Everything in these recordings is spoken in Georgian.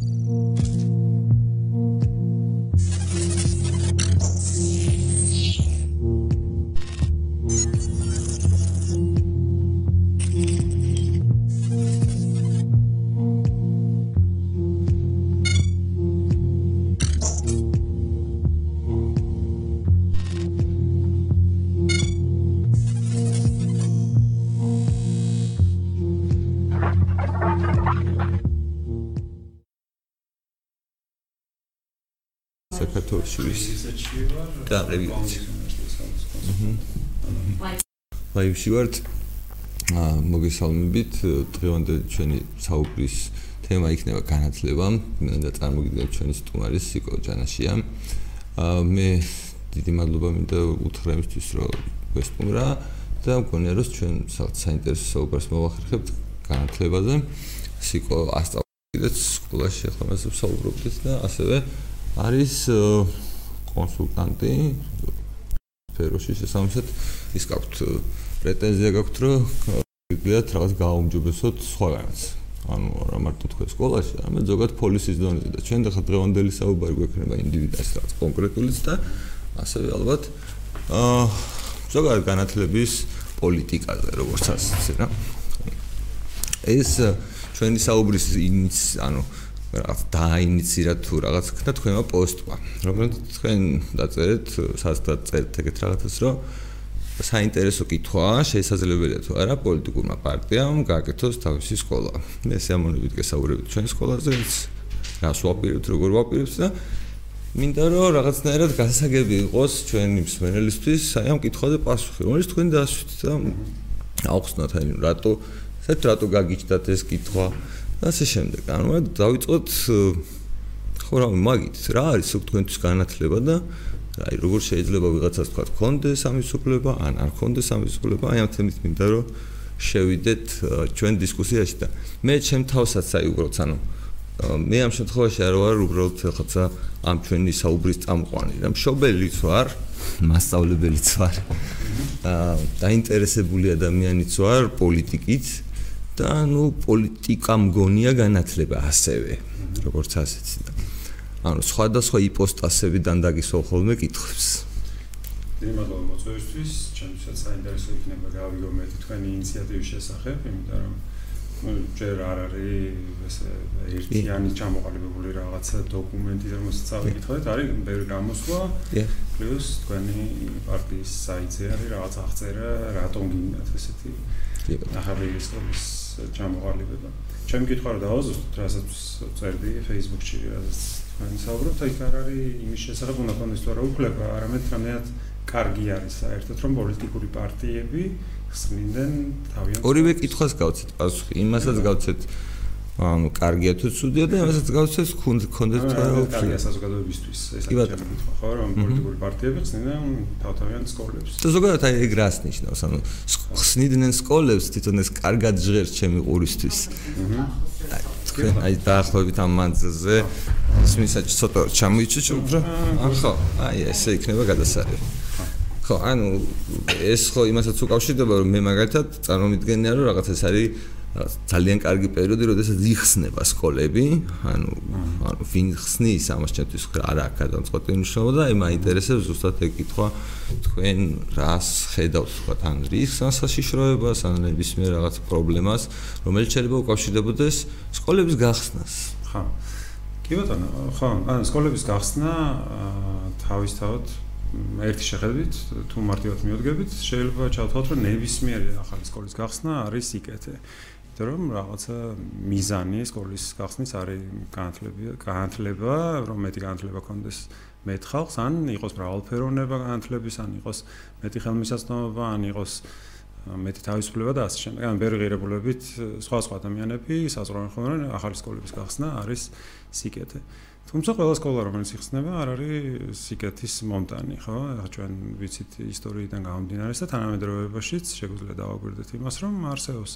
Música საქართველოსში და რეგიონში. ვაიბში ვართ. მოგესალმებით. დღევანდელ ჩვენი საუბრის თემა იქნება განათლება და წარმოგიდგენთ ჩვენი სტუმარი სიკო ჯანაშია. მე დიდი მადლობა მინდა უთხრა იმისთვის, რომ გესტუმრა და მგონია რომ ჩვენ საინტერესო საუბარს მოვახერხებთ განათლებაზე. სიკო ასწავლეთ სკოლაში ახლა მასე საუბრობთ და ასევე არის კონსულტანტი სფეროში შესაბამისად ის გაქვთ პრეტენზია გაქვთ რომ ვიგიათ რაღაც გააუმჯობესოთ სხვაგანაც ანუ რა მარტო თქვენ სკოლაში არამედ ზოგადად პოლისის დონეზე და ჩვენ ახლა დღევანდელი საუბარი გვექნება ინდივიდუალს რაღაც კონკრეტულიც და ასევე ალბათ აა ზოგადად განათლების პოლიტიკაზე როგორც ასე რა. ეს ჩვენი საუბრის ინიც ანუ რაღაც დაინიცირა თუ რაღაც ხდა თქვენმა პოსტმა. რომელიც თქვენ დაწერეთ სასწრაფოდ წერეთ ეგეთ რაღაცას რომ საინტერესო კითხვაა შესაძლებელია თუ არა პოლიტიკურმა პარტიამ გააკეთოს თავისი სკოლა. მე სიამოვნებით გესაუბრებით ჩვენ სკოლაზე რას ვაპირებთ როგორ ვაპირებთ და მინდა რომ რაღაცნაირად გასაგები იყოს ჩვენი მსმენელისთვის აი ამ კითხვაზე პასუხი რომელიც თქვენ დაასვით და აუხსნათ აი რატო საერთოდ რატო გაგიჩნდათ ეს კითხვა ასე შემდეგ. ანუ დავიწყოთ ხო რა მაგით. რა არის უკვე თქვენთვის განათლება და აი როგორ შეიძლება ვიღაცას თქვა კონდეს ამის უფლება ან არ კონდეს ამის უფლება აი ამ თემით მინდა რომ შევიდეთ ჩვენ დისკუსიაში და მე ჩემ თავსაც აი უბრალოდ ანუ მე ამ შემთხვევაში არ ვარ უბრალოდ ხაცა ამ ჩვენი საუბრის წამყვანი და მშობელიც ვარ მასწავლებელიც ვარ აა დაინტერესებული ადამიანიც ვარ პოლიტიკით და ნუ პოლიტიკა მგონია განათლება ასევე როგორც ასეც და ანუ სხვადასხვა იპოსტასებიდან დაგისვა ხოლმე კითხებს დიდი მადლობა მოწვევისთვის ჩემსაც საინტერესო იქნება გავიგო მე თქვენი ინიციატივის შესახებ იმიტომ რომ ну ჯერ არ არის ესე ერთიანი ჩამოყალიბებული რაღაცა დოკუმენტი რომელსაც წავიკითხეთ არის ბევრი გამოსვლა. პლუს თქვენი პარტიის საიტზე არის რაღაც აღწერა რატომ გინდათ ესეთი ახალი ისტორიის ჩამოყალიბება. ჩემი კითხვა რა დაუზუსტოთ, რასაც წერდი Facebook-ში, რასაც თქვენ საუბრობთ, აი არ არის იმის შესახებ უნდა კონდეს თუ არა უფლება, არამედ რამეად კარგი არის საერთოდ რომ პოლიტიკური პარტიები ხსნიდნენ თავიანთ ორივე კითხვას გავცეთ პასუხი, იმასაც გავცეთ ანუ კარგია თუ ცუდია და ამასაც გავცეს კონდეთ თუ არა უფლია საზოგადოებისთვის ეს არის ჩემი კითხვა ხო რომ პოლიტიკური პარტიები ხსნიდნენ თავთავიანთ სკოლებს და ზოგადად აი ეგ რას ნიშნავს? ანუ ხსნიდნენ სკოლებს თვითონ ეს კარგად ჟღერს ჩემი ყურისთვის თქვენ აი დაახლოებით ამ მანძილზე ისმისა ცოტა ჩამოიჩუჩ უფრო. ხო აი ესე იქნება გადასარევი. ხო ანუ ეს ხო იმასაც უკავშირდება რომ მე მაგალითად წარმომიდგენია რომ რაღაც ეს არის ძალიან კარგი პერიოდი, როდესაც იხსნება სკოლები, ანუ ანუ ვინ ხსნის ამას ჩემთვის არ აქვს გადამწყვეტი მნიშვნელობა და აი მაინტერესებს ზუსტად ეგ კითხვა თქვენ რას ხედავთ თქვა თან რისკს საშიშროებას ან ნებისმიერ რაღაც პრობლემას, რომელიც შეიძლება უკავშირდებოდეს სკოლების გახსნას. ხო. კი ბატონო, ხო, ან სკოლების გახსნა თავისთავად ერთი შეხედვით თუ მარტივად მიოდგებით, შეიძლება ჩავთვალოთ, რომ ნებისმიერი ახალი სკოლის გახსნა არის სიკეთე. იმიტომ რომ რაღაცა მიზანი სკოლის გახსნის არის განათლება, განათლება, რომ მეტი განათლება კონდეს მეტ ხალხს, ან იყოს მრავალფეროვნება განათლების, ან იყოს მეტი ხელმისაწვდომობა, ან იყოს მეტი თავისუფლება და ასე შემდეგ. ან ბევრი ღირებულებით სხვა სხვა ადამიანები საზღვარგარეთ ხოლმე ახალი სკოლების გახსნა არის სიკეთე. თუმცა ყველა სკოლა რომელიც იხსნება არ არის სიკეთის მომტანი, ხო? ჩვენ ვიცით ისტორიიდან გამომდინარე და თანამედროვეობაშიც შეგვიძლია დავაკვირდეთ იმას, რომ არსებობს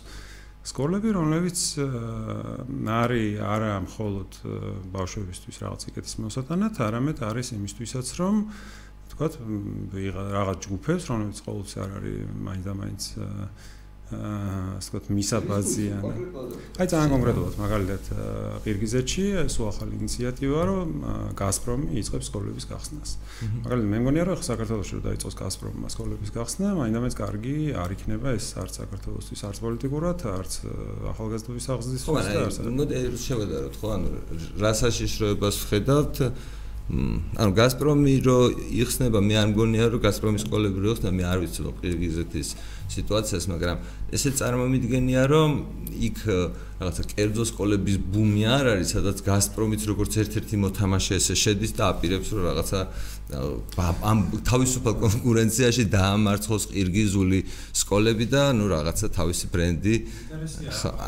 სკოლები, რომლებიც არის არა მხოლოდ ბავშვებისთვის რაღაც იკეთის მოსატანად, არამედ არის იმისთვისაც, რომ თქვათ რაღაც ჯგუფებს, რომლებიც ყოველთვის არ არის მაინც და მაინც აა ასე ვთქვათ მისაბაზიან. აი ძალიან კონკრეტულად მაგალითად ყირგიზეთში სულ ახალი ინიციატივა რომ გაზპრომი იწყებს სკოლების გახსნას. მაგალითად მე მგონია რომ საქართველოს რო დაიწყოს გაზპრომმა სკოლების გახსნა, მაინდამაც კარგი არ იქნება ეს არც საქართველოსთვის არც პოლიტიკურად, არც ახალგაზრდობის აღზრდის ხო, მოდი შევედაროთ ხო, ანუ რა საშიშროებას ხედავთ ანუ გაზპრომი რო იხსნება მე არ მგონია რომ გაზპრომის სკოლები რო იხსნება მე არ ვიცი რომ ყირგიზეთის სიტუაციას მაგრამ ესე წარმომიდგენია რომ იქ რაღაცა კერძო სკოლების ბუმი არ არის სადაც გაზპრომიც როგორც ერთ-ერთი მოთამაშე ესე შედის და აპირებს რომ რაღაცა ამ თავისუფალ კონკურენციაში დაამარცხოს ყირგიზული სკოლები და ნუ რაღაცა თავისი ბრენდი.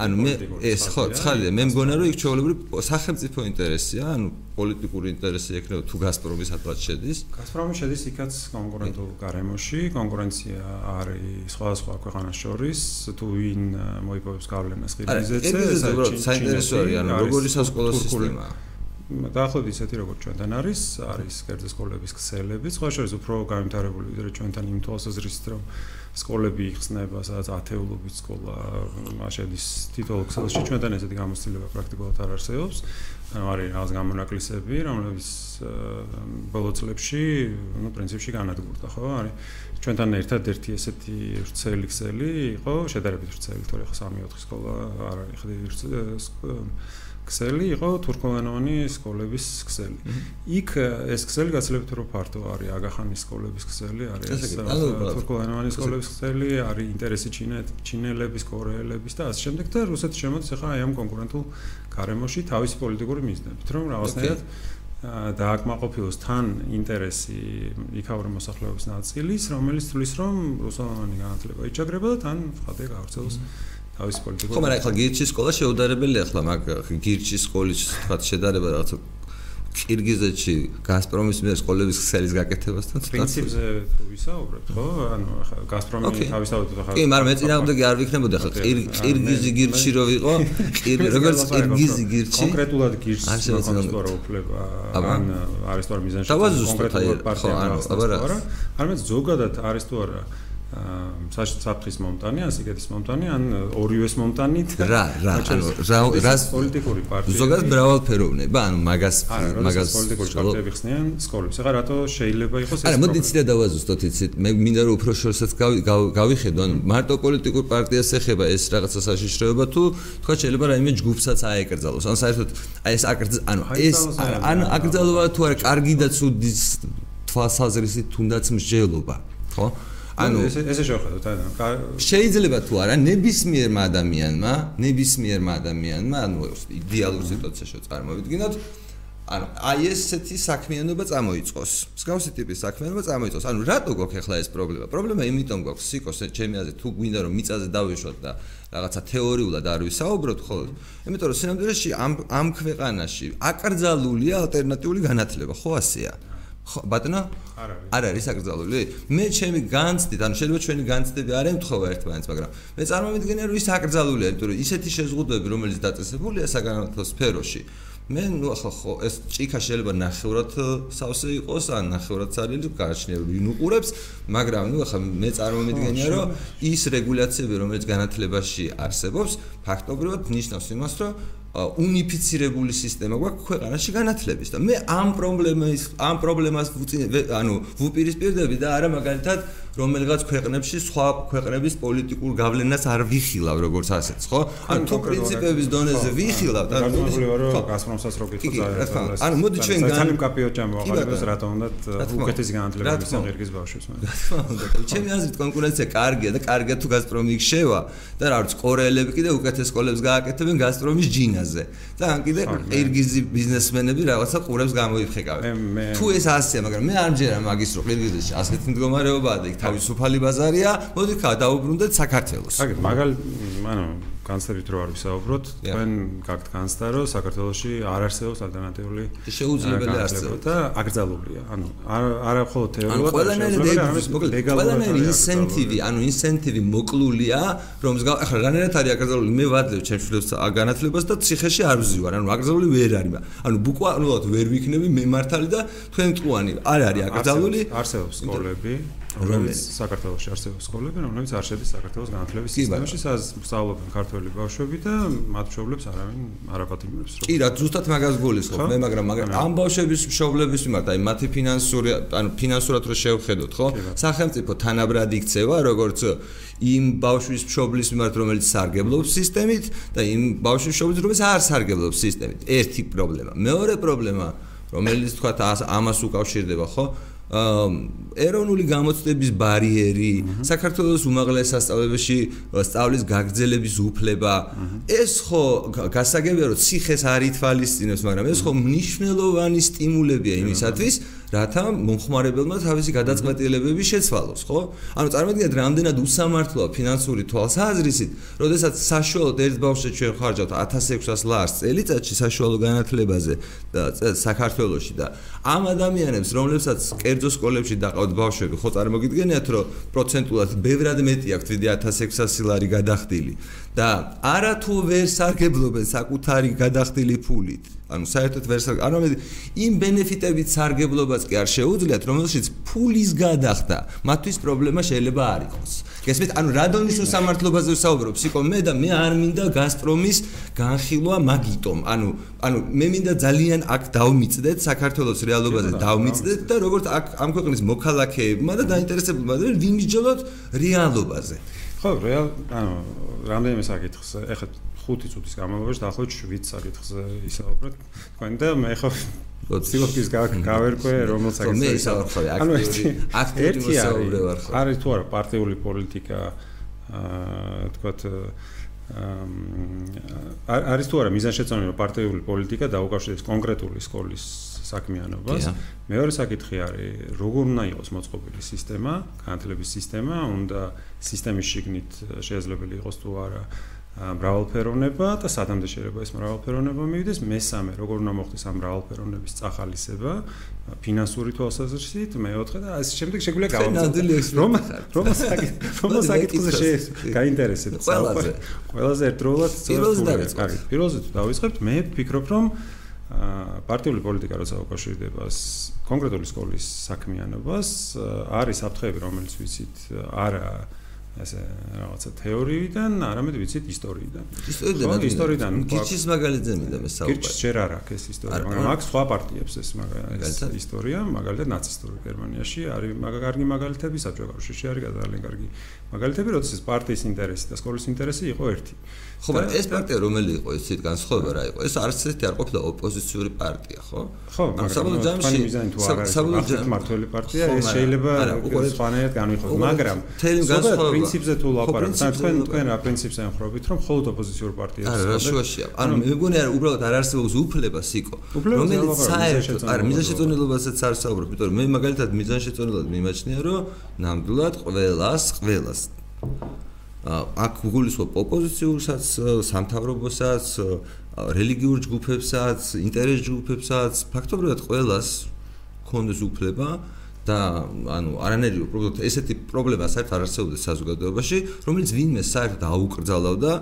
ანუ მე ეს ხო ცხადია მე მგონა რომ იქ ჩვეულებრივ სახელმწიფო ინტერესია ანუ პოლიტიკური ინტერესი ექნება თუ გაზპრომი სადღაც შედის. გაზპრომი შედის იქაც კონკურენტულ გარემოში. კონკურენცია არის სხვადასხვა ქვეყანას შორის თუ ვინ მოიპოვებს გავლენას ყირგიზეთზე საინტერესოა ანუ როგორი სასკოლო სისტემაა დაახლოებით ისეთი როგორც ჩვენთან არის, არის კერძო სკოლების ქსელები, სხვა შორის უფრო გამიმთარებული ვიდრე ჩვენთან იმ თვალსაზრისით, რომ სკოლები იხსნება, სადაც ათეულობით სკოლა შედის თითოეულ ქსელში, ჩვენთან ესეთი გამოცდილება პრაქტიკულად არ არსებობს. ანუ არის რაღაც გამონაკლისები, რომლებიც ბოლო წლებში, ну, პრინციპში განადგურდა, ხო? არის ჩვენთან ერთადერთი ესეთი ხრცელი ქსელი იყო, შედარებით ხრცელი, თორე ხო 3-4 სკოლა არ არის ხდი ქსელი იყო თურქულენოვანი სკოლების ქსელი. იქ ეს ქსელი გაცილებით უფრო ფართო არის აგახანის სკოლების ქსელი, არის თურქულენოვანი სკოლების ქსელი, არის ინტერესი ჩინელების, კორეელების და ასე შემდეგ და რუსეთი შემოდის ახლა აი ამ კონკურენტულ გარემოში თავისი პოლიტიკური მიზნებით, რომ რაღაცნაირად დააკმაყოფილოს თან ინტერესი იქაური მოსახლეობის ნაწილის, რომელიც თulis რომ რუსულოვანი განათლება იჭაგრება და თან ხადე გავრცელოს თავის პოლიტიკურ ხო მაგრამ ახლა გირჩის სკოლა შეუდარებელია ახლა მაგ გირჩის სკოლის თქვა შედარება რაღაცა კირგიზეთში გაზპრომის მიერ სკოლების ქსელის გაკეთებასთან პრინციპზე თუ ვისაუბრებთ ხო? ანუ ახლა გაზპრომი თავისთავად ახლა კი მაგრამ მე წინააღმდეგი არ ვიქნებოდი ახლა კირგიზი გირჩი რო ვიყო როგორც კირგიზი გირჩი კონკრეტულად გირჩის კონსტიტუცია უფლება ან არის თუ არ მიზანში კონკრეტულად პარტია ხო ანუ აბა არა? ზოგადად არის თუ არა საფრთხის მომტანი, ან სიგეთის მომტანი, ან ორივეს მომტანით. რა, რა, ანუ რა რას პოლიტიკური პარტია. ზოგადად მრავალფეროვნება, ანუ მაგას მაგას პოლიტიკური პარტიები ხსნიან სკოლებს. ეხლა რატო შეიძლება იყოს ეს? არა, მოდი ციტა დავაზუსტოთ, იცით, მე მინდა რომ უფრო შორსაც გავიხედო, ანუ მარტო პოლიტიკურ პარტიას ეხება ეს რაღაცა საშიშროება თუ თქვა შეიძლება რაიმე ჯგუფსაც აეკრძალოს. ანუ საერთოდ აი ეს აკრძ ანუ ეს ან აკრძალვა თუ არა კარგი და ცუდი თვალსაზრისით თუნდაც მსჯელობა, ხო? ანუ ესე ესე შევხედოთ ანუ შეიძლება თუ არა ნებისმიერმა ადამიანმა ნებისმიერმა ადამიანმა ანუ იდეალურ სიტუაციაში წარმოვიდგინოთ ანუ აი ესეთი საქმიანობა წამოიწყოს. მსგავსი ტიპის საქმიანობა წამოიწყოს. ანუ რატო გვაქვს ახლა ეს პრობლემა? პრობლემა იმიტომ გვაქვს სიკოს ჩემი აზრით თუ გვინდა რომ მიწაზე დავეშვათ და რაღაცა თეორიულად არ ვისაუბროთ ხო იმიტომ რომ სინამდვილეში ამ ამ ქვეყანაში აკრძალულია ალტერნატიული განათლება ხო ასეა ხო ბატონო? არ არის. არ არის აკრძალული. მე ჩემი განცდით ანუ შეიძლება ჩვენი განცდები არ ემთხოვა ერთმანეთს მაგრამ მე წარმოვიდგენია რომ ის აკრძალულია იმიტომ რომ ისეთი შეზღუდვები რომელიც დაწესებულია საგანმანათლებლო სფეროში მე ნუ ახლა ხო ეს ჭიქა შეიძლება ნახევრად სავსე იყოს ან ნახევრად ცარილი გააჩნია ვინ უყურებს მაგრამ ნუ ახლა მე წარმოვიდგენია რომ ის რეგულაციები რომელიც განათლებაში არსებობს ფაქტობრივად ნიშნავს იმას რომ უნიფიცირებული სისტემა გვაქვს ქვეყანაში განათლების და მე ამ პრობლემას ამ პრობლემას ანუ ვუპირისპირდები და არა მაგალითად რომელიღაც ქვეყნებში სხვა ქვეყნების პოლიტიკურ გავლენას არ ვიხილავ როგორც ასეც ხო? ანუ თუ პრინციპების დონეზე ვიხილავ და ხო. გასმრომსაც როგით ხო ანუ მოდი ჩვენ ძალიან კაპიო ჩამოვაყალიბოს რატომ უნდა უკეთესი განათლება მისაღირგის ბავშვებს მაგრამ ჩემი აზრით კონკურენცია კარგია და კარგია თუ გაზპრომი იქშევა და რა ვიცი კორეელები კიდე უკეთეს სკოლებს გააკეთებენ გაზპრომის ჯინაზე და ან კიდე ყირგიზი ბიზნესმენები რაღაცა ყურებს გამოიფხეკავენ. თუ ეს ასეა მაგრამ მე არ მჯერა მაგის რო ყირგიზეთში ასეთი მდგომარეობაა და იქ თავისუფალი ბაზარია, მოდი გადაუბრუნდეთ საქართველოს. აგერ მაგალ ანუ განსაკუთრებით რო არ ვისაუბროთ, თქვენ გაქვთ განცდა, რომ საქართველოში არ არსებობს ალტერნატიული შეუძლებელი არსებობს და აკრძალულია. ანუ არა მხოლოდ თეორიულად, ყველანაირი ყველანაირი ინსენტივი, ანუ ინსენტივი მოკლულია, რომ ახლა რანერად არის აკრძალული, მე ვადლევ ჩემს განათლებას და ციხეში არ ვზივარ, ანუ აკრძალული ვერ არის. ანუ ბუკვალოდ ვერ ვიქნები მემართალი და თქვენ მწუანი არ არის აკრძალული. არსებობს სკოლები რომელიც საქართველოსში არსებობს სკოლები, რომელიც არ შედის საქართველოს განათლების სისტემაში, სადაც სწავლობენ ქართველი ბავშვები და მათ მშობლებს არავინ არ აპატიმრებს. კი, რა ზუსტად მაგას გულისხმობ მე, მაგრამ მაგრამ ამ ბავშვების მშობლების მიმართ, აი მათი ფინანსური, ანუ ფინანსურად რო შევხედოთ, ხო? სახელმწიფო თანაბრად იქცევა, როგორც იმ ბავშვის მშობლის მიმართ, რომელიც სარგებლობს სისტემით და იმ ბავშვის მშობლის, რომელიც არ სარგებლობს სისტემით. ერთი პრობლემა. მეორე პრობლემა, რომელიც თქვა ამას უკავშირდება, ხო? ეროვნული გამოცდების ბარიერი, საქართველოს უმაღლეს სასწავლებელში სწავლის გაგრძელების უფლება, ეს ხო გასაგებია რომ ციხეს არ ითვალისწინებს, მაგრამ ეს ხო მნიშვნელოვანი სტიმულებია იმისათვის, რათა მომხმარებელმა თავისი გადაწყვეტილებები შეცვალოს, ხო? ანუ წარმოიდგინეთ, რამდენად უსამართლოა ფინანსური თვალსაზრისით, როდესაც საშუალოდ ერთ ბავშვზე ჩვენ ხარჯავთ 1600 ლარს წელიწადში საშუალო განათლებაზე საქართველოში და ამ ადამიანებს, რომლებსაც კერძო სკოლებში დაყავთ ბავშვები, ხო წარმოგიდგენიათ, რომ პროცენტულად ბევრად მეტი აქვს ვიდრე 1600 ლარი გადახდილი და არათუ ვერ სარგებლობენ საკუთარი გადახდილი ფულით. ანუ საერთოდ ვერ ანუ იმ ბენეფიტებით სარგებლობას კი არ შეუძლიათ, რომელშიც ფულის გადახდა, მათთვის პრობლემა შეიძლება არ იყოს. გესმით, ანუ რადონის უსამართლობაზე ვსაუბრობ, სიკო მე და მე არ მინდა გასტრომის განხილვა მაგიტომ. ანუ ანუ მე მინდა ძალიან აქ დავმიწდეთ საქართველოს რეალობაზე დავმიწდეთ და როგორც აქ ამ ქვეყნის მოქალაქეებმა და დაინტერესებულმა და ვიმიჯელოთ რეალობაზე. ხო, რეალ ანუ რამდენიმე საკითხს ეხლა 5 წუთის განმავლობაში დაახლოებით 7 საკითხს ისაუბრეთ. თქვენ და მე ხო ცდილობს გავერკვე რომელ საკითხს მე ისაუბრე აქტიური აქტიური მოსაუბრე ვარ ხო. არის თუ არა პარტიული პოლიტიკა აა თქვათ აა არის თუ არა მიზანშეწონილი პარტიული პოლიტიკა დაუკავშირებს კონკრეტული სკოლის საქმიანობას. მეორე საკითხი არის როგორ უნდა იყოს მოწყობილი სისტემა, განათლების სისტემა, უნდა სისტემის შიგნით შესაძლებელი იყოს თუ არა მრავალფეროვნება და სათამდე შეიძლება ეს მრავალფეროვნება მივიდეს. მესამე როგორ უნდა მოხდეს ამ მრავალფეროვნების წახალისება? ფინანსური თვალსაზრისით მეოთხე და ასე შემდეგ შეგვიძლია გავამოწმოთ რომ რომ საკითხზე შეინტერესებთ ყველაზე. ყველაზე ერთდროულად პირველზე დავიწყებთ. პირველზე დავიწყებთ. მე ვფიქრობ რომ პარტიული პოლიტიკა როცა უკავშირდება კონკრეტული სკოლის საქმიანობას არის საფრთხეები რომელიც ვიცით არა ასე რაღაცა თეორიიდან, არამედ ვიცით ისტორიიდან. ისტორიიდან, ისტორიიდან. გიჩის მაგალითზე მინდა მე საუბარი. გიჩის ჯერ არ აქვს ეს ისტორია, მაგრამ აქვს სხვა პარტიებს ეს მაგალითად ისტორია, მაგალითად ნაცისტური გერმანიაში არის მაგარი მაგალითები საბჭოთა კავშირში არის ძალიან კარგი მაგალითები, როდესაც პარტიის ინტერესი და სკოლის ინტერესი იყო ერთი. ხო, მაგრამ ეს პარტია რომელი იყო, ისეთ განსხვავება რა იყო? ეს არც ერთი არ ყოფილა ოპოზიციური პარტია, ხო? ხო, მაგრამ საბოლოო ჯამში საბოლოო ჯამში მართლი პარტია, ეს შეიძლება სხვანაირად განვიხილოთ, მაგრამ თელი განსხვავება პრინციპზე თუ ლაპარაკობთ, თქვენ თქვენ რა პრინციპს ემხრობთ, რომ მხოლოდ ოპოზიციურ პარტიებს არა, რა შუაშია. ანუ მე მგონი არა, უბრალოდ არ არსებობს უფლება სიკო, რომელიც საერთოდ არა, მიზანშეწონილობასაც არ საუბრობ, იმიტომ რომ მე მაგალითად მიზანშეწონილად მიმაჩნია, რომ ნამდვილად ყველას, ყველას აქ გულისხმობ ოპოზიციურსაც, სამთავრობოსაც, რელიგიურ ჯგუფებსაც, ინტერეს ჯგუფებსაც, ფაქტობრივად ყველას ქონდეს უფლება და ანუ არანაირი უბრალოდ ესეთი პრობლემა საერთოდ არ არსებობს საზოგადოებაში, რომელიც ვინმე საერთოდ აუკრძალავდა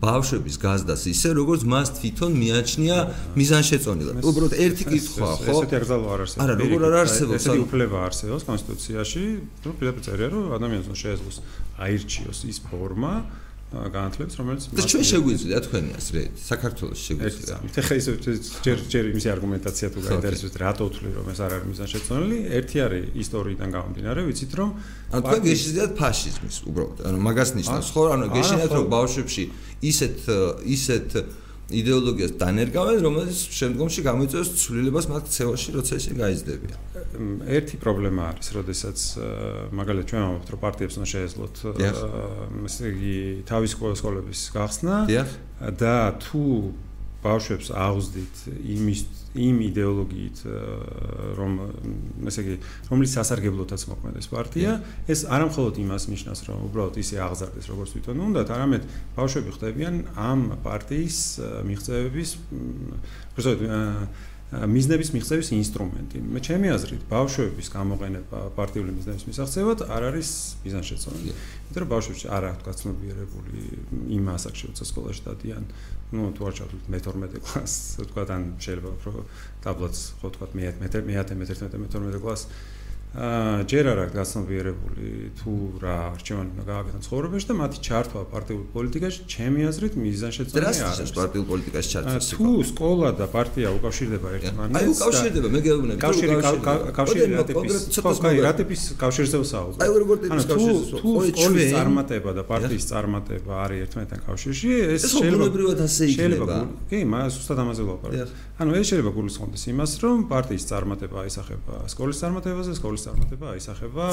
ბავშვების გაზდას ისე, როგორც მას თვითონ მიაჩნია მიზანშეწონილად. უბრალოდ ერთი კითხვა, ხო? ესეთი აკრძალვა არ არსებობს. არა, როგორ არ არსებობს? ესეთი უფლება არსებობს კონსტიტუციაში, რომ პირდაპირ წერია, რომ ადამიანს უნდა შეეძლოს აირჩიოს ის ფორმა, განათლებს, რომელიც და ჩვენ შეგვიძლია თქვენი ასე საქართველოს შეგვიძლია. ეხლა ის ჯერ ჯერ იმის არგუმენტაცია თუ გაინტერესებს რატო ვთვლი რომ ეს არ არის მიზანშეწონილი, ერთი არის ისტორიიდან გამომდინარე, ვიცით რომ ანუ თქვენ გეშინიათ ფაშიზმის უბრალოდ. ანუ მაგას ნიშნავს ხო? ანუ გეშინიათ რომ ბავშვებში ისეთ ისეთ იდეოლოგიას დანერგავენ, რომელიც შემდგომში გამოიწვევს ცვლილებას მათ ქცევაში, როცა ისინი გაიზრდებიან. ერთი პრობლემა არის, როდესაც მაგალითად ჩვენ ამბობთ, რომ პარტიებს უნდა შეეძლოთ ესე იგი თავის სკოლების გახსნა და თუ ბავშვებს აღვზდით იმის იმ იდეოლოგიით რომ ესე იგი რომლის სასარგებლოთაც მოქმედებს პარტია ეს არამხოლოდ იმას ნიშნავს რომ უბრალოდ ისე აღზარდეს როგორც თვითონ უნდათ არამედ ბავშვები ხდებიან ამ პარტიის მიღწევების უბრალოდ მიზნების მიღწევის ინსტრუმენტი. მე ჩემი აზრით, ბავშვების გამოყენება პარტიული მიზნების მისაღწევად არ არის მიზანშეწონილი. იმიტომ რომ ბავშვები არ აქვს გაცნობიერებული იმ ასაკში, როცა სკოლაში დადიან, ну, თუ არ ჩავთვლით მე-12 კლასს, თქვა თან შეიძლება უფრო დაბლაც, ხო თქვა მე-11 მე-11 მე-12 კლასს აა ჯერ არ აქვს გასნობიერებული თუ რა არჩევანი უნდა გააკეთონ ცხოვრებაში და მათი ჩართვა პარტიულ პოლიტიკაში ჩემი აზრით მიზანშეწონილი არის. ეს პარტიულ პოლიტიკაში ჩართვა. თუ სკოლა და პარტია უკავშირდება ერთმანეთს. აი უკავშირდება, მე გეუბნები. კავშირი კავშირი რა ტიპის ხო, რა ტიპის კავშირზე ვსაუბრობ. აი როგორ ტიპის კავშირზე? თუ სკოლის წარმატება და პარტიის წარმატება არის ერთმანეთთან კავშირში, ეს შეიძლება ასე იქნება. კი, მას უბრალოდ ამაზე ვლაპარაკობ. ანუ ეს შეიძლება გულისხმობდეს იმას, რომ პარტიის წარმატება აისახება სკოლის წარმატებაზე, სკოლის სკოლის წარმატება აისახება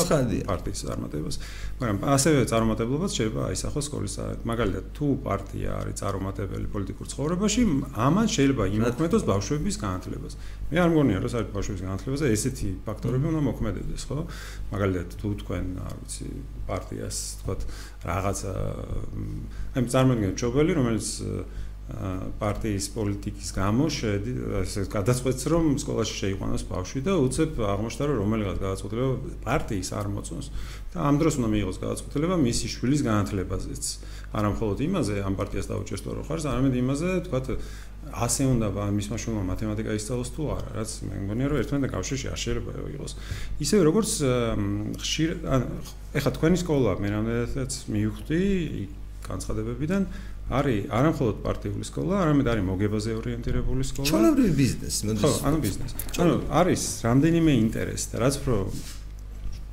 პარტიის წარმატებას. მაგრამ ასევე წარმატებლობაც შეიძლება აისახოს სკოლის მაგალითად თუ პარტია არის წარმატებელი პოლიტიკურ ცხოვრებაში, ამან შეიძლება იმოქმედოს ბავშვების განათლებას. მე არ მგონია რომ საერთოდ ბავშვების განათლებაზე ესეთი ფაქტორები უნდა მოქმედებდეს, ხო? მაგალითად თუ თქვენ, არ ვიცი, პარტიას თქვა რაღაცა აი წარმოიდგინეთ ჩობელი, რომელიც პარტიის პოლიტიკის გამო შედი ესე გადაწყვეტს რომ სკოლაში შეიყვანოს ბავშვი და უცებ აღმოჩნდა რომ რომელიღაც გადაწყვეტილება პარტიის არ მოწონს და ამ დროს უნდა მიიღოს გადაწყვეტილება მისი შვილის განათლებაზეც. არა მხოლოდ იმაზე ამ პარტიას დაუჭერს თუ რა ხარ არამედ იმაზე თქვა ასე უნდა მის მაშულმა მათემატიკა ისწავლოს თუ არა რაც მე მგონია რომ ერთმანეთთან კავშირში არ შეიძლება იყოს. ისე როგორც ხშირ ეხა თქვენი სკოლა მე რამდენადაც მივხვდი განცხადებებიდან არის არამხოლოდ პარტიული სკოლა, არამედ არის მოგებაზე ორიენტირებული სკოლა. ჩვეულებრივი ბიზნესი, მოდი. ხო, ანუ ბიზნესი. ანუ არის რამდენიმე ინტერესი და რაც უფრო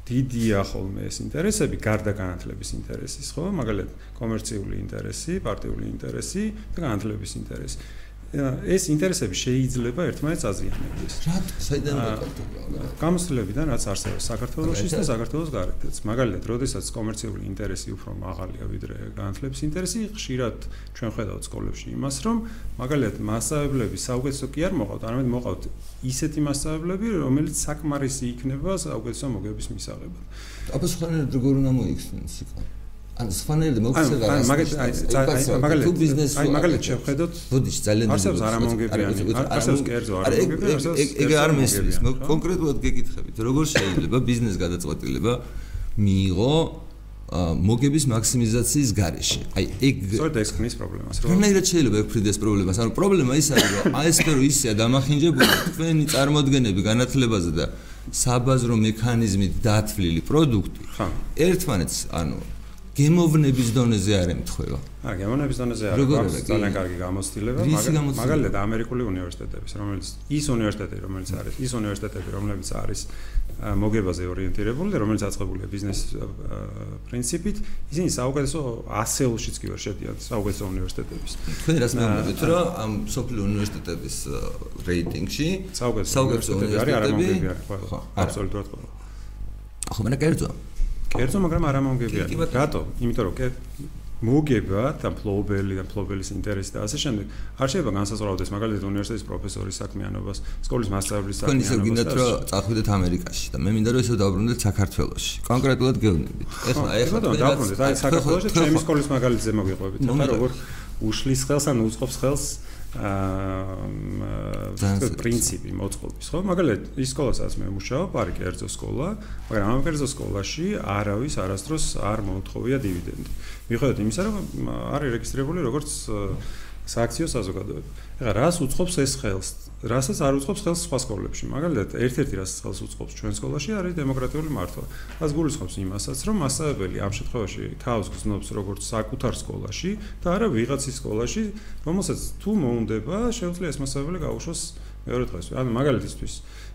დიდია ხოლმე ეს ინტერესები, გარდა განათლების ინტერესის, ხო? მაგალითად, კომერციული ინტერესი, პარტიული ინტერესი და განათლების ინტერესი. ეს ინტერესები შეიძლება ერთმანეთს აზიანებდეს. რა საიდან მოკავშირდება? გამოსლებიდან რაც არსებობს საქართველოსში და საქართველოს გარეთაც. მაგალითად, როდესაც კომერციული ინტერესი უფრო მაღალია ვიდრე განათლების ინტერესი, ხშირად ჩვენ ხედავთ სკოლებში იმას, რომ მაგალითად მასშტაბები საუკეთესო კი არ მოყავთ, არამედ მოყავთ ისეთი მასშტაბები, რომელიც საკმარისი იქნება საუკეთესო მოგების მისაღებად. აბა სხვა როგორ უნდა მოიხსნას იქ? ან სვანელი მოგცედა რა მაგალითად მაგალითად აი მაგალითად შევხედოთ ბუდიში ძალიან არსებობს არამონგებიანი არსებობს კერძო არამონგებიანი არსებობს ეგ არ მესმის კონკრეტულად გეკითხებით როგორ შეიძლება ბიზნეს გადაწყვეტილება მიიღო მოგების მაქსიმიზაციის გარეშე. აი ეგ სწორედ ეს ქმნის პრობლემას, რომ რანაირად შეიძლება ეგ ფრიდეს პრობლემას? ანუ პრობლემა ის არის, რომ აი ეს ფერო ისეა დამახინჯებული თქვენი წარმოადგენები განათლებაზე და საბაზრო მექანიზმით დათვლილი პროდუქტი. ხა ერთმანეთს ანუ გემოვნების დონეზე არ ემთხვევა. აა გემოვნების დონეზე არ აქვს ძალიან კარგი გამოცდილება, მაგალითად ამერიკული უნივერსიტეტების, რომელიც ის უნივერსიტეტი, რომელიც არის, ის უნივერსიტეტები, რომლებიც არის მოგებაზე ორიენტირებული და რომელიც აწყებულია ბიზნეს პრინციპით, ისინი საუკეთესო 100-ულშიც კი ვერ შედიან საუკეთესო უნივერსიტეტების. თქვენ რას მეუბნებით, რომ ამ სოფლიო უნივერსიტეტების რეიტინგში საუკეთესო უნივერსიტეტები არის არამოგებიანი, ხო, აბსოლუტურად ხო. ხო, მე ნაკერწოა. კერძო, მაგრამ არ ამონგებია. რატო? იმიტომ რომ მოგება და ფლობელი და ფლობელის ინტერესი და ასე შემდეგ არ შეიძლება განსაზღვრავდეს მაგალითად უნივერსიტეტის პროფესორის საქმიანობას, სკოლის მასწავლებლის საქმიანობას. თქვენ ისე გინდათ რომ წახვიდეთ ამერიკაში და მე მინდა რომ ესე დავბრუნდეთ საქართველოში. კონკრეტულად გეუბნებით. ეხლა ეხლა დავბრუნდეთ აი საქართველოში ჩემი სკოლის მაგალითზე მოგვიყვებით. ახლა როგორ უშლის ხელს ან უწყობს ხელს აა პრინციპი მოწყობის, ხო? მაგალითად, ის სკოლასაც მე მუშაობ, არის კერძო სკოლა, მაგრამ ამ კერძო სკოლაში არავის არასდროს არ მოთხოვია დივიდენდი. მიხედავთ იმისა, რომ არის რეგისტრირებული როგორც სააქციო საზოგადოება. ეხლა რას უწყობს ეს ხელს? რასაც არ უწყობს ხელს სხვა სკოლებში. მაგალითად, ერთ-ერთი რაც ხელს უწყობს ჩვენ სკოლაში არის დემოკრატიული მართვა. რაც გულისხმობს იმასაც, რომ მასწავლებელი ამ შემთხვევაში თავს გზნობს როგორც საკუთარ სკოლაში და არა ვიღაცის სკოლაში, რომელსაც თუ მოუნდება, შეუძლია ეს მასწავლებელი გაუშვოს მეორე დღეს. ანუ მაგალითისთვის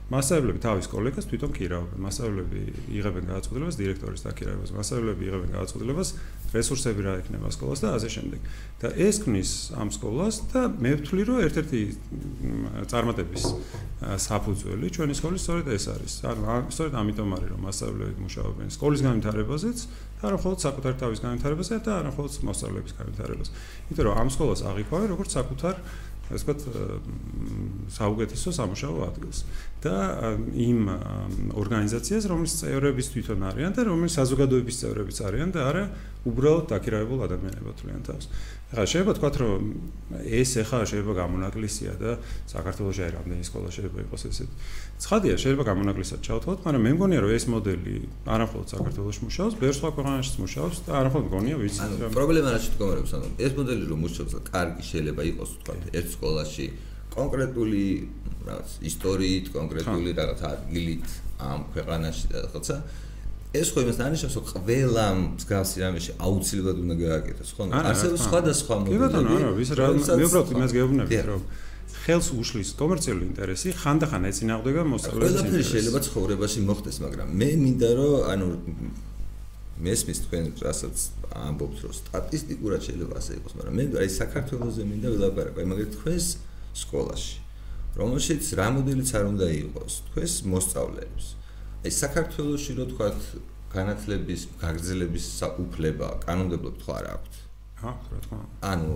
მასწავლებლები თავის კოლეგას თვითონ კირავენ. მასწავლებლები იღებენ გადაწყვეტილებას დირექტორის დაქირავებას. მასწავლებლები იღებენ გადაწყვეტილებას რესურსები რა იქნება სკოლას და ასე შემდეგ. და ეს ქმნის ამ სკოლას და მე ვთვლი რომ ერთ-ერთი წარმატების საფუძველი ჩვენი სკოლის სწორედ ეს არის. ანუ სწორედ ამიტომ არის რომ მასწავლებლები მუშაობენ სკოლის განვითარებაზეც და არა მხოლოდ საკუთარ თავის განვითარებაზე და არა მხოლოდ მასწავლებლების განვითარებაზე. იმიტომ რომ ამ სკოლას აღიქვამენ როგორც საკუთარ ასე ვთქვათ საუკეთესო სამუშაო ადგილს და იმ ორგანიზაციას რომელიც წევრების თვითონ არიან და რომელიც საზოგადოების წევრებიც არიან და არა უბრალოდ დაქირავებულ ადამიანებად თვლიან თავს. ახლა შეიძლება თქვათ რომ ეს ახლა შეიძლება გამონაკლისია და საქართველოს აი რამდენი სკოლა შეიძლება იყოს ესეთ. ცხადია შეიძლება გამონაკლისად ჩავთვალოთ, მაგრამ მე მგონია რომ ეს მოდელი არამხოლოდ საქართველოს მუშაობს, ბევრ სხვა ქვეყანაშიც მუშაობს და არამხოლოდ მგონია ვიცი რომ პრობლემა რა შეგომარებს ანუ ეს მოდელი რომ მუშაობს, კარგი შეიძლება იყოს თქვათ ერთ სკოლაში კონკრეტული რაღაც ისტორიით, კონკრეტული რაღაც ადგილით ამ ქვეყანაში და რაღაცა ეს ხო იმას დანიშნავს, რომ ყველა მსგავსი რამეში აუცილებლად უნდა გააკეთოს, ხო? არსებობს სხვადასხვა მოდელი. კი ბატონო, არა, ვის რა მე უბრალოდ იმას გეუბნები, რომ ხელს უშლის კომერციული ინტერესი ხანდახან ეცინააღმდეგა მოსწავლეების ინტერესს. ყველაფერი შეიძლება ცხოვრებაში მოხდეს, მაგრამ მე მინდა რომ ანუ მესმის თქვენ რასაც ამბობთ რომ სტატისტიკურად შეიძლება ასე იყოს, მაგრამ მე აი საქართველოსზე მინდა ვილაპარაკო, აი მაგალითად თქვენს სკოლაში, რომელშიც რა მოდელიც არ უნდა იყოს, თქვენს მოსწავლეებს. აი საქართველოსში რო თქვა განათლების გაგრძელების უფლება კანონმდებლობ თქვა რა აქვს? ჰა, რა თქმა უნდა. ანუ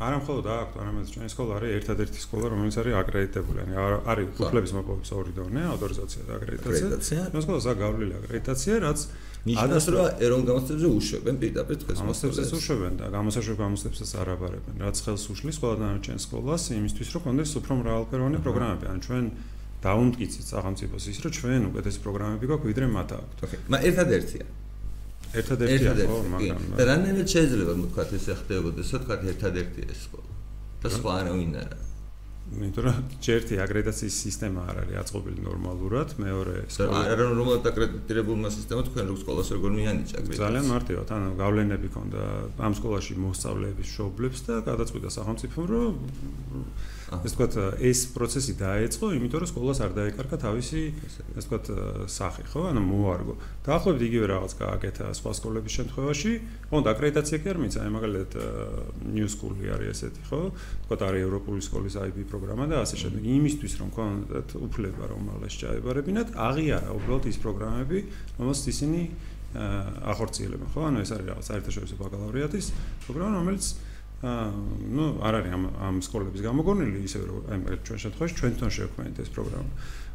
არა მხოლოდ აქვს, არამედ ჩვენი სკოლა არის ერთადერთი სკოლა, რომელიც არის აკრედიტებული. ანუ არის უფლების მოპოვების ორი დონე, ავტორიზაცია და აკრედიტაცია. ეს სკოლა ზაგავლილი აკრედიტაცია, რაც ნიშნავს რომ ეროვნულ გამოცდებებზე უშვებენ პირდაპირ თქვენს მოსწავლეებს. უშვებენ და გამოსაშვებ გამოცდებსაც არ აბარებენ. რაც ხელს უშლის ყველა დანარჩენ სკოლას იმისთვის, რომ კონდეს უფრო მრავალფეროვანი პროგრამები. ანუ ჩვენ დაუნტკიცეთ სახელმწიფოს ის, რომ ჩვენ უკეთესი პროგრამები გვაქვს, ვიდრე მათ ოკეი. მაგრამ ერთადერთია. ერთადერთია ხო, მაგრამ და რანაირად შეიძლება თქვა ესე ხდებოდეს, თქვა ერთადერთია ეს სკოლა. და სხვა არ უნდა რა. იმიტომ რომ ჯერთი აკრედიტაციის სისტემა არ არის აწყობილი ნორმალურად, მეორე სკოლა არ არის ნორმალურად აკრედიტირებულმა სისტემა თქვენ როგორ სკოლას როგორ მიანიჭა აკრედიტაცია. ძალიან მარტივად, ანუ გავლენები ქონდა ამ სკოლაში მოსწავლეების შობლებს და გადაწყვიტა სახელმწიფომ, რომ ეს თქვა ეს პროცესი დაეწყო, იმიტომ რომ სკოლას არ დაეკარგა თავისი ეს თქვა სახე, ხო? ანუ მოარგო. დაახლოებით იგივე რაღაც გააკეთა სხვა სკოლების შემთხვევაში, ოღონდ აკრედიტაცია კი არ მიცა, აი მაგალითად new school-ი არის ესეთი, ხო? თქვა არის ევროპული სკოლის IB პროგრამა და ასე შემდეგ. იმისთვის რომ კონკრეტ უფლება რომ მალეს ჩაებარებინათ, აღიარა უბრალოდ ის პროგრამები, რომელსაც ისინი ახორციელებენ, ხო? ანუ ეს არის რაღაც საერთაშორისო ბაკალავრიატის პროგრამა, რომელიც ნუ არ არის ამ ამ სკოლების გამოგონილი ისე რომ აი ჩვენ შემთხვევაში ჩვენ თან შევქმნით ეს პროგრამა.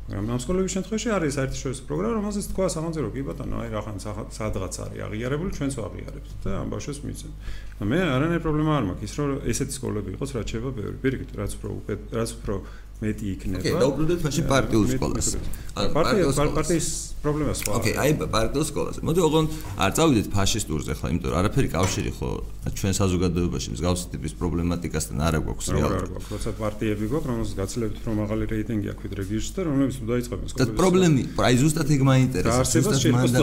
მაგრამ ამ სკოლების შემთხვევაში არის საერთაშორისო პროგრამა, რომელსაც თქვა სახელმწიფო კი ბატონო, აი რახან სადღაც არის აღიარებული, ჩვენც ვაღიარებთ და ამ ბავშვებს მიცემ. და მე არანაირი პრობლემა არ მაქვს ის რომ ესეთი სკოლები იყოს, რაც შეიძლება ბევრი. პირიქით, რაც უფრო რაც უფრო მეტი იქნება. ოკეი, დაუბრუნდეთ მაშინ პარტიულ სკოლას. ანუ პარტიის პარტიის პრობლემა სხვა. ოკეი, აი პარტიულ სკოლაზე. მოდი ოღონდ არ წავიდეთ ფაშისტურზე ხლა, იმიტომ რომ არაფერი კავშირი ხო ჩვენ საზოგადოებაში მსგავსი ტიპის პრობლემატიკასთან არ აქვს რეალურად. არ აქვს, როცა პარტიები გვაქვს, რომელსაც გაცილებით უფრო მაღალი რეიტინგი აქვს ვიდრე გიჟს და რომლებიც დაიწყებენ სკოლებში. და პრობლემი, აი ზუსტად ეგ მაინტერესებს. ზუსტად მანდა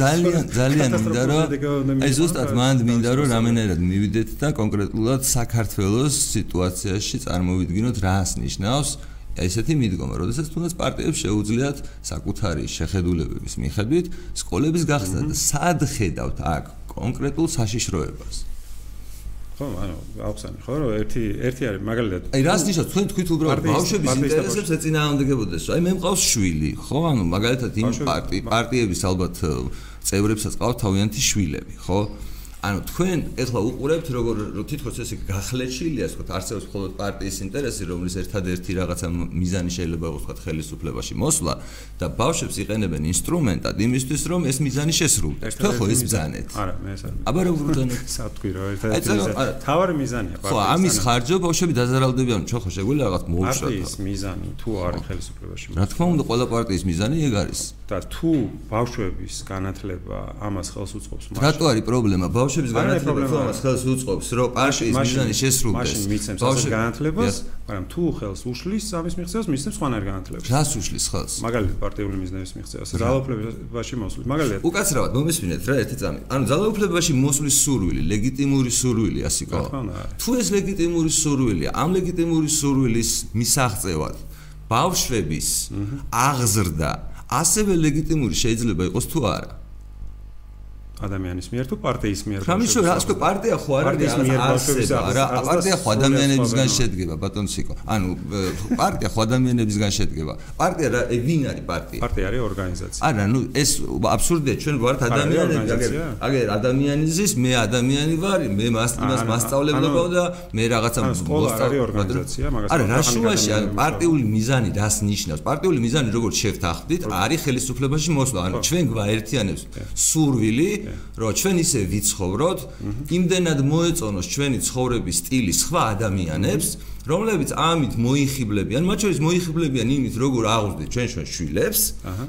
ძალიან ძალიან მინდა რომ აი ზუსტად მანდა მინდა რომ რამენერად მივიდეთ და კონკრეტულად საქართველოს სიტუაციაში წარმოვიდგინოთ რას ნიშნავს ესეთი მიდგომა, როდესაც თუნდაც პარტიებს შეუძლიათ საკუთარი შეხედულებების მიხედვით სკოლების გახსნა და სად ხედავთ აქ კონკრეტულ საშიშროებას? ხო, ანუ აუხსანი, ხო, რომ ერთი ერთი არის მაგალითად. აი, რას ნიშნავს თქვენ თქვით უბრალოდ ბავშვების ინტერესებს ეწინააღმდეგებოდეს, აი მე მყავს შვილი, ხო, ანუ მაგალითად იმ პარტიების ალბათ წევრებსაც ყავთ თავიანთი შვილები, ხო? ანუ თქვენ ეხლა უყურებთ როგორ თითქოს ესე გახლეჩილია თქო არსებობს მხოლოდ პარტიის ინტერესი რომლის ერთადერთი რაღაცა მიზანი შეიძლება იყოს თქო ხელისუფლებაში მოსვლა და ბავშვებს იყენებენ ინსტრუმენტად იმისთვის რომ ეს მიზანი შესრულდეს. თქო ხო ეს ბზანეთ. არა მე ეს არ აბა როგორ ბზანეთ სათქვი რა ერთადერთი თავარი მიზანია პარტიის ხო ამის ხარჯო ბავშვები დაზარალდებიან ხო ხო შეგვიძლია რაღაც მოუშვათ. პარტიის მიზანი თუ არის ხელისუფლებაში. რა თქმა უნდა ყველა პარტიის მიზანი ეგ არის და თუ ბავშვების განათლება ამას ხელს უწყობს მაშინ რატო არის პრობლემა? ბავშვების განათლება ამას ხელს უწყობს? რომ პარტიის მიზანი შესრულდეს? მაშინ მიცემს ამას განათლებას მაგრამ თუ ხელს უშლის ამის მიღწევას მისცემს სხვანაირ განათლებას. რას უშლის ხელს? მაგალითად პარტიული მიზნების მიღწევას. ძალაუფლებაში მოსვლის მაგალითად უკაცრავად მომისმინეთ რა ერთი წამი. ანუ ძალაუფლებაში მოსვლის სურვილი ლეგიტიმური სურვილი ასიკო თუ ეს ლეგიტიმური სურვილია ამ ლეგიტიმური სურვილის მისაღწევად ბავშვების აღზრდა ასევე ლეგიტიმური შეიძლება იყოს თუ არა ადამიანის მიერ თუ პარტიის მიერ? ხამიშო რა თქო პარტია ხო არ არის არსება რა პარტია ხო ადამიანებისგან შედგება ბატონ სიკო ანუ პარტია ხო ადამიანებისგან შედგება. პარტია რა ვინ არის პარტია? პარტია არის ორგანიზაცია. არა ნუ ეს აბსურდია ჩვენ ვართ ადამიანები აგერ აგერ ადამიანი ზის მე ადამიანი ვარ მე მას იმას მასწავლებლებო და მე რაღაცა მოსწავლე ორგანიზაცია მაგას არა რა შუაში ანუ პარტიული მიზანი რას ნიშნავს? პარტიული მიზანი როგორც შევთანხმდით არის ხელისუფლებაში მოსვლა. ანუ ჩვენ გვაერთიანებს სურვილი რომ ჩვენ ისე ვიცხოვროთ, იმდენად მოეწონოს ჩვენი ცხოვრების სტილი სხვა ადამიანებს, რომლებიც ამით მოიხიბლებიან, მათ შორის მოიხიბლებიან იმით, როგორ აღუდგეთ ჩვენ ჩვენ შვილებს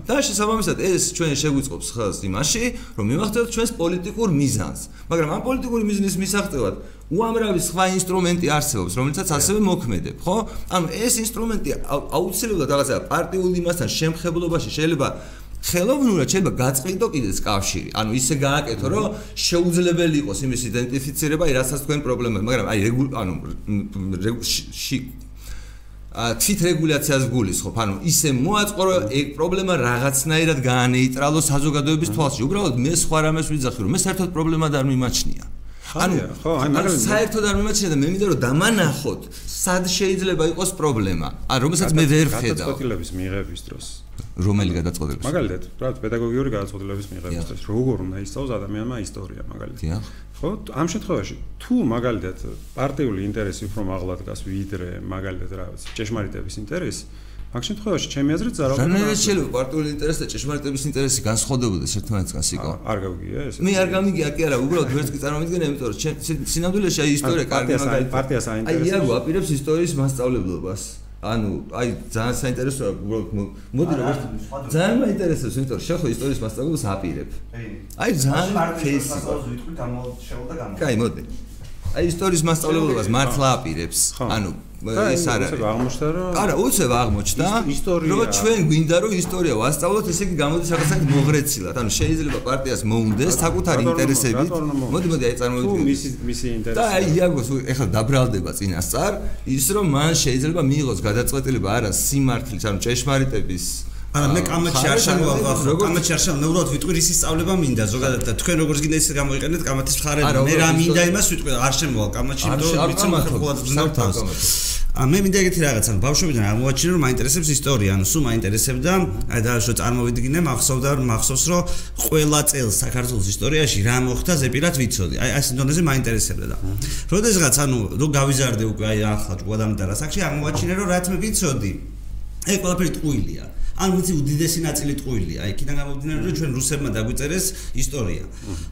და შესაბამისად ეს ჩვენ შეგვიწყობს ხელს იმაში, რომ მივახცევთ ჩვენს პოლიტიკურ მიზანს. მაგრამ ამ პოლიტიკური მიზნის მისაღწევად უამრავი სხვა ინსტრუმენტი არსებობს, რომელიცაც ასევე მოქმედებ, ხო? ანუ ეს ინსტრუმენტი აუცილებლად რაღაცა პარტიულ იმასთან შემხებლობაში შეიძლება ხელოვნურად შეიძლება გაწყვიტო კიდეც კავშირი. ანუ ისე გააკეთო, რომ შეუძლებელი იყოს იმის იდენტიფიცირება, რასაც თქვენ პრობლემაა, მაგრამ აი ანუ ა თვით რეგულაციას გულისხმობ. ანუ ისე მოაწყო, რომ ეგ პრობლემა რაღაცნაირად გაანეიტრალოს საზოგადოების თვალში. უბრალოდ მე სხვა რამეს ვიძახი, რომ მე საერთოდ პრობლემა არ მიმაჩნია. ანუ ხო, აი მაგრამ საერთოდ არ მიმაჩნია და მე მინდა რომ დამანახოთ, სად შეიძლება იყოს პრობლემა. ან რომელსაც მე ვერ ხედავ. გადაწყვეტილების მიღების დროს. რომელი გადაწყვეტილების? მაგალითად, რა პედაგოგიური გადაწყვეტილების მიღების დროს როგორ უნდა ისწავლოს ადამიანმა ისტორია მაგალითად. ხო, ამ შემთხვევაში თუ მაგალითად პარტიული ინტერესი უფრო მაღლა დგას ვიდრე მაგალითად რა ვიცი, ჭეშმარიტების ინტერესი მაგ შემთხვევაში ჩემი აზრით ზარავ რა შეიძლება პარტიული ინტერესი და ჭეშმარიტების ინტერესი განსხვავდებოდეს ერთმანეთისგან სიკო არ გავიგია ეს მე არ გამიგია კი არა უბრალოდ ვერც კი წარმოვიდგენე იმიტომ რომ სინამდვილეში აი ისტორია კარგი მაგალითად პარტიას აინტერესებს. აი იაგო აპირებს ისტორიის მასწავლებლობას ანუ აი ძალიან საინტერესოა უბრალოდ მოდი რომ ძალიან მაინტერესებს იმიტომ რომ შეხო ისტორიის მასწავლებლობას აპირებ. აი ძალიან ფეისი ვიტყვი გამოდშეულ და გამო კაი მოდი. აი ისტორიის მასწავლებლობას მართლა აპირებს. ანუ ეს არ არის. აღმოჩნდა რომ არა, უცებ აღმოჩნდა. რომ ჩვენ გვინდა რომ ისტორია ვასწავლოთ, ესე იგი გამოდის რაღაცა მოღრეცილად. ანუ შეიძლება პარტიას მოუნდეს საკუთარი ინტერესებით. მოდი, მოდი, აი წარმოვიდგინე. თუ მისი მისი ინტერესი. და აი იაგოს ეხლა დაბრალდება წინასწარ, ის რომ მან შეიძლება მიიღოს გადაწყვეტილება არა სიმართლის, ანუ ჭეშმარიტების არა მე კამათში არ შემოვალ ხო კამათში არ შემოვალ უბრალოდ ვიტყვი ისი სწავლება მინდა ზოგადად და თქვენ როგორც გინდა ისე გამოიყენეთ კამათის მხარები მე რა მინდა იმას ვიტყვი არ შემოვალ კამათში იმიტომ რომ ვიცი მხოლოდ ა მე მინდა ეგეთი რაღაც ანუ ბავშვობიდან აღმოაჩინე რომ მაინტერესებს ისტორია ანუ სულ მაინტერესებდა აი და შო წარმოვიდგინე მახსოვდა მახსოვს რომ ყველა წელს საქართველოს ისტორიაში რა მოხდა ზეპირად ვიცოდი აი ეს ინდონეზია მაინტერესებდა და. როდესღაც ანუ რო გავიზარდე უკვე აი ახლა ჭუადამდა რა საკში აღმოაჩინე რომ რაც მე ვიცოდი ეგ ყველაფერი ტყუილია ან ვიცი უდიდესი ნაწილი ტყუილია. იქიდან გამომდინარე, რომ ჩვენ რუსებმა დაგვიწერეს ისტორია.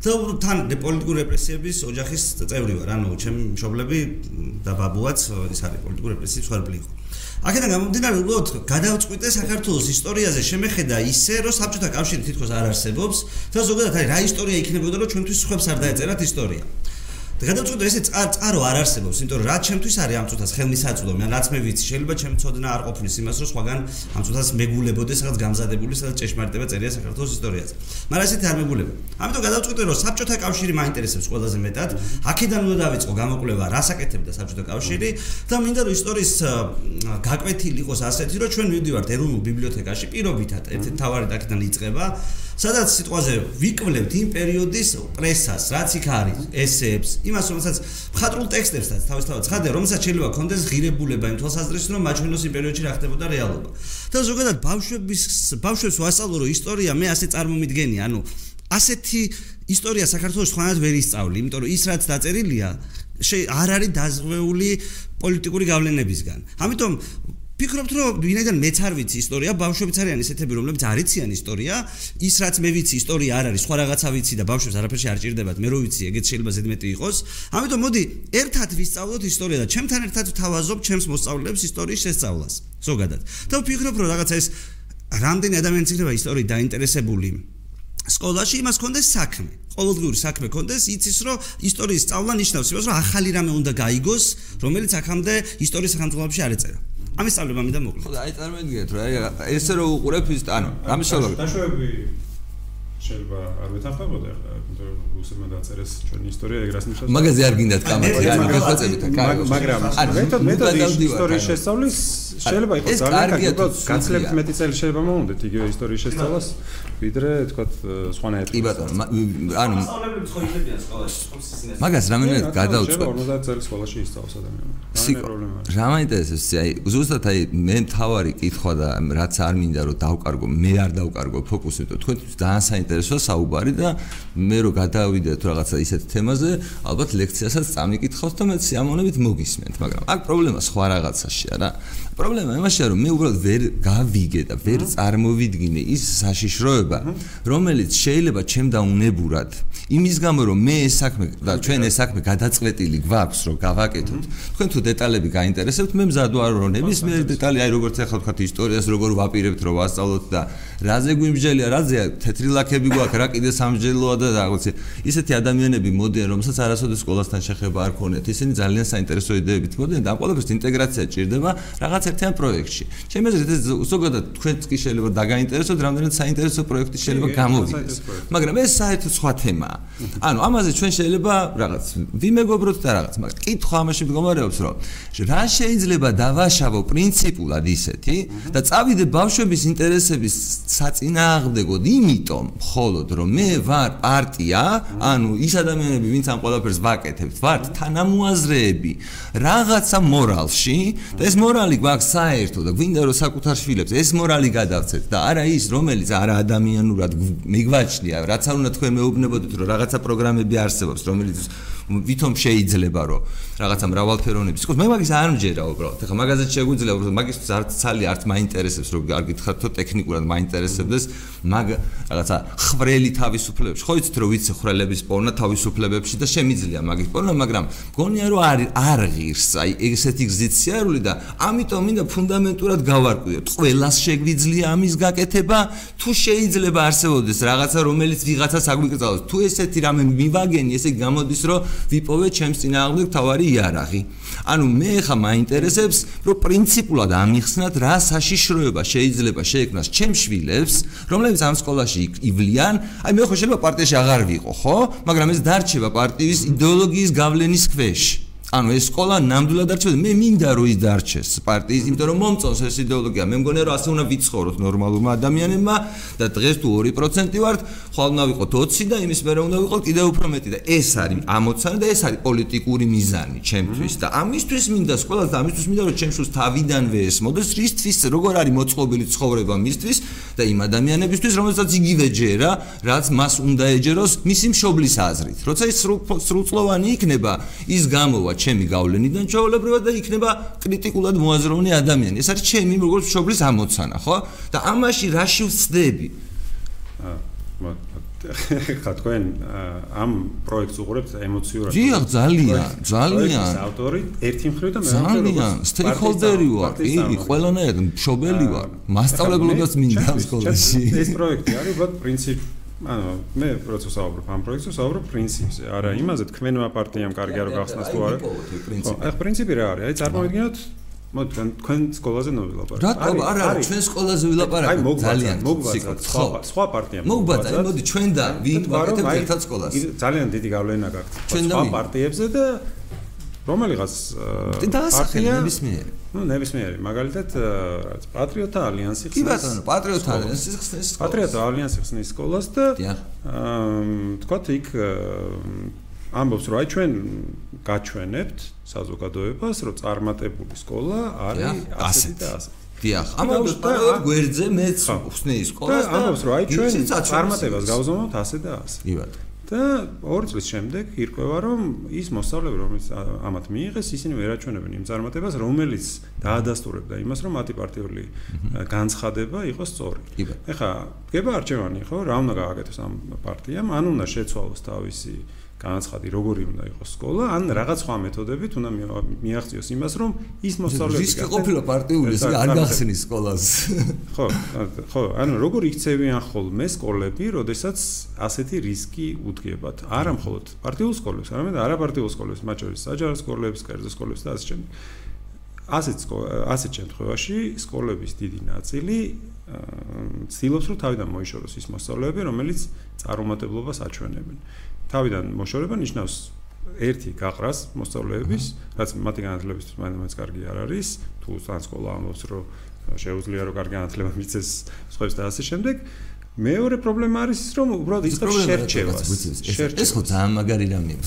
და თან პოლიტიკური რეპრესიების ოჯახის წევრი ვარ, ანუ ჩემი მშობლები და ბაბუაც ის არის პოლიტიკური რეპრესიის ხარბლი იყო. აქედან გამომდინარე, უბრალოდ გადავწყვიტე საქართველოს ისტორიაზე შემეხედა ისე, რომ საბჭოთა კავშირი თითქოს არ არსებობს და ზოგადად აი რა ისტორია იქნებოდა, რომ ჩვენთვის ხებს არ დაეწერათ ისტორია. და გადავწყვიტე ესე წარო არ არსებობს, იმიტომ რომ რა ჩემთვის არის ამ წუთას ხელმისაწვდომი, ან რაც მე ვიცი, შეიძლება ჩემ წოდნა არ ყოფნის იმას, რომ სხვაგან ამ წუთას მეგულებოდეს, სადაც გამზადებული, სადაც ჭეშმარიტება წერია საქართველოს ისტორიაზე. მაგრამ ესეთი არ მეგულება. ამიტომ გადავწყვიტე, რომ საბჭოთა კავშირი მაინტერესებს ყველაზე მეტად. აქედან უნდა დავიწყო გამოკვლევა, რას აკეთებდა საბჭოთა კავშირი და მინდა რომ ისტორიის გაკვეთილი იყოს ასეთი, რომ ჩვენ მივდივართ ეროვნულ ბიბლიოთეკაში პირობითად, ერთ-ერთი თავარი აქედან იწყება. სადაც სიტყვაზე ვიკვლევთ იმ პერიოდის პრესას, რაც იქ არის, ესეებს, იმას, რომელსაც მხატვრულ ტექსტებსაც თავისთავად ცხადია, რომელსაც შეიძლება კონდეს ღირებულება იმ თვალსაზრისით, რომ მაჩვენოს იმ პერიოდში რა ხდებოდა რეალობა. და ზოგადად ბავშვების ბავშვებს ვასწავლო, რომ ისტორია მე ასე წარმომიდგენია, ანუ ასეთი ისტორია საქართველოს ხანად ვერ ისწავლი, იმიტომ რომ ის რაც დაწერილია, არ არის დაზღვეული პოლიტიკური გავლენებისგან. ამიტომ ფიქრობთ რომ ვინაიდან მეც არ ვიცი ისტორია, ბავშვებიც არიან ისეთები, რომლებიც არიციან ისტორია, ის რაც მე ვიცი ისტორია არ არის, სხვა რაღაცა ვიცი და ბავშვებს არაფერში არ ჭირდებათ, მე რო ვიცი, ეგეც შეიძლება ზედმეტი იყოს. ამიტომ მოდი ერთად ვისწავლოთ ისტორია და ჩემთან ერთად ვთავაზობ ჩემს მოსწავლეებს ისტორიის შესწავლას. ზოგადად. და ვფიქრობ რომ რაღაცა ეს რამდენი ადამიანი იქნება ისტორიით დაინტერესებული სკოლაში იმას კონდეს საქმე. ყოველდღიური საქმე კონდეს, იცის რომ ისტორიის სწავლა ნიშნავს იმას, რომ ახალი რამე უნდა გაიგოს, რომელიც აქამდე ისტორიის სახელმწიფოებში არ ეწერა. ამის სწავლება მინდა მოკლედ. ხო და აი წარმოიდგინეთ რა ესე რომ უყურებ ის ანუ რამის სწავლება. დაშვები შეიძლება არ ვეთანხმებოდი ახლა რუსებმა დაწერეს ჩვენი ისტორია ეგრას ნიშნავს. მაგაზე არ გინდათ კამათი რა გახოცებით კაი. მაგრამ მეთოდ მეთოდი ისტორიის შესწავლის შეიძლება იყოს ძალიან კარგი გაცლებთ მეტი წელი შეიძლება მოუნდეთ იგივე ისტორიის შესწავლას ვიდრე თქვათ სხვანაირად. კი ბატონო ანუ მასწავლებლები ხო იდებიან სკოლაში მაგას რამენად გადავწყვეტ 50 წელი სკოლაში ისწავლოს ადამიანმა. რა მაინტერესებს აი ზუსტად აი მე თავარი კითხვა და რაც არ მინდა რომ დავკარგო მე არ დავკარგო ფოკუსი იმიტომ თქვენთვის ძალიან საინტერესოა საუბარი და მე რო გადავიდეთ რაღაცა ისეთ თემაზე ალბათ ლექციასაც წამიკითხავთ და მე სიამოვნებით მოგისმენთ მაგრამ აქ პრობლემა სხვა რაღაცაშია რა პრობლემა იმაშია რომ მე უბრალოდ ვერ გავიგე და ვერ წარმოვიდგინე ის საშიშროება რომელიც შეიძლება ჩემ და უნებურად იმის გამო რომ მე ეს საქმე და ჩვენ ეს საქმე გადაწყვეტილი გვაქვს რომ გავაკეთოთ თქვენ თუ დეტალები გაინტერესებთ მე მზად ვარ რომ ნებისმიერი დეტალი აი როგორც ახლა თქვა ისტორიას როგორ ვაპირებთ რომ ვასწავლოთ და რაზე გვიმსჯელია რაზეა თეთრი ლაქები გვაქვს რა კიდე სამსჯელოა და რაღაც ისეთი ადამიანები მოდიან რომელსაც არასოდეს სკოლასთან შეხება არ ქონიათ ისინი ძალიან საინტერესო იდეებით მოდიან და ამ ყველაფერს ინტეგრაცია ჭირდება. რაღაც ერთიან პროექტში. ჩემი აზრით ეს ზოგადად თქვენც კი შეიძლება დაგაინტერესოთ რამდენად საინტერესო პროექტი შეიძლება გამოვიდეს. მაგრამ ეს საერთოდ სხვა თემაა ანუ ამაზე ჩვენ შეიძლება რაღაც ვიმეგობროთ და რაღაც მაგრამ კითხვა ამაში მდგომარეობს რომ რა შეიძლება დავაშავო პრინციპულად ისეთი და წავიდე ბავშვების ინტერესების საწინააღმდეგოდ იმიტომ მხოლოდ რომ მე ვარ პარტია ანუ ის ადამიანები ვინც ამ ყველაფერს ვაკეთებთ ვართ თანამოაზრეები რაღაცა მორალში და ეს მორალი გვაქვს საერთო და გვინდა რომ საკუთარ შვილებს ეს მორალი გადავცეთ და არა ის რომელიც არა ადამიანურად მიგვაჩნია. რაც არ უნდა თქვენ მეუბნებოდეთ რომ რაღაცა პროგრამები არსებობს რომელიც ვითომ შეიძლება რომ რაღაცა მრავალფეროვნების იყოს მე მაგის არ მჯერა უბრალოდ. ეხლა მაგაზეც შეგვიძლია უბრალოდ მაგის არც ცალი არც მაინტერესებს რომ არ გითხრათ თო ტექნიკურად მაინტერესებდეს. მაგ რაღაცა ხრელი თავისუფლებებში. ხო იცით რომ ვიცი ხრელების პოვნა თავისუფლებებში და შემიძლია მაგის პოვნა მაგრამ გონია რომ არ არ ღირს. აი ესეთი გზით სიარული და ამიტომ მინდა ფუნდამენტურად გავარკვიოთ. ყველას შეგვიძლია ამის გაკეთება. თუ შეიძლება არსებობდეს რაღაცა რომელიც ვიღაცას აგვიკრძალოს თუ ესეთი რამე მივაგენი ესე გამოდის რომ ვიპოვე ჩემს წინააღმდეგ თავარი იარაღი. ანუ მე ხა მაინტერესებს, რომ პრინციპულად ამიხსნათ რა საშიშროება შეიძლება შეექმნას ჩემ შვილებს, რომლებიც ამ სკოლაში ივლიან. აი მე ხო შეიძლება პარტიაში აღარ ვიყო, ხო? მაგრამ ეს დარჩება პარტიის იდეოლოგიის გავლენის ქვეშ. ანუ ეს სკოლა ნამდვილად არჩევდა მე მინდა რომ ის დარჩეს პარტიის იმიტომ რომ მომწონს ეს იდეოლოგია. მე მგონია რომ ასე უნდა ვიცხოვროთ ნორმალურმა ადამიანებმა და დღეს თუ 2% ვართ ხვალ უნდა ვიყოთ 20 და იმის მერე უნდა ვიყოთ კიდევ უფრო მეტი და ეს არის ამოცანა და ეს არის პოლიტიკური მიზანი ჩემთვის და ამისთვის მინდა სკოლას და ამისთვის მინდა რომ ჩემს თავიდანვე ეს მოდეს რისთვის როგორ არის მოწყობილი ცხოვრება მისთვის და იმ ადამიანებისთვის რომელსაც იგივე ჯერა რაც მას უნდა ეჯეროს მისი მშობლის აზრით. როცა ის სრულწლოვანი იქნება ის გამოვა ჩემი გავლენიდან ჩაოლებრივად და იქნება კრიტიკულად მოაზროვნე ადამიანი. ეს არის ჩემი როგორც მშობლის ამოცანა, ხო? და ამაში რაში ვწდები? ხა თქვენ ამ პროექტს უყურებთ ემოციურად? დიახ, ძალიან, ძალიან. ეს ავტორი ერთი მხრივ და მეორე მხრივ. ძალიან, სტეიქოლდერი ვარ, კი, ყველანაირად მშობელი ვარ. მასშტაბებლობას მინდა სკოლაში. ეს პროექტი არის უბრალოდ პრინციპი ანუ მე პროცესს ავაბრობ ამ პროექტს ავაბრობ პრინციპზე. არა იმაზე თქვენმა პარტიამ კარგი არ გახსნას თუ არა. ხო აი პრინციპი რა არის? აი წარმოვიდგინოთ მოდი თქვენ სკოლაზე ნოვილაპარაკეთ. რატომ არა არა ჩვენ სკოლაზე ვილაპარაკეთ ძალიან მოგვიბაძათ სხვა სხვა პარტიამ მოგვიბაძათ მოდი ჩვენ და ვინ ვაკეთებთ ერთად სკოლას. ძალიან დიდი გავლენა გაქვთ სხვა პარტიებზე და რომელიღაც პარტია? ნებისმიერი. ну ნებისმიერი. მაგალითად რაც პატრიოტთა ალიანსი ხსნის კი ბატონო პატრიოტთა ალიანსი ხსნის პატრიოტთა ალიანსი ხსნის სკოლას და აა თქვათ იქ ამბობს რომ აი ჩვენ გაჩვენებთ საზოგადოებას რომ წარმატებული სკოლა არის ასეთი და ასეთი დიახ ამბობს პატრიოტ გვერდზე მეც ხსნის სკოლას და ამბობს რომ აი ჩვენ წარმატებას გავზომოთ ასე და ასე კი ბატონო და ორი წლის შემდეგ ირკვევა რომ ის მოსწავლეები რომელიც ამათ მიიღეს ისინი ვერაჩვენებენ იმ წარმატებას რომელიც დაადასტურებდა იმას რომ მათი პარტიული განცხადება იყოს სწორი. ეხლა გება არჩევანი ხო? რა უნდა გააკეთოს ამ პარტიამ? ან უნდა შეცვალოს თავისი განაცხადი როგორი უნდა იყოს სკოლა, ან რაღაც სხვა მეთოდებით უნდა მიაღწიოს იმას, რომ ის მოსწავლეები ის ყოფილა პარტიული, ეს არ გახსნის სკოლას. ხო, ხო, ანუ როგორ იქცევიან ხოლმე სკოლები, როდესაც ასეთი რისკი უდგებათ. არა მხოლოდ პარტიულ სკოლებს, არამედ არაპარტიულ სკოლებს, მათ შორის საჯარო სკოლებს, კერძო სკოლებს და ასე შემდეგ. ასეთ ასეთ შემთხვევაში სკოლების დიდი ნაწილი ცდილობს რომ თავიდან მოიშოროს ის მოსწავლეები, რომელიც წარუმატებლობას აჩვენებენ. თავიდან მოშორება ნიშნავს ერთი გაყრას მოსწავლეების, რაც მათი განათლებისთვის მაინც კარგი არ არის, თუ სან სკოლა ამბობს, რომ შეუძლია რომ კარგი განათლება მიცეს სხვებს და ასე შემდეგ. მეორე პრობლემა არის ის რომ უბრალოდ იწყებს შერჩევას. ეს ხო ძალიან მაგარი რამეა.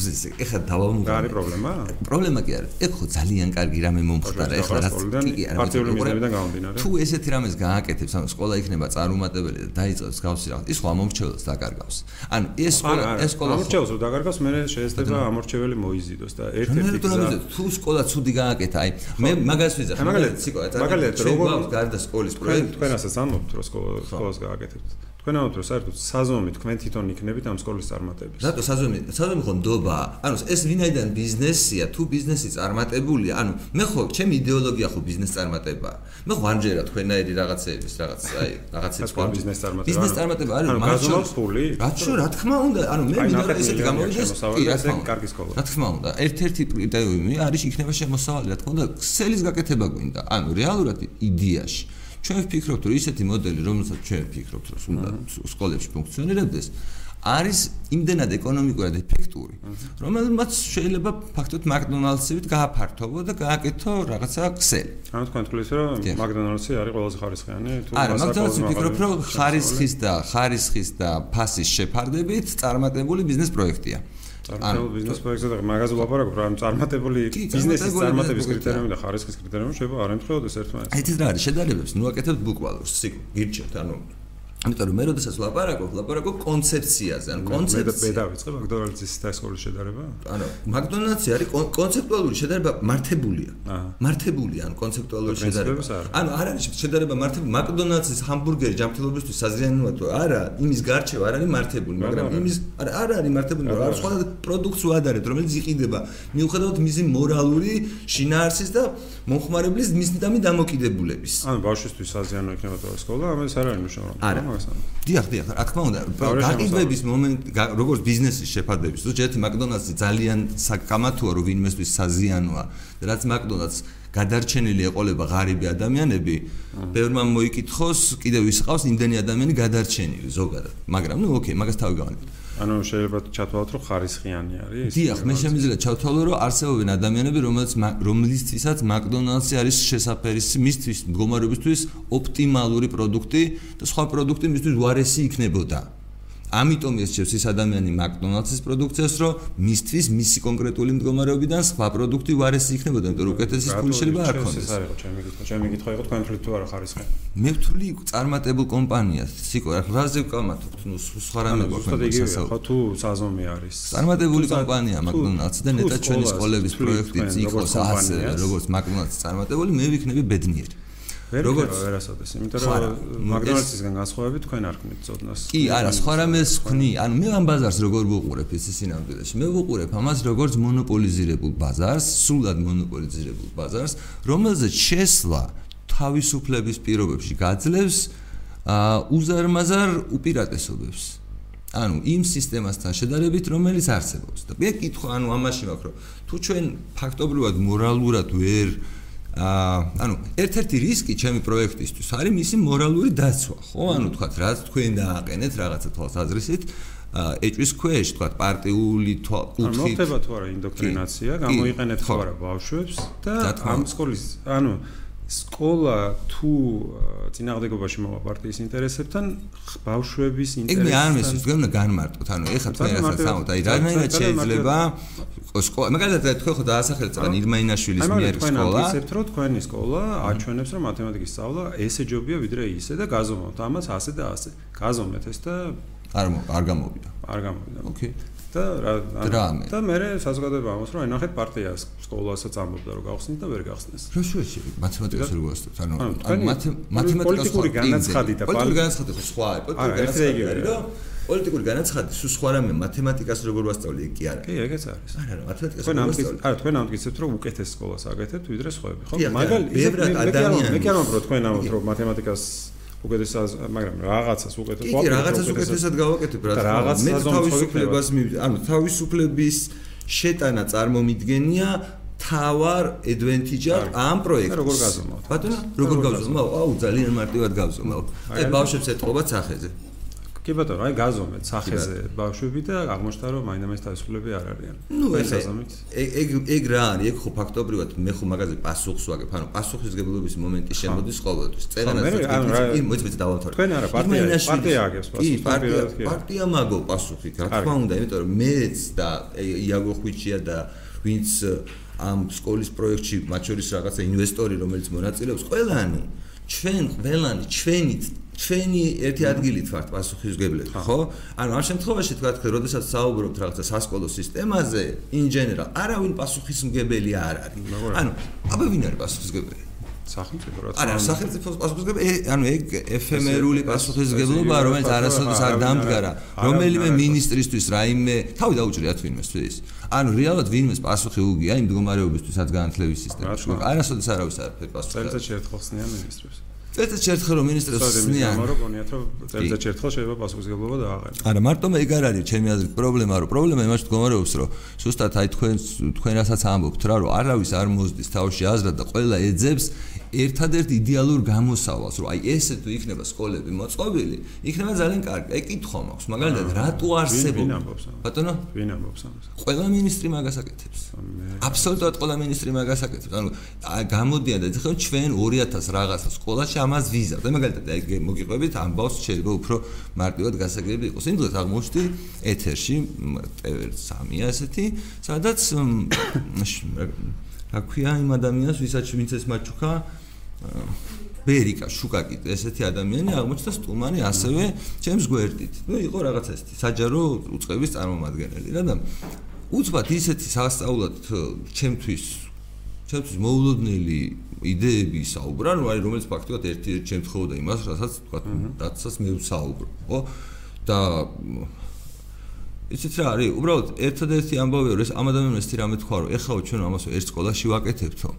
ეხლა დავამუღე. გარი პრობლემა? პრობლემა კი არა. ეხლა ხო ძალიან კარგი რამე მომხდარა. ეხლა რაც კი არა. პარტიული მიზნებიდან გამომდინარე. თუ ესეთი რამეს გააკეთებს, ანუ სკოლა იქნება წარუმატებელი და დაიწყებს გავსი რაღაც. ის ხო ამორჩეველს დაკარგავს. ანუ ეს სკოლა ეს სკოლა ამორჩეველს რო დაკარგავს, მე შეიძლება ამორჩეველი მოიზიდოს და ერთ-ერთი გზა თუ სკოლა ცუდი გააკეთა, აი მე მაგას ვიზახ. მაგალითად, მაგალითად როგორ გარდა სკოლის პროექტი თქვენ ასაც ამბობთ რომ სკოლა სკოლას გააკეთებთ. თქვენ ამბობთ რომ საერთოდ საზომი თქვენ თვითონ იქნებით ამ სკოლის წარმატების. რატო საზომი? საზომი ხო ნდობა. ანუ ეს ვინაიდან ბიზნესია, თუ ბიზნესი წარმატებულია, ანუ მე ხო ჩემი იდეოლოგია ხო ბიზნეს წარმატება. მე ხო არჯერა თქვენაირი რაღაცეების რაღაც აი რაღაცებს ხო ბიზნეს წარმატება. ბიზნეს წარმატება არის მაგალითად ფული. რატო რა თქმა უნდა, ანუ მე მინდა ესეთი გამოვიდეს. კი, რა თქმა უნდა, კარგი სკოლა. რა თქმა უნდა, ერთ-ერთი კრიტერიუმი არის იქნება შემოსავალი, რა თქმა უნდა, ქსელის გაკეთება გვინდა. ანუ რეალურად იდეაში ჩვენ ვფიქრობთ რომ ისეთი მოდელი რომელსაც ჩვენ ვფიქრობთ რომ უნდა სკოლებში ფუნქციონირებდეს არის იმდენად ეკონომიკურად ეფექტური. რომელმაც შეიძლება ფაქტობრივად მაკდონალდსივით გააფართოვო და გააკეთო რაღაცა ქსელი. ანუ თქვენ თulis რომ მაკდონალდსი არის ყველაზე ხარისხიანი თუ არა მაკდონალდსი ვფიქრობ რომ ხარისხის და ხარისხის და ფასის შეფარდებით წარმატებული ბიზნეს პროექტია წარმატებული ბიზნეს პროექტზე და მაგაზე ვლაპარაკობ რა წარმატებული ბიზნესის წარმატების კრიტერიუმი და ხარისხის კრიტერიუმი შეიძლება არ ემთხვეოდეს ერთმანეთს. აი ეს რა არის შედარებებს ნუ აკეთებთ ბუკვალურს სიკ გირჩევთ ანუ ამიტომ რომ მე როდესაც ვლაპარაკობ, ვლაპარაკობ კონცეფციაზე, ანუ კონცეფცია. მე დავიწყე მაკდონალდსის და სკოლის შედარება? ანუ მაკდონალდსი არის კონცეპტუალური შედარება მართებულია. მართებულია, ანუ კონცეპტუალური შედარება. ანუ არ არის შედარება მართებული მაკდონალდსის ჰამბურგერი ჯანმრთელობისთვის საზიანოა თუ არა, იმის გარჩევა არ არის მართებული, მაგრამ იმის არ არ არის მართებული, რა სხვა პროდუქტს უადარებთ, რომელიც იყიდება მიუხედავად მისი მორალური შინაარსის და მომხმარებლის მისდამი დამოკიდებულების. ანუ ბავშვისთვის საზიანო იქნება თუ სკოლა, ამას არ არის მნიშვნელოვანი. არა დიახ, დიახ, რა თქმა უნდა, გაყიდვების მომენტი, როგორც ბიზნესის შეფარდების, თუ ჯერ მაკდონალდსი ძალიან საკამათოა, რომ ვინმესთვის საზიანოა, რაც მაკდონალდს გადარჩენილი ეყოლება ღარიბი ადამიანები, ბევრმა მოიკითხოს, კიდევ ის ყავს იმდენი ადამიანი გადარჩენილი ზოგადად. მაგრამ ნუ ოკეი, მაგას თავი გავანებთ. ანუ შეიძლება ჩათვალოთ, რომ ხარისხიანი არის. დიახ, მე შემიძლია ჩავთვალო, რომ არსებობენ ადამიანები, რომელიც რომლისთვისაც მაკდონალდსი არის შესაძფერისი მისთვის მდგომარეობისთვის ოპტიმალური პროდუქტი და სხვა პროდუქტი მისთვის უარესი იქნებოდა. ამიტომ ეს შეფს ის ადამიანი მაკდონალდსის პროდუქციას რომ მისთვის მისი კონკრეტული მდგომარეობიდან სხვა პროდუქტი ვარესი იქნებოდა, იმიტომ რომ უკეთესი ფული შეიძლება არ ქონდეს. ეს არის ხო, ჩემი კითხვა, ჩემი კითხვა იყო თქვენ თვლით თუ არა ხარისხი. მე ვთვლი წარმატებულ კომპანიას, სიკო, რაზე ვკამათობთ, ნუ სხვა რამე გვაქვს ხო თუ საზომი არის. წარმატებული კომპანია მაკდონალდსი და ნეტა ჩვენი სკოლების პროექტიც იყოს ასე, როგორც მაკდონალდსი წარმატებული, მე ვიქნები ბედნიერი. როგორც ვერასოდეს, იმიტომ რომ მაგდონალდსისგან განსხვავებით თქვენ არ ხმით წოდნას. კი, არა, სხვა რამეს ხვნი. ანუ მე ამ ბაზარს როგორ ვუყურებ ის სინამდვილეში? მე ვუყურებ ამას როგორც მონოპოლიზირებულ ბაზარს, სულად მონოპოლიზირებულ ბაზარს, რომელზეც შესვლა თავისუფლების პირობებში გაძლევს აა უზარმაზარ უპირატესობებს. ანუ იმ სისტემასთან შედარებით, რომელიც არსებობს. და მე კითხვა, ანუ ამაში მაქვს, რომ თუ ჩვენ ფაქტობრივად მორალურად ვერ აა ანუ ერთ-ერთი რისკი ჩემი პროექტისთვის არის მისი მორალური დაცვა, ხო? ანუ თქვა რა თქვენ დააყენეთ რაღაცა თვალსაზრისით აა ეჭვის ქვეშ, თქვა პარტიული კუთხით. ანუ მოხდება თუ არა ინდოქტრინაცია, გამოიყენეთ თუ არა ბავშვებს და ამ სკოლის, ანუ სკოლა თუ წინააღმდეგობაში მოვა პარტიის ინტერესებთან ბავშვების ინტერესთან ეგ მე არ მესმის თქვენ უნდა განმარტოთ. ანუ ეხლა თქვენ რასაც ამბობთ აი რანაირად შეიძლება სკოლა. მაგალითად თქვენ ხო დაასახელეთ ძალიან ირმაინაშვილის მიერ სკოლა თქვენ ამბობთ რომ თქვენი სკოლა აჩვენებს რომ მათემატიკის სწავლა ესე ჯობია ვიდრე ისე და გაზომავთ. ამას ასე და ასე. გაზომეთ ეს და არ არ გამოვიდა. არ გამოვიდა. ოკეი. და რა და მე საზოგადოება ამას რომ ნახეთ პარტიას სკოლასაც ამბობდა რომ გავხსნით და ვერ გავხსნეს. რა შუაში მათემატიკას რო გასწავთ ანუ მათემატიკას პოლიტიკური განაცხადი და პოლიტიკური განაცხადი სხვა პოლიტიკური განაცხადი რომ პოლიტიკური განაცხადი სულ სხვა რამე მათემატიკას როგორ ვასწავლი კი არა. კი ეგეც არის. არა რა მათემატიკას როგორ ვასწავლი? არა თქვენ ამტკიცებთ რომ უკეთეს სკოლას აკეთებთ ვიდრე სხვაები ხო? მაგალითად მე კი არ მომბრო თქვენ ამბობთ რომ მათემატიკას უკეთესად, მაგრამ რაღაცას უკეთესად ვაკეთებ. კი, რაღაცას უკეთესად გავაკეთებ, რა თქმა უნდა. მე თავისუფლებას მივიდე, ანუ თავისუფლების შეტანა წარმომიდგენია თავარ advantage-ად ამ პროექტს. როგორ გაზომავთ? ბატონო, როგორ გაზომავ? აუ, ძალიან მარტივად გაზომავ. აი, ბავშვებს ეთყობათ სახეზე. კი ბატონო, აი გაზომეთ სახეზე ბავშვები და აღმოჩნდა რომ მაინდა-მაინც თავისუფლები არ არიან. ნუ ეს ეგ ეგ რა არის? ეგ ხო ფაქტობრივად მე ხო მაგაზე პასუხს ვაგებ, ანუ პასუხისგებლობის მომენტი შემოდის ყოველთვის. წერანაც კი მოიწვით დავამთავრე. თქვენ არა პარტია პარტია აგებს პასუხს. კი, პარტია პარტია მაგო პასუხი, რა თქმა უნდა, იმიტომ რომ მეც და იაგო ხვიჩია და ვინც ამ სკოლის პროექტში მათ შორის რაღაცა ინვესტორი რომელიც მონაწილეობს, ყველანი ჩვენ ყველანი ჩვენით ჩვენი ერთი ადგილით ვართ პასუხისგებლები, ხო? ანუ ამ შემთხვევაში თქვა, როდესაც საუბრობთ რაღაცა სასკოლო სისტემაზე, in general, არავინ პასუხისმგებელი არ არის. ანუ, აბა ვინ არის პასუხისმგებელი? სახელმწიფო რა თქმა უნდა. არა, სახელმწიფო პასუხისმგებელი, ანუ ეგ ეფემერული პასუხისმგებლობა, რომელიც არასოდეს არ დამდგარა, რომელიმე ministristvis რაიმე, თავი დაუჭრიათ ვინმესთვის. ანუ რეალურად ვინმეს პასუხი უგია იმ მდგომარეობისთვის, რაც განათლების სისტემაში. არასოდეს არავის არ ფერ პასუხი. წელიწადში ერთხელ ხსნიან ministristvis. წელიწადში ერთხელ რომ ministristvis ხსნიან. მაგრამ გონიათ რომ წელიწადში ერთხელ შეიძლება პასუხისგებლობა დააყენოს. არა, მარტო მე ეგ არ არის ჩემი აზრით პრობლემა, რომ პრობლემა იმაში მდგომარეობს, რომ ზუსტად აი თქვენ თქვენ რასაც ამბობთ რა, რომ არავის არ მოსდის თავში აზრად და ყველა ეძებს ერთადერთ იდეალურ გამოსავალს, რომ აი ესე თუ იქნება სკოლები მოწყობილი, იქნება ძალიან კარგი. აი კითხვა მაქვს, მაგალითად, რატო არსებობს? ბატონო? ვინ ამბობს ამას? ყველა მინისტრი მაგას აკეთებს. აბსოლუტურად ყველა მინისტრი მაგას აკეთებს. ანუ გამოდიან და ეხლა ჩვენ 2000 რაღაცა სკოლაში ამას ვიზავ. და მაგალითად აი მოგიყვებით ამბავს შეიძლება უფრო მარტივად გასაგები იყოს. იმ დღეს აღმოჩნდი ეთერში TV3-ია ესეთი, სადაც რა ქვია იმ ადამიანს, ვისაც ვინც ეს მაჩუქა ბერიკა შუკაკი ესეთი ადამიანი აღმოჩნდა სტუმარი ასევე ჩემს გვერდით. ნუ იყო რაღაცა ესეთი საჯარო უწყების წარმომადგენელი რა და უცბად ისეთი სასწაულად ჩემთვის ჩემთვის მოულოდნელი იდეები საუბრა, ნუ არის რომელიც ფაქტობრივად ერთ-ერთი შემთხვევა იმას, რასაც თქვა, დაცას მე ვსაუბრო, ხო? და იცით რა არის? უბრალოდ ერთადერთი ამბავია, რომ ეს ამ ადამიანს თი რამე თქვა, რომ ეხლა ჩვენ ამას ერთ სკოლაში ვაკეთებთო.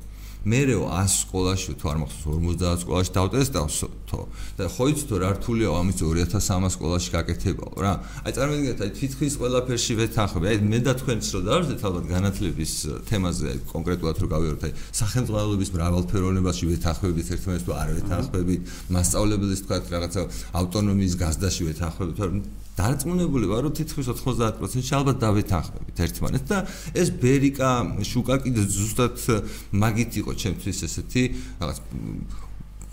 მეреო 100 სკოლაში თუ არ მახსოვს 50 სკოლაში დავტესტავთო და ხო იცით რა რთულია ამის 2300 სკოლაში გაკეთებაო რა. აი წარმოგიდგენთ აი თითქმის ყველაფერში ვეთანხმები. აი მე და თქვენც რო დავარდეთ ალბათ განათლების თემაზე აი კონკრეტულად რო გავიაროთ აი სახელმწიფოების მრავალფეროვნებაში ვეთანხმებით ერთმანეთს თუ არ ვეთანხმებით მასშტაბლებლის თქვა რაღაცა ავტონომიის გაზდაში ვეთანხმებით თორემ დარწმუნებული ვარ რომ თითქმის 90%-ში ალბათ დავეთანხმებით ერთმანეთს და ეს ბერიკა შუკა კიდე ზუსტად მაგით იყო ჩემთვის ესეთი რაღაც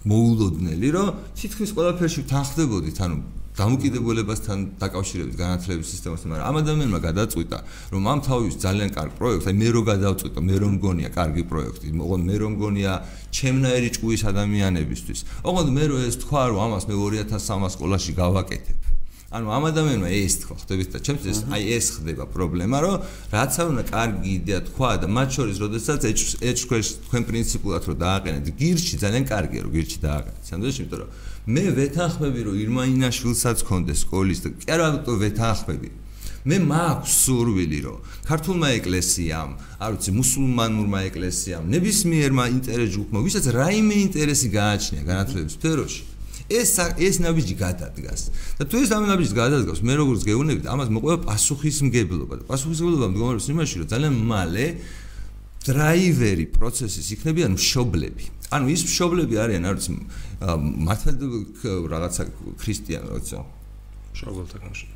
მოულოდნელი რომ თითქმის ყველაფერში თანხდებოდით ანუ დამოკიდებულებასთან დაკავშირებით განათლების სისტემასთან მაგრამ ამ ადამიანმა გადაწყვიტა რომ ამ თავის ძალიან კარგ პროექტს აი მე რო გადავწყვიტო მე რომ მგონია კარგი პროექტი ოღონდ მე რომ მგონია ჩემნაირი ჭკუის ადამიანებისთვის ოღონდ მე რო ეს თქვა რომ ამას მე 2300 სკოლაში გავაკეთებ ანუ ამ ადამიანმა ეს თქვა, ხდებით და ჩემს ეს აი ეს ხდება პრობლემა, რომ რაც არ უნდა კარგი იდეა თქვა და მათ შორის, როდესაც ეჭქვეს თქვენ პრინციპულად რომ დააყენეთ გირჩი ძალიან კარგია რომ გირჩი დააყენეთ. სანდოჩი, იმიტომ რომ მე ვეთანხმები რომ ირმაინაშვილსაც კონდეს სკოლის და კი არა თუ ვეთანხმები მე მაქვს სურვილი რომ ქართულმა ეკლესიამ, არ ვიცი, მუსულმანურმა ეკლესიამ, ნებისმიერმა ინტერეს ჯგუფმა, ვისაც რაიმე ინტერესი გააჩნია განათლების სფეროში, ეს ეს ნაბიჯი გადადგას. და თუ ეს ამ ნაბიჯს გადადგავს, მე როგორც გეუბნებით, ამას მოყვება პასუხისმგებლობა. და პასუხისმგებლობა მდგომარეობს იმაში, რომ ძალიან მალე დრაივერი პროცესის იქნებიან მშობლები. ანუ ის მშობლები არიან, არ ვიცი, მართლმადიდებლ რაღაცა ქრისტიან, როცა მშობელთა კავშირი.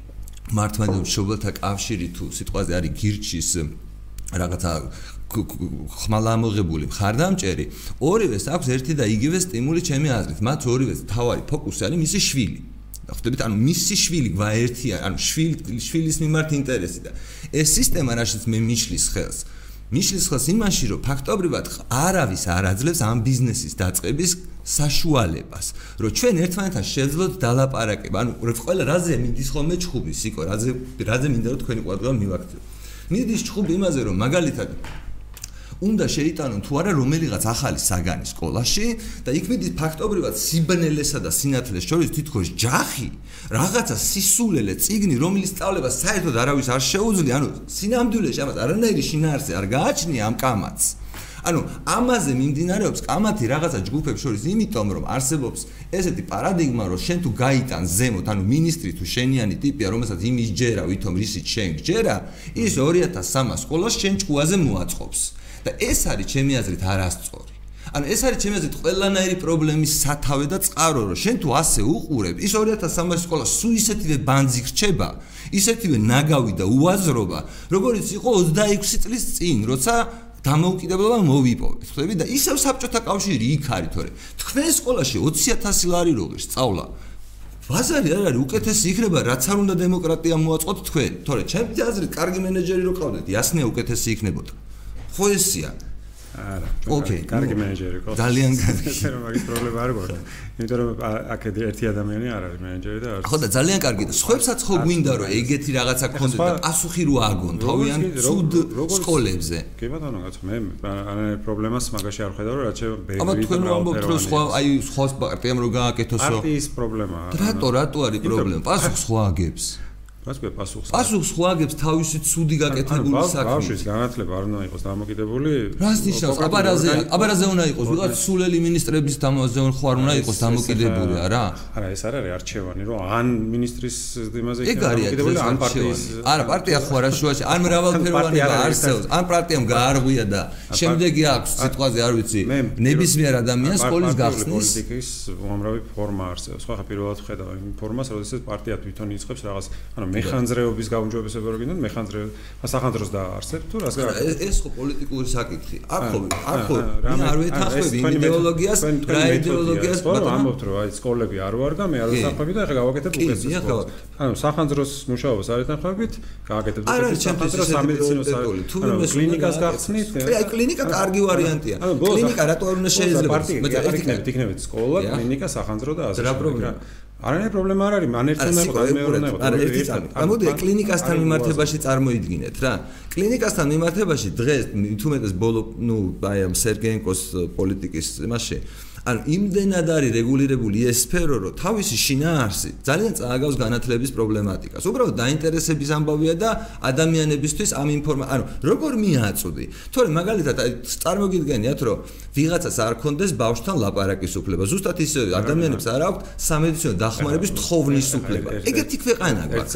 მართლმადიდებლ მშობელთა კავშირი თუ სიტყვაზე არის გირჩის რაღაცა ხმალამოღებული მხარდამჭერი ორივეს აქვს ერთი და იგივე სტიმული ჩემი აზრით. მათ ორივეს თავარი ფოკუსი არის მისი შვილი. ხვდებით ანუ მისი შვილი გვაერთია ანუ შვილი შვილის მიმართ ინტერესი და ეს სისტემა რაშიც მე მიშლის ხელს მიშლის ხელს იმაში რომ ფაქტობრივად არავის არ აძლევს ამ ბიზნესის დაწყების საშუალებას რომ ჩვენ ერთმანეთთან შეძლოთ დალაპარაკება. ანუ ყველა რაზე მიდის ხოლმე ჩხუბი სიკო რაზე რაზე მინდა რომ თქვენი ყველგან მივაქციო მიდის ჩხუბი იმაზე რომ მაგალითად უნდა შეიტანონ თუ არა რომელიღაც ახალი საგანი სკოლაში და იქ მიდის ფაქტობრივად სიბნელესა და სინათლეს შორის თითქოს ჯახი რაღაცა სისულელე ციგნი რომელიც სწავლება საერთოდ არავის არ შეუძლია. ანუ სინამდვილეში ამას არანაირი შინაარსი არ გააჩნია ამ კამათს ანუ ამაზე მიმდინარეობს კამათი რაღაცა ჯგუფებს შორის იმიტომ რომ არსებობს ესეთი პარადიგმა რომ შენ თუ გაიტან ზემოთ ანუ ministri თუ შენიანი ტიპია რომელსაც იმის ჯერა ვითომ რისიც შენ ჯერა ის 2300 სკოლას შენ ჭკუაზე მოაწყობს და ეს არის ჩემი აზრით არასწორი. ანუ ეს არის ჩემი აზრით ყველანაირი პრობლემის სათავე და წყარო, რომ შენ თუ ასე უყურებ, ის 2300 სკოლა სულ ისეთივე ბანძი რჩება, ისეთივე ნაგავი და უაზრობა, როგორც იყო 26 წლის წინ, როცა დამოუკიდებლობა მოვიპოვეთ. ხვდები და ისევ საბჭოთა კავშირი იქ არის, თორე თქვენ სკოლაში 20000 ლარი როგერ სწავლა. ბაზარი არ არის უკეთესი იქნება, რაც არ უნდა დემოკრატია მოაწყოთ თქვენ. თორე ჩემი აზრით, კარგი მენეჯერი რო ყავდეთ, იასნია უკეთესი იქნებოდა. ხო ესია? არა. ოკეი, კარგი მენეჯერი ყავს. ძალიან კარგი. ეს რომ მაგის პრობლემა არ გვაქვს. იმიტომ რომ აქეთ ერთი ადამიანი არ არის მენეჯერი და ხო და ძალიან კარგი და სხვებსაც ხო გვინდა რომ ეგეთი რაღაცა გქონდეთ და პასუხი რო აგონ თავიან ცუდ სკოლებზე. კი ბატონო, კაცო, მე არა პრობლემას მაგაში არ ხედავ, რაც შეიძლება აბა თქვენ რომ ამბობთ რომ სხვა აი სხვა პარტიამ რო გააკეთოსო. პარტიის პრობლემაა. რატო, რატო არის პრობლემა? პასუხს ხო აგებს? რაც მე პასუხს. პასუხს ხვაგებს თავისი ცუდი გაკეთებული საქმე. ბავშვის განათლება არ უნდა იყოს დამოკიდებული რას ნიშნავს? აბარაზე აბარაზე უნდა იყოს ვიღაც სულელი მინისტრების დამოზე ხო არ უნდა იყოს დამოკიდებული არა? არა ეს არ არის არჩევანი რომ ან მინისტრის იმაზე იქნება დამოკიდებული ან პარტიის არა პარტია ხო არა შუაში ან მრავალფეროვანება არსებობს ან პარტიამ გაარღვია და შემდეგი აქვს სიტყვაზე არ ვიცი ნებისმიერ ადამიანს სკოლის გახსნის პოლიტიკის უამრავი ფორმა არსებობს. ხო ხა პირველად ხედავ იმ ფორმას როდესაც პარტია თვითონ იწყებს რაღაც ანუ მეხანძრეობის გაუმჯობესება რო გინდათ მეხანძრეობა სახანძროს დაარსებ თუ რას გარდა ეს ხო პოლიტიკური საკითხი. არ ხო არ ხო არ ვეთახები იდეოლოგიას რა იდეოლოგიას ბატონო ამბობთ რომ აი სკოლები არ ვარ და მე არ ვეთახები და ეხლა გავაკეთებ უკეთეს ანუ სახანძროს მუშაობას არ ეთახებით გააკეთებ უკეთეს სახანძროს სამედიცინო ანუ კლინიკას გახსნით აი კლინიკა კარგი ვარიანტია. კლინიკა რატო არ უნდა შეიძლება? მე იქნებით იქნებით სკოლა კლინიკა სახანძრო და ასე რა პრობლემა არანაირი პრობლემა არ არის, მან ერთი უნდა იყოს, მეორე უნდა იყოს. არა, ერთი წამი. ამოდი კლინიკასთან მიმართებაში წარმოიდგინეთ რა. კლინიკასთან მიმართებაში დღეს თუმეტეს ბოლო, ნუ აი ამ სერგენკოს პოლიტიკის იმაში ანუ იმდენად არის რეგულირებული ეს სფერო, რომ თავისი შინაარსი ძალიან წააგავს განათლების პრობლემატიკას. უბრალოდ დაინტერესების ამბავია და ადამიანებისთვის ამ ინფორმაცია, ანუ როგორ მიაწვდი? თორე მაგალითად წარმოგიდგენიათ, რომ ვიღაცას არ კონდეს ბავშვთან ლაპარაკის უფლება. ზუსტად ისე ადამიანებს არ აქვს სამედიცინო დახმარების თხოვნის უფლება. ეგეთი ქვეყანა გვაქვს.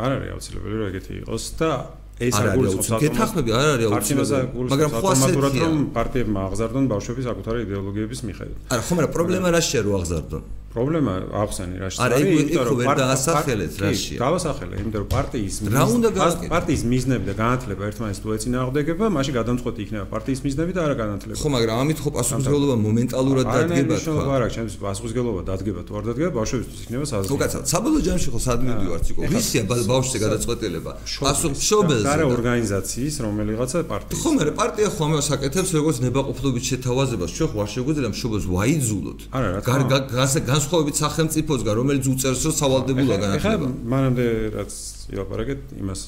არ არის აუცილებელი რომ ეგეთი იყოს და ეს არ გულისხმობს გეთახმები არ არის აუცილებელი მაგრამ ხო ასეთია რომ პარტიებმა აღზარდონ ბავშვების საკუთარი იდეოლოგიების მიხედვით. არა ხო მაგრამ პრობლემა რაშია რომ აღზარდონ პრობლემა ახსენი რა შეიძლება არა იქ ხო ვერ დაასახელეთ რაშია დავასახელე იმიტომ რომ პარტიის რა უნდა პარტიის მიზნები და განათლება ერთმანეთს თუ ეცინააღმდეგება მაშინ გადამწყვეტი იქნება პარტიის მიზნები და არა განათლება. ხო მაგრამ ამით ხო პასუხისმგებლობა მომენტალურად დადგება ხო არა ჩემს პასუხისმგებლობა დადგება თუ არ დადგება ბავშვებისთვის იქნება საზრდო ხო კაცო საბოლოო ჯამში ხო სად მივიდივართ იქ ვისია ბავშვზე გადაწყვეტილება. პასუხისმგებლობა არა ორგანიზაციის რომელიღაცა პარტია ხო მაგრამ პარტია ხო ამას აკეთებს როგორც ნებაყოფლობის შეთავაზებას. ჩვენ ხო არ შეგვიძლია მშობელს ვაიძულოთ. არა რა განსხვავებით სახელმწიფოსგან, რომელიც უწევს რომ სავალდებულა განათლება. ეხლა მანამდე რაც ილაპარაკეთ, იმას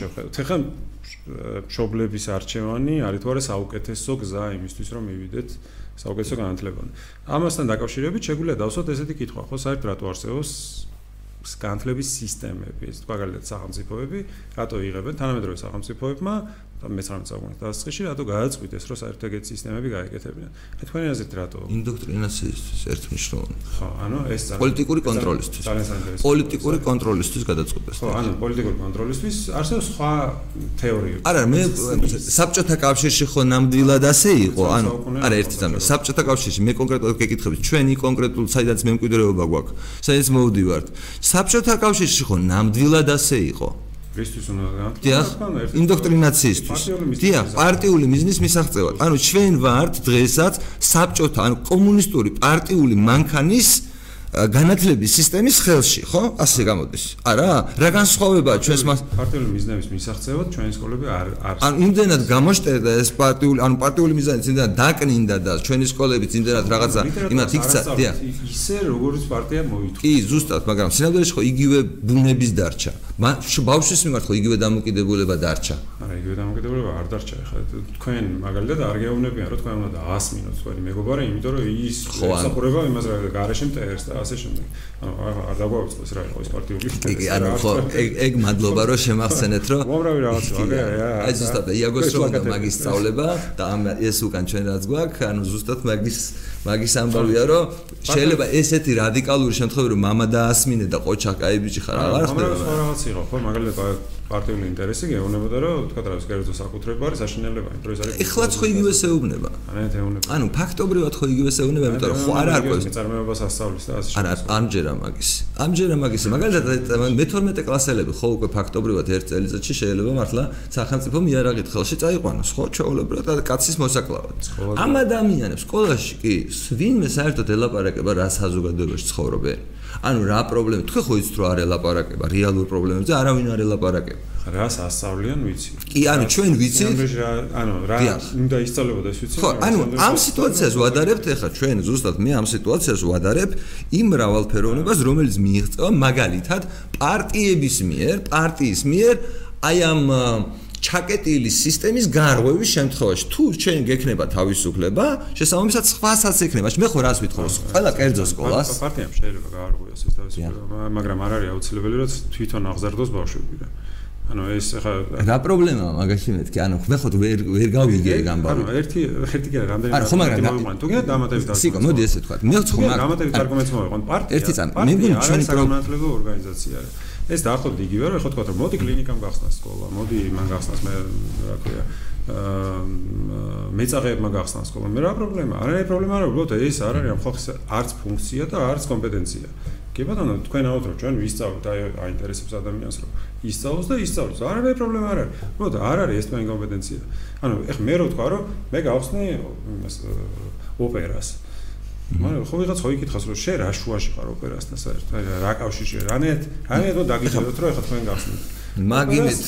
შევხედოთ. ეხლა მშობლების არჩევანი არის თუ არა საუკეთესო გზა იმისთვის, რომ მივიდეთ საუკეთესო განათლებამდე. ამასთან დაკავშირებით შეგვიძლია დავსვათ ესეთი კითხვა, ხო, საერთოდ რატო არსებობს განათლების სისტემები, ეს მაგალითად სახელმწიფოები, რატო იღებენ თანამედროვე სახელმწიფოებმა და მე-19 საუკუნის დასაწყისში რატო გააწყვიტეს რომ საერთოდ ეგეთი სისტემები გაეკეთებინათ. მე თქვენი აზრით რატო? ინდოქტრინაციისთვის ერთმნიშვნელოვანი. ხო, ანუ ეს პოლიტიკური კონტროლისთვის. პოლიტიკური კონტროლისთვის გადაწყვეტეს. ხო, ანუ პოლიტიკური კონტროლისთვის არსებობს სხვა თეორიები. არა, მე საბჭოთა კავშირში ხო ნამდვილად ასე იყო, ანუ არა ერთი ძამა. საბჭოთა კავშირში მე კონკრეტულად გეკითხები, ჩვენი კონკრეტულ საიდანაც მემკვიდრეობა გვაქვს, საიდანაც მოვდივართ. საბჭოთა კავშირში ხო ნამდვილად ასე იყო. რისთვის უნდა განათლება? ინდოქტრინაციისთვის. დიახ, პარტიული მიზნის მისაღწევად. ანუ ჩვენ ვართ დღესაც საბჭოთა, ანუ კომუნისტური პარტიული მანქანის განათლების სისტემის ხელში, ხო? ასე გამოდის. არა? რა განსხვავებაა ჩვენს მას პარტიული მიზნების მისაღწევად ჩვენი სკოლები არ არ ანუ იმდენად გამოშტერდა ეს პარტიული, ანუ პარტიული მიზნები იმდენად დაკნინდა და ჩვენი სკოლებიც იმდენად რაღაცა იმათ იქცა, დიახ. ისე როგორც პარტია მოითხოვა. კი, ზუსტად, მაგრამ სინამდვილეში ხო იგივე ბუნების დარჩა. ბავშვის მიმართ ხო იგივე დამოკიდებულება დარჩა. არა, იგივე დამოკიდებულება არ დარჩა. ეხლა თქვენ მაგალითად არ გეუბნებიან, რომ თქვენ უნდა აასმინოთ თქვენი მეგობარი, იმიტომ რომ ის ეხსახურება იმას რა გარეშე მტერს და ასე შემდეგ. ანუ არ დაგვაუწყოს რა იყო ეს პარტიული კი კი ანუ ხო ეგ ეგ მადლობა რომ შემახსენეთ რომ უამრავი რაღაცა აგა აი ზუსტად იაგოს რომ და მაგის სწავლება და ამ ეს უკან ჩვენ რაც გვაქვს ანუ ზუსტად მაგის მაგის ამბავია რომ შეიძლება ესეთი რადიკალური შემთხვევა რომ მამა დაასმინე და ყოჩა კაიბიჭი ხარ აღარ ხდება. მაგრამ სხვა რაღაც იყო ხო მაგალითად პარტიული ინტერესი გეუბნებოდა რომ თქვა რა სკერძო საკუთრება არის აშინელება იმ დროს არის ეხლაც ხო იგივე შეუბნება ანუ ეუბნება. ანუ ფაქტობრივად ხო იგივე შეუბნება იმიტომ რომ ხო არ არის წარმოებას ასწავლის და ასე არა ამჯერა მაგის ამჯერა მაგის მაგალითად მე-12 კლასელები ხო უკვე ფაქტობრივად ერთ წელიწადში შეიძლება მართლა სახელმწიფო მიარაღით ხელში წაიყვანოს ხო ჩაოლებრად კაცის მოსაკლავად. ამ ადამიანებს სკოლაში კი ვინმე საერთოდ ელაპარაკება რა საზოგადოებაში ცხოვრობენ ანუ რა პრობლემა? თქვენ ხო იცით რომ არ ელაპარაკება რეალურ პრობლემებზე არავინ არ ელაპარაკება. რას ასწავლიან ვიცი. კი ანუ ჩვენ ვიცით ანუ რა უნდა ისწავლებოდეს ვიცი ხო ანუ ამ სიტუაციას ვადარებთ ახლა ჩვენ ზუსტად მე ამ სიტუაციას ვადარებ იმ მრავალფეროვნებას რომელიც მიიღწევა მაგალითად პარტიების მიერ პარტიის მიერ აი ამ ჩაკეტილი სისტემის გარღვევის შემთხვევაში. თუ ჩვენ გექნება თავისუფლება, შესაბამისად სხვასაც ექნება. მე ხო რას ვითხოვ? ყველა კერძო სკოლას. პარტიამ შეიძლება გაარღვიოს ეს თავისუფლება, მაგრამ არ არის აუცილებელი რომ თვითონ აღზარდოს ბავშვები და ანუ ეს ხა რა პრობლემაა მაგაში მეთქი? ანუ მე ხო ვერ ვერ გავიგე გამბავი? ანუ ერთი ერთი კი რამდენი ანუ ხო მაგრამ თუ გინდა დამატებით და სიკო მოდი ესე თქვა. მე ხო მაგრამ დამატებით არგუმენტს მოვიყვან პარტია ერთი წამი მე მგონი ჩვენი პროგრამატულება ორგანიზაცია არის ეს დაახლოებით იგივე რომ ეხლა თქვა რომ მოდი კლინიკამ გახსნა სკოლა, მოდი მან გახსნას მე რა ქვია აა მეწაღეებმა გახსნა სკოლა. მე რა პრობლემა? არ არის პრობლემა, რა უბრალოდ ეს არ არის ამ ხალხის არც ფუნქცია და არც კომპეტენცია. კი ბატონო, თქვენ აუთ რომ ჩვენ ვისწავლოთ აი აინტერესებს ადამიანს რომ ისწავლოს და ისწავლოს. არ არის პრობლემა არ არის. უბრალოდ არ არის ეს თქვენი კომპეტენცია. ანუ ეხლა მე რო თქვა რომ მე გავხსნი იმას ოპერას. მაგრამ ხო ვიღაც ხო იკითხავს რომ შე რა შუაში ხარ ოპერასთან საერთოდ? აი რა კავშირში რანეთ რანეთ რომ დაგიჭიროთ რომ ეხლა თქვენ გავხსნით მაგინით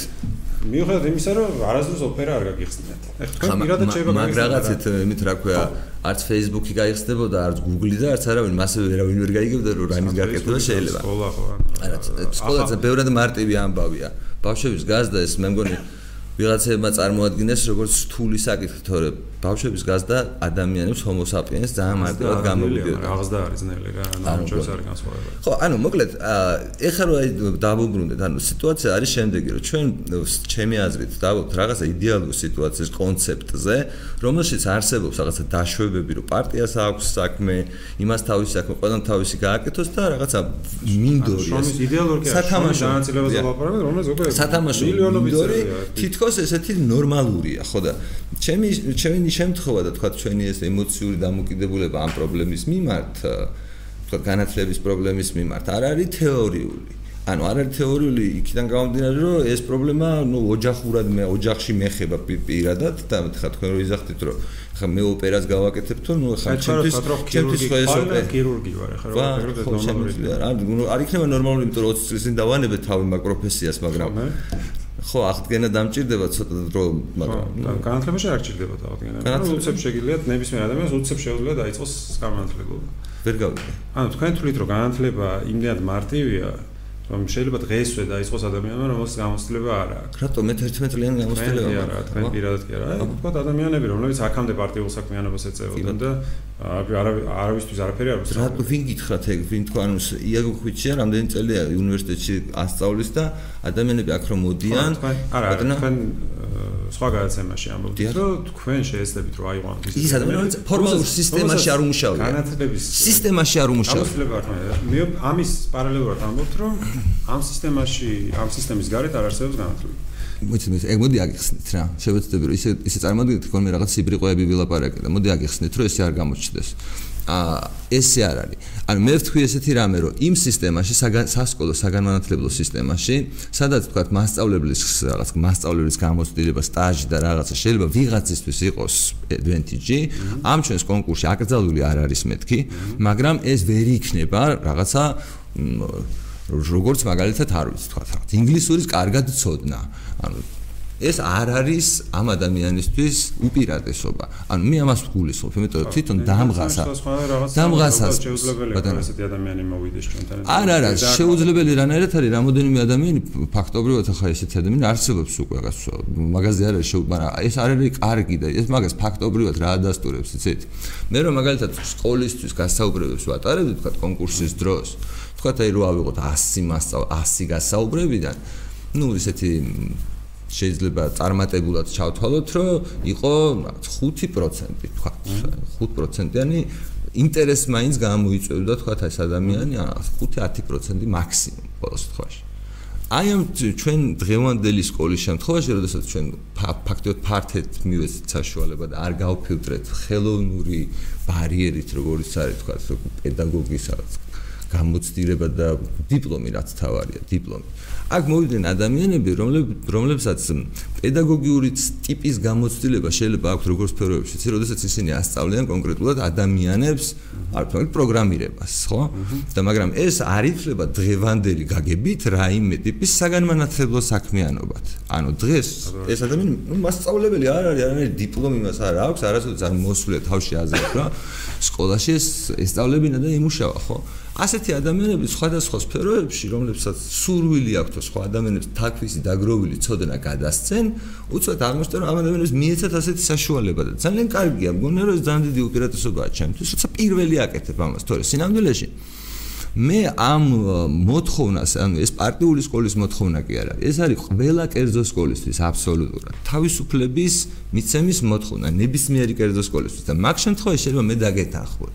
მიუხედავად იმისა რომ არასდროს ოპერა არ გაგიხსნით ეხლა თქვენ პირადად შეიძლება მაგ რაღაცით იმით რა ქვია არც Facebook-ი გაიხსნებოდა არც Google-ი და არც არავინ მასე ვერავინ ვერ გაიგებდა რომ რაიმის გაკეთება შეიძლება. სკოლა ხო არა სკოლაზე ბევრად მარტივი ამბავია. ბავშვების გაზდა ეს მე მგონი ვიღაცებმა წარმოადგენს როგორც რთული საკითხი, თორე ბავშვების გაზდა ადამიანებს homo sapiens ძალიან მარტივად გამოვიდეთ. რაღაც და არის ნელი რა, ანუ ჩვენს არის განსხვავება. ხო, ანუ მოკლედ, ეხლა აი დავუბრუნდეთ, ანუ სიტუაცია არის შემდეგი, რომ ჩვენ ჩემი აზრით დავუბრუნდეთ რაღაცა იდეალური სიტუაციის კონცეპტზე, რომელშიც არსებობს რაღაცა დაშვებები, რომ პარტიას აქვს საქმე, იმას თავისი საქმე, ყველამ თავისი გააკეთოს და რაღაცა მინდორი. შრომის იდეალური კი არის, შრომის განაწილებაზე ლაპარაკობთ, რომელიც უკვე სათამაშო მინდორი თითქოს ესეთი ნორმალურია, ხო და ჩემი ჩემი იმ შემთხვევა და თქვა ჩვენი ეს ემოციური დამოკიდებულება ამ პრობლემის მიმართ თქვა განათლების პრობლემის მიმართ არ არის თეორიული. ანუ არ არის თეორიული იქიდან გამომდინარე რომ ეს პრობლემა ნუ ოჯახურად მე ოჯახში მეხება პირადად და ხა თქვენ რო იზახთით რომ ხა მე ოპერას გავაკეთებთ თუ ხა ჩემთვის ჩემთვის ხო ეს ოპერა ქირურგი ვარ ხა რა ოპერა და ნორმალური არ იქნება ნორმალური იმიტომ რომ 20 წლის წინ დავანებე თავი მაგ პროფესიას მაგრამ ხო, აღდგენა დამჭირდება ცოტა დრო, მაგრამ განათლებაში არ ჭირდება აღდგენა. განათლებას შეგიძლიათ ნებისმიერ ადამიანს უცებ შეუძლია დაიწყოს განათლება. ვერ გავიგე. ანუ თქვენ თulit რომ განათლება იმდენად მარტივია, შეიძლება დღესვე დაიწყოს ადამიანმა რომელსაც გამოცდილება არ აქვს. რატომ? მე 11 წლიანი გამოცდილება არა, თქვენ პირადად კი არა. ვთქვათ ადამიანები, რომლებიც აქამდე პარტიულ საქმიანობას ეწეოდნენ და არავისთვის არაფერი არ უსწავლეს. რატო ვინ გითხრათ ეგ, ვინ თქვა ანუ იაგო ხვიჩია რამდენი წელია უნივერსიტეტში ასწავლის და ადამიანები აქ რომ მოდიან, არა, თქვენ სხვა გადაცემაში ამბობთ, რომ თქვენ შეეცდებით რომ აიყვანოთ ის ადამიანები ფორმალურ სისტემაში არ უმუშავია. განათლების სისტემაში არ უმუშავია. მე ამის პარალელურად ამბობთ, რომ ამ სისტემაში, ამ სისტემის გარეთ არ არსებობს განათლება. მოიცნეთ, ეგ მოდი აგიხსნით რა. შევეცდები რომ ისე ისე წარმოგიდგენთ თქვენ მე რაღაც სიბრიყვეები ვილაპარაკე და მოდი აგიხსნით რომ ესე არ გამოჩნდეს. აა ესე არ არის. ანუ მე ვთქვი ესეთი რამე, რომ იმ სისტემაში, სასკოლო საგანმანათლებლო სისტემაში, სადაც თქვა მასშტაბლებლის რაღაც მასშტაბლებლის გამოცდილება, სტაჟი და რაღაცა შეიძლება ვიღაცისთვის იყოს advantage, ამ ჩვენს კონკურსში აკრძალული არ არის მეთქი, მაგრამ ეს ვერ იქნება რაღაცა როგორც მაგალითად არ ვიცი თქვა ინგლისურის კარგად ცოდნა. ანუ ეს არ არის ამ ადამიანისთვის უპირატესობა. ანუ მე ამას ვგულისხმობ, იმიტომ რომ თვითონ დამღასა. დამღასა შეუძლებელია ესეთი ადამიანი მოვიდეს ჩვენთან. არა, არა, შეუძლებელი რანაირად არის რამოდენიმე ადამიანი ფაქტობრივად ახლა ესეთი ადამიანი არსებობს უკვე რაღაც მაგაზე არ არის მაგრამ ეს არ არის კარგი და ეს მაგას ფაქტობრივად რა ადასტურებს, იცით? მე რომ მაგალითად სკოლისთვის გასაუბრებებს ვატარებდი, თქვა კონკურსის დროს, თქვა აი რო ავიღოთ 100 მასწავლ 100 გასაუბრებიდან, ну, ესეთი შეიძლება წარმატებულად ჩავთვალოთ, რომ იყო 5% თქვა 5%-იანი ინტერეს მაინც გამოიწვევდა თქვა ეს ადამიანი 5-10% მაქსიმუმ ყოველ შემთხვევაში. აი ამ ჩვენ დღევანდელი სკოლის შემთხვევაში, როდესაც ჩვენ ფაქტობრივად ფართეთ მივეცეთ საშუალება და არ გავფილტრეთ ხელოვნური ბარიერით, როგორც არის თქვა, პედაგოგისაც გამოცდილება და დიპლომი რაც თავარია, დიპლომი. აქ მოვიდნენ ადამიანები, რომლებსაც პედაგოგიური ტიპის გამოცდილება შეიძლება აქვთ როგორც სფეროებში, იცი, როდესაც ისინი ასწავლიან კონკრეტულად ადამიანებს, არ უნდა, პროგრამირებას, ხო? და მაგრამ ეს არ ითვლება დღევანდელი გაგებით რაიმე ტიპის საგანმანათლებლო საქმიანობად. ანუ დღეს ეს ადამიანი, ну, მასწავლებელი არ არის, არ არის დიპლომი მას არ აქვს, არასოდეს არ მოსვლია თავში აზრად რა. სკოლაში ეს ესწავლებინა და იმუშავა, ხო? ასეთი ადამიანები სხვადასხვა სფეროებში, რომლებსაც სურვილი აქვთ სხვა ადამიანებს თაქვისი დაგროვილი ცოდნა გადასცენ, უცბად აღმოჩნდა რომ ამ ადამიანებს მიეცათ ასეთი საშუალება და ძალიან კარგია, მგონია რომ ძალიან დიდი უპირატესობაა ჩემთვის, როცა პირველი აკეთებ ამას, თორე სინამდვილეში მე ამ მოთხოვნას, ანუ ეს პარტიული სკოლის მოთხოვნა კი არა, ეს არის ყველა კერძო სკოლისთვის აბსოლუტურად. თავისუფლების მიცემის მოთხოვნა ნებისმიერი კერძო სკოლისთვის და მაგ შემთხვევაში შეიძლება მე დაგეთანხმოთ.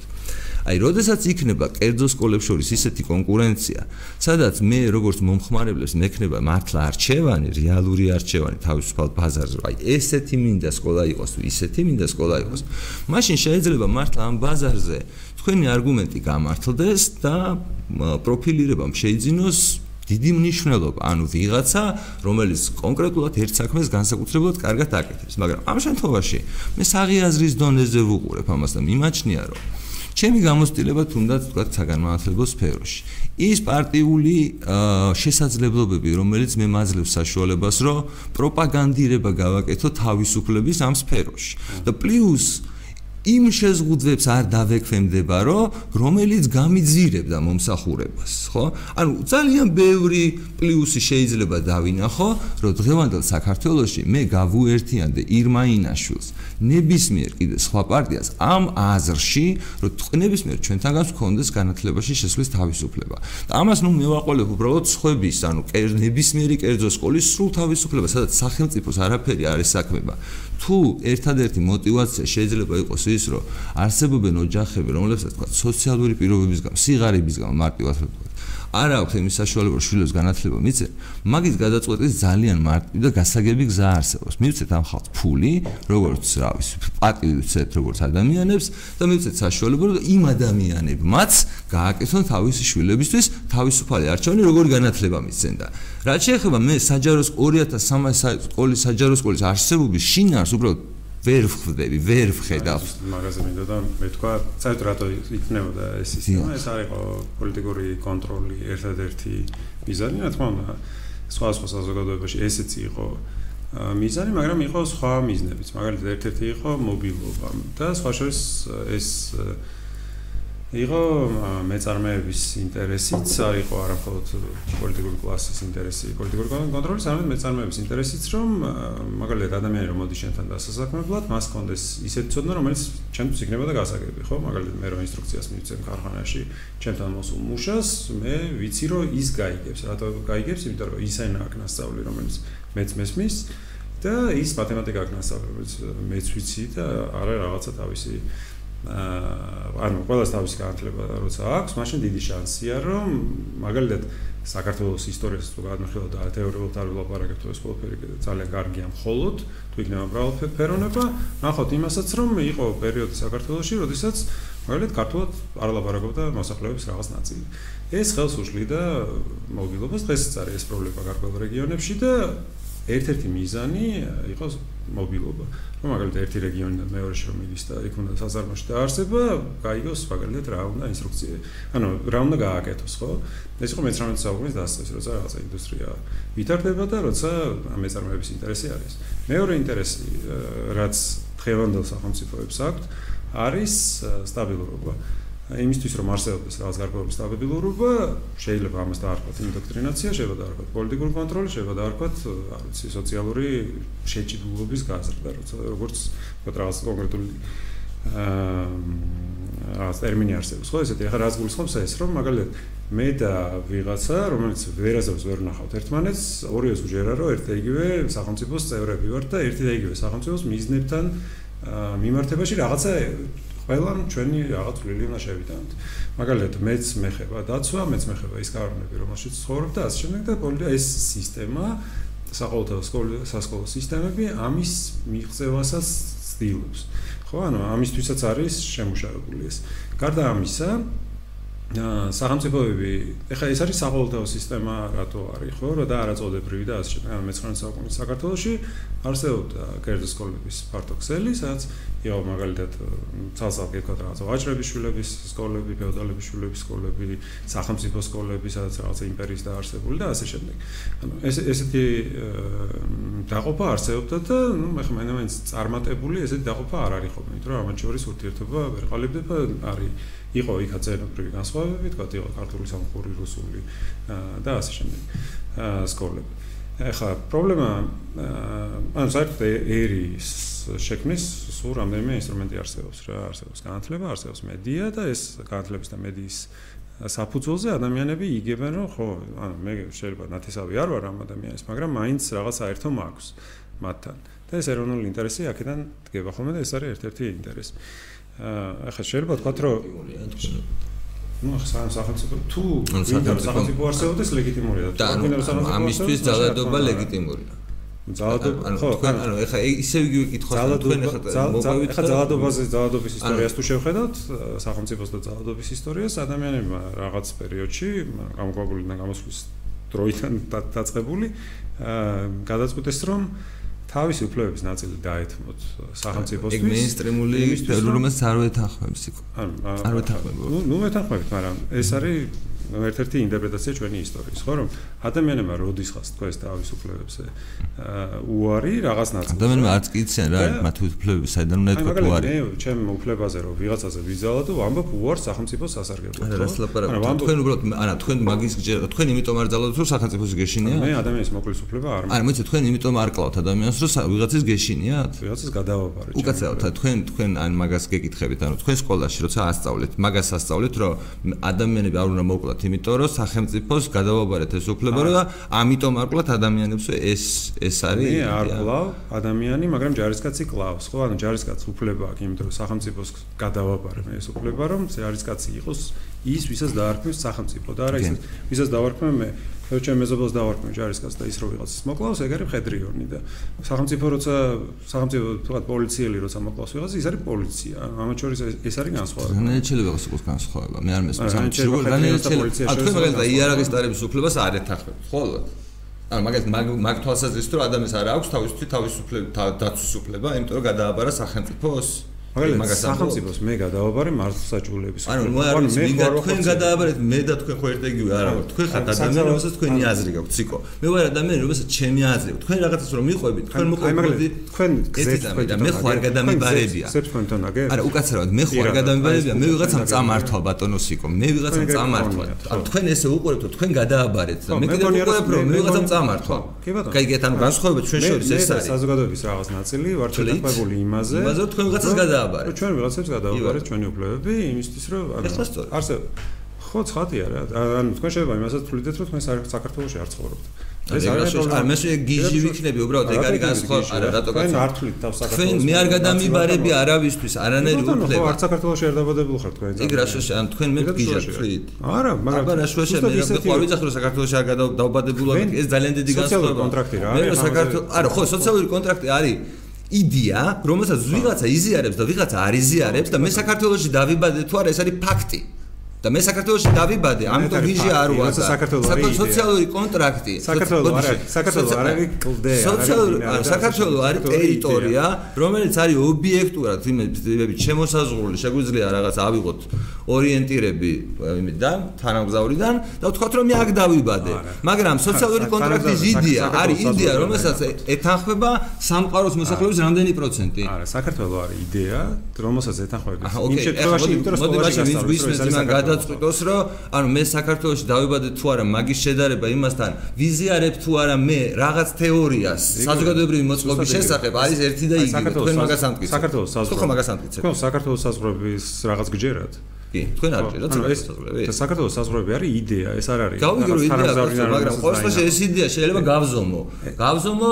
აი, როდესაც იქნება კერძო სკოლებს შორის ისეთი კონკურენცია, სადაც მე როგორც მომხმარებლებს მექნება მართლა არჩევანი, რეალური არჩევანი თავისუფალ ბაზარზე, აი, ესეთი მინდა სკოლა იყოს ისეთი მინდა სკოლა იყოს, მაშინ შეიძლება მართლა ამ ბაზარზე თქვენი არგუმენტი გამართლდეს და პროფილირებამ შეიძინოს დიდი მნიშვნელობა, ანუ ვიღაცა, რომელიც კონკრეტულად ერთ საქმეს განსაკუთრებულად კარგად აკეთებს, მაგრამ ამ შემთხვევაში მე საღიაზრის დონეზე ვუყურებ ამას და მიმაჩნია, რომ ჩემი გამოცდილება თუნდაც თქვა საგანმანათლებლო სფეროში. ის პარტიული შესაძლებლობები, რომელიც მე მაძლევს საშუალებას, რომ პროპაგანდირება გავაკეთო თავისუფლების ამ სფეროში. და პლუს იმ შეზღუდვებს არ დავექვემდება, რომ რომელიც გამიძირებდა მომსახურებას, ხო? ანუ ძალიან ბევრი პლუსი შეიძლება დავინახო, რომ დღევანდელ საქართველოში მე გავუერთიანდე ირმაინაშვილს, ნებისმიერ კიდე სხვა პარტიას ამ აზრში, რომ ნებისმიერ ჩვენთანგანს გქონდეს განათლებაში შესვლის თავისუფლება. და ამას ნუ მევაყოლებ უბრალოდ სხვების, ანუ ნებისმიერი კერძო სკოლის სრულ თავისუფლება, სადაც სახელმწიფოს არაფერი არ ესაქმება. თუ ერთადერთი мотиваცია შეიძლება იყოს ის, რომ არსებობენ ოჯახები, რომლებსაც თქვა სოციალური პირობების გამ, სიღარიბის გამ მარტივად არ აქვს იმის საშუალება შვილებს განათლება მიცე, მაგის გადაწყვეტის ძალიან მარტივი და გასაგები გზა არსებობს. მივცეთ ამ ხალხს ფული, როგორც რა ვიცი, პატივი ვცეთ როგორც ადამიანებს და მივცეთ საშუალება, რომ იმ ადამიანებმაც გააკეთონ თავისი შვილებისთვის თავისუფალი არჩევანი, როგორი განათლება მისცენ და რაც შეეხება მე საჯარო 2300 სკოლის საჯარო სკოლის არსებობის შინაარს უბრალოდ ვერ ვხვდები, ვერ ვხედავ. მაგაზე მინდა და მე თქვა, საერთოდ რატო იქნებოდა ეს სისტემა? ეს არისო პოლიტიკური კონტროლი ერთადერთი მიზანი, რა თქმა უნდა, სხვა სხვა საზოგადოებაში ესეც იყო მიზანი, მაგრამ იყო სხვა მიზნებიც. მაგალითად, ერთ-ერთი იყო მობილობა და სხვა შორის ეს იყო მეწარმეების ინტერესიც, არ იყო არაფერად პოლიტიკური კლასის ინტერესი, პოლიტიკური კონტროლის, არამედ მეწარმეების ინტერესიც, რომ მაგალითად ადამიანი რომ მოდის შენთან დასასაქმებლად, მას კონდეს ისეთი ცოდნა, რომელიც ჩემთვის იქნებოდა გასაგები, ხო? მაგალითად მე რომ ინსტრუქციას მივცემ ქარხანაში, ჩემთან მოსულ მუშას, მე ვიცი რომ ის გაიგებს, რატო გაიგებს, იმიტომ რომ ისენა აქ ნასწავლი, რომელიც მეც მესმის და ის მათემატიკა აქ ნასწავლი, რომელიც მეც ვიცი და არა რაღაცა თავისი ანუ ყველას თავისი განათლება როცა აქვს, მაშინ დიდი შანსია, რომ მაგალითად საქართველოს ისტორიას თუ გადმოხილოთ და თეორიულად არ ვილაპარაკებთ ეს ყველაფერი ძალიან კარგია მხოლოდ თუ იქნება მრავალფეროვნება, ნახოთ იმასაც, რომ იყო პერიოდი საქართველოში, როდესაც მაგალითად ქართულად არ ვილაპარაკობდა მოსახლეობის რაღაც ნაწილი. ეს ხელს უშლიდა მოგილობას, დღესაც არის ეს პრობლემა გარკვეულ რეგიონებში და ერთ-ერთი მიზანი იყო მობილობა. რომ მაგალითად ერთი რეგიონიდან მეორეში რომ მიდის და იქ უნდა საზარმოში დაარსება, გაიგოს მაგალითად რა უნდა ინსტრუქცია. ანუ რა უნდა გააკეთოს, ხო? ეს იყო მე-19 საუკუნის დასწრეს, როცა რაღაცა ინდუსტრია ვითარდება და როცა მეწარმეების ინტერესი არის. მეორე ინტერესი, რაც დღევანდელ სახელმწიფოებს აქვს, არის სტაბილურობა. იმისთვის რომ არსებობს რაღაც გარკვეული სტაბილურობა, შეიძლება ამას დაარქვათ ინდოქტრინაცია, შეიძლება დაარქვათ პოლიტიკური კონტროლი, შეიძლება დაარქვათ, არ ვიცი, სოციალური შეჭიდულობის გაზრდა, როცა როგორც რაღაც კონკრეტული აა ტერმინი არსებობს. ხო, ესეთი ახლა რაც გულისხმობს ეს, რომ მაგალითად მე და ვიღაცა, რომელიც ვერასდროს ვერ ნახავთ ერთმანეთს, ორიოს უჯერა, რომ ერთ და იგივე სახელმწიფოს წევრები ვართ და ერთი და იგივე სახელმწიფოს მიზნებთან მიმართებაში რაღაცა ყველა ჩვენი რაღაც ლილი უნდა შევიტანოთ. მაგალითად, მეც მეხება დაცვა, მეც მეხება ის კანონები, რომელშიც ცხოვრობ და ასე შემდეგ და პოლიტიკა ეს სისტემა საყოველთაო სასკოლო სისტემები ამის მიღწევასაც ცდილობს. ხო, ანუ ამისთვისაც არის შემუშავებული ეს. გარდა ამისა, სახელმწიფოები, ეხლა ეს არის საყოველთაო სისტემა, რატო არის, ხო, და არაწოდებრივი და ასე შემდეგ. ანუ მე-19 საუკუნის საქართველოში არსებობდა კერძო სკოლების ფართო ქსელი, სადაც იყო მაგალითად ცალსახე კод რაღაცა ვაჭრების შვილების სკოლები, ფეოდალების შვილების სკოლები, სახელმწიფო სკოლები, სადაც რაღაცა იმპერიის დაარსებული და ასე შემდეგ. ანუ ეს ესეთი დაყოფა არსებობდა და ნუ ხომ მაინც წარმატებული ესეთი დაყოფა არ არის ხოლმე, იმიტომ რომ ამათ შორის ურთიერთობა ვერ ყალიბდება, არის იყო იქაც ენობრივი განსხვავებები, თქვა იყო ქართული სამხური, რუსული და ასე შემდეგ. სკოლები. ეხლა პრობლემა ანუ საერთოდ ერის შექმნის სულ რამდენიმე ინსტრუმენტი არსებობს რა. არსებობს განათლება არსებობს მედია და ეს განათლების და მედიის საფუძველზე ადამიანები იგებენ რომ ხო ანუ მე შეიძლება ნათესავი არ ვარ ამ ადამიანის მაგრამ მაინც რაღაც საერთო მაქვს მათთან. და ეს ეროვნული ინტერესი აქედან დგება. ხოლმე და ეს არის ერთ-ერთი ინტერესი ახლა შეიძლება ვთქვათ რომ ну ახლა სახელმწიფო თუ სახელმწიფო არსებობს ლეგიტიმურია. და ამისთვის ძალადობა ლეგიტიმურია. ძალადობა ხო ანუ ეხლა ისე იგივე კითხვა თქვენ ეხლა ეხლა ძალადობაზე ძალადობის ისტორიას თუ შევხედოთ სახელმწიფოს და ძალადობის ისტორიას ადამიანებმა რაღაც პერიოდში გამოგაბულიდან გამოსვლის დროიდან დაწყებული გადაწყვეტეს რომ თავისი უფლებების ნაწილი დაეთმოთ სახელმწიფოსთვის. ეგ მეინსტრიმული ფერულობას არ ვეთანხმებს იქ. არ ვეთანხმებ. ნუ ნუ ვეთანხმებით, მაგრამ ეს არის ერთ-ერთი ინტერპრეტაცია ჩვენი ისტორიის, ხო რომ ადამიანებმა როდის ხას თქვა ეს თავისუფლებებზე უარი რაღაც ნაწილი. ადამიანებმა არც კიციან რა მათ უფლებები საიდან უნდა ეთქვა უარი. მე ჩემ უფლებაზე რომ ვიღაცაზე ვიზალა და ვამბობ უარს სახელმწიფოს სასარგებლოდ. არა რას ლაპარაკობ. თქვენ უბრალოდ არა თქვენ მაგის გჯერა თქვენ იმიტომ არ ძალოთ რომ სახელმწიფოს გეშინია? მე ადამიანის მოკვლის უფლება არ მაქვს. არა მოიცი თქვენ იმიტომ არ კლავთ ადამიანს რომ ვიღაცის გეშინიათ? ვიღაცის გადავაბარეთ. უკაცრავად თქვენ თქვენ ან მაგას გეკითხებით ანუ თქვენ სკოლაში როცა ასწავლეთ მაგას ასწავლეთ რომ ადამიანები არ უნდა მოკლათ ვთქვათ, იმიტომ რომ სახელმწიფოს გადავაბარეთ ეს უფლება და ამიტომ არ კლავთ ადამიანებს ეს ეს არის მე არ კლავ ადამიანი, მაგრამ ჯარისკაცი კლავს, ხო? ანუ ჯარისკაცს უფლება აქვს, იმიტომ რომ სახელმწიფოს გადავაბარე მე ეს უფლება რომ ჯარისკაცი იყოს ის, ვისაც დაარქმევს სახელმწიფო და არა ის, ვისაც დავარქმევ მე. ხო ჩემ მეზობელს დავარქმევ ჯარისკაცს და ის რო ვიღაცას მოკლავს, ეგ არის ხედრიონი და სახელმწიფო როცა სახელმწიფო თქვა პოლიციელი როცა მოკლავს ვიღაცას, ის არის პოლიცია. ამათ შორის ეს არის განსხვავება. რანაირად შეიძლება გასულ განსხვავება? მე არ მესმის. რანაირად შეიძლება? თქვენ მაგალითად იარაღის დარების უფლებას არ ეთანხმებთ, ხო? ანუ მაგალითად მაგ მაგ თვალსაზრისით რომ ადამიანს არ აქვს თავისი თავისუფლება დაცვის უფლება, იმიტომ რომ გადააბარა სახელმწიფოს მაგას სახელმწიფოს მე გადავაბარე მართლმსაჯულების ანუ მე არ ვიცი ვინ თქვენ გადააბარეთ მე და თქვენ ხო ერთეგივე არა ვარ. თქვენ ხართ ადამიანი რომელსაც თქვენი აზრი გაქვთ ციკო. მე ვარ ადამიანი რომელსაც ჩემი აზრი თქვენ რაღაცას რომ მიყვებით თქვენ მოყვებით თქვენ გზეთ თქვენ და მე ხო არ გადამიბარებია თქვენ თონაგე არა უკაცრავად მე ხო არ გადამიბარებია მე ვიღაცამ წამართვა ბატონო სიკო. მე ვიღაცამ წამართვა. ანუ თქვენ ესე უყურებთ თქვენ გადააბარეთ და მე კიდევ უყურებ რომ მე ვიღაცამ წამართვა. კაიგეთ ანუ განსხვავება ჩვენ შორის ეს არის. საზოგადოების რაღაც ნაწილი ვარ შეთანხმებული იმაზე იმაზე თქვენ ვიღაცას გადააბარეთ გადააბარეთ. ჩვენ ვიღაცებს გადააბარეთ ჩვენი უფლებები იმისთვის რომ არსე ხო ცხადია რა. ანუ თქვენ შეიძლება იმასაც თulitet რომ თქვენ საქართველოსში არ ცხოვრობთ. ეს არის პრობლემა. მე შე გიჟი ვიქნები უბრალოდ ეგ არის განსხვავება. არა რატო კაცო? თქვენ არ თulit თავს საქართველოს. თქვენ მე არ გადამიბარები არავისთვის, არანაირი უფლება. ხო არ საქართველოსში არ დაბადებული ხარ თქვენ. ეგ რა შეშე, ან თქვენ მე გიჟად თulit. არა, მაგრამ აბა რა შეშე მე ყვავი ძახრო საქართველოსში არ გადაბადებული ვარ. ეს ძალიან დიდი განსხვავება. სოციალური კონტრაქტი რა. მე საქართველოს არა ხო სოციალური კონტრაქტი არის იდეა, რომელსაც ვიღაცა იზიარებს და ვიღაცა არ იზიარებს და მე საქართველოსში დავიბადე თუ არა, ეს არის ფაქტი. და მე საქართველოსში დავიბადე, ამიტომ ვიჟი არ ვარ. საქართველოს სოციალური კონტრაქტი. საქართველოს არ არის, საქართველოს არ არის კლდე, სოციალური საქართველოს არის ტერიტორია, რომელიც არის ობიექტურად იმები შემოსაზღვრული, შეგვიძლია რაღაც ავიღოთ ორიენტირები და თანამგზავრიდან და ვთქვათ რომ მე აქ დავიბადე. მაგრამ სოციალური კონტრაქტის იდეა არის იდეა, რომელსაც ეთანხმება სამყაროს მოსახლეობის რამდენი პროცენტი? არა, საქართველოს არის იდეა, რომელსაც ეთანხმება. იმ შემთხვევაში, იმიტომ რომ სკოლაში გასწავლეს გადაწყვიტოს, რომ ანუ მე საქართველოში დავიბადე თუ არა, მაგის შედარება იმასთან, ვიზიარებ თუ არა მე რაღაც თეორიას, საზოგადოებრივი მოწყობის შესახებ არის ერთი და იგივე. თქვენ მაგას ამტკიცებთ. საქართველოს საზღვრები. თქვენ საქართველოს საზღვრების რაღაც გჯერათ? კი, თქვენ არ ჭირდათ საზღვრები. და საქართველოს საზღვრები არის იდეა, ეს არ არის. გავიგრო იდეა, მაგრამ ყოველ შემთხვევაში ეს იდეა შეიძლება გავზომო. გავზომო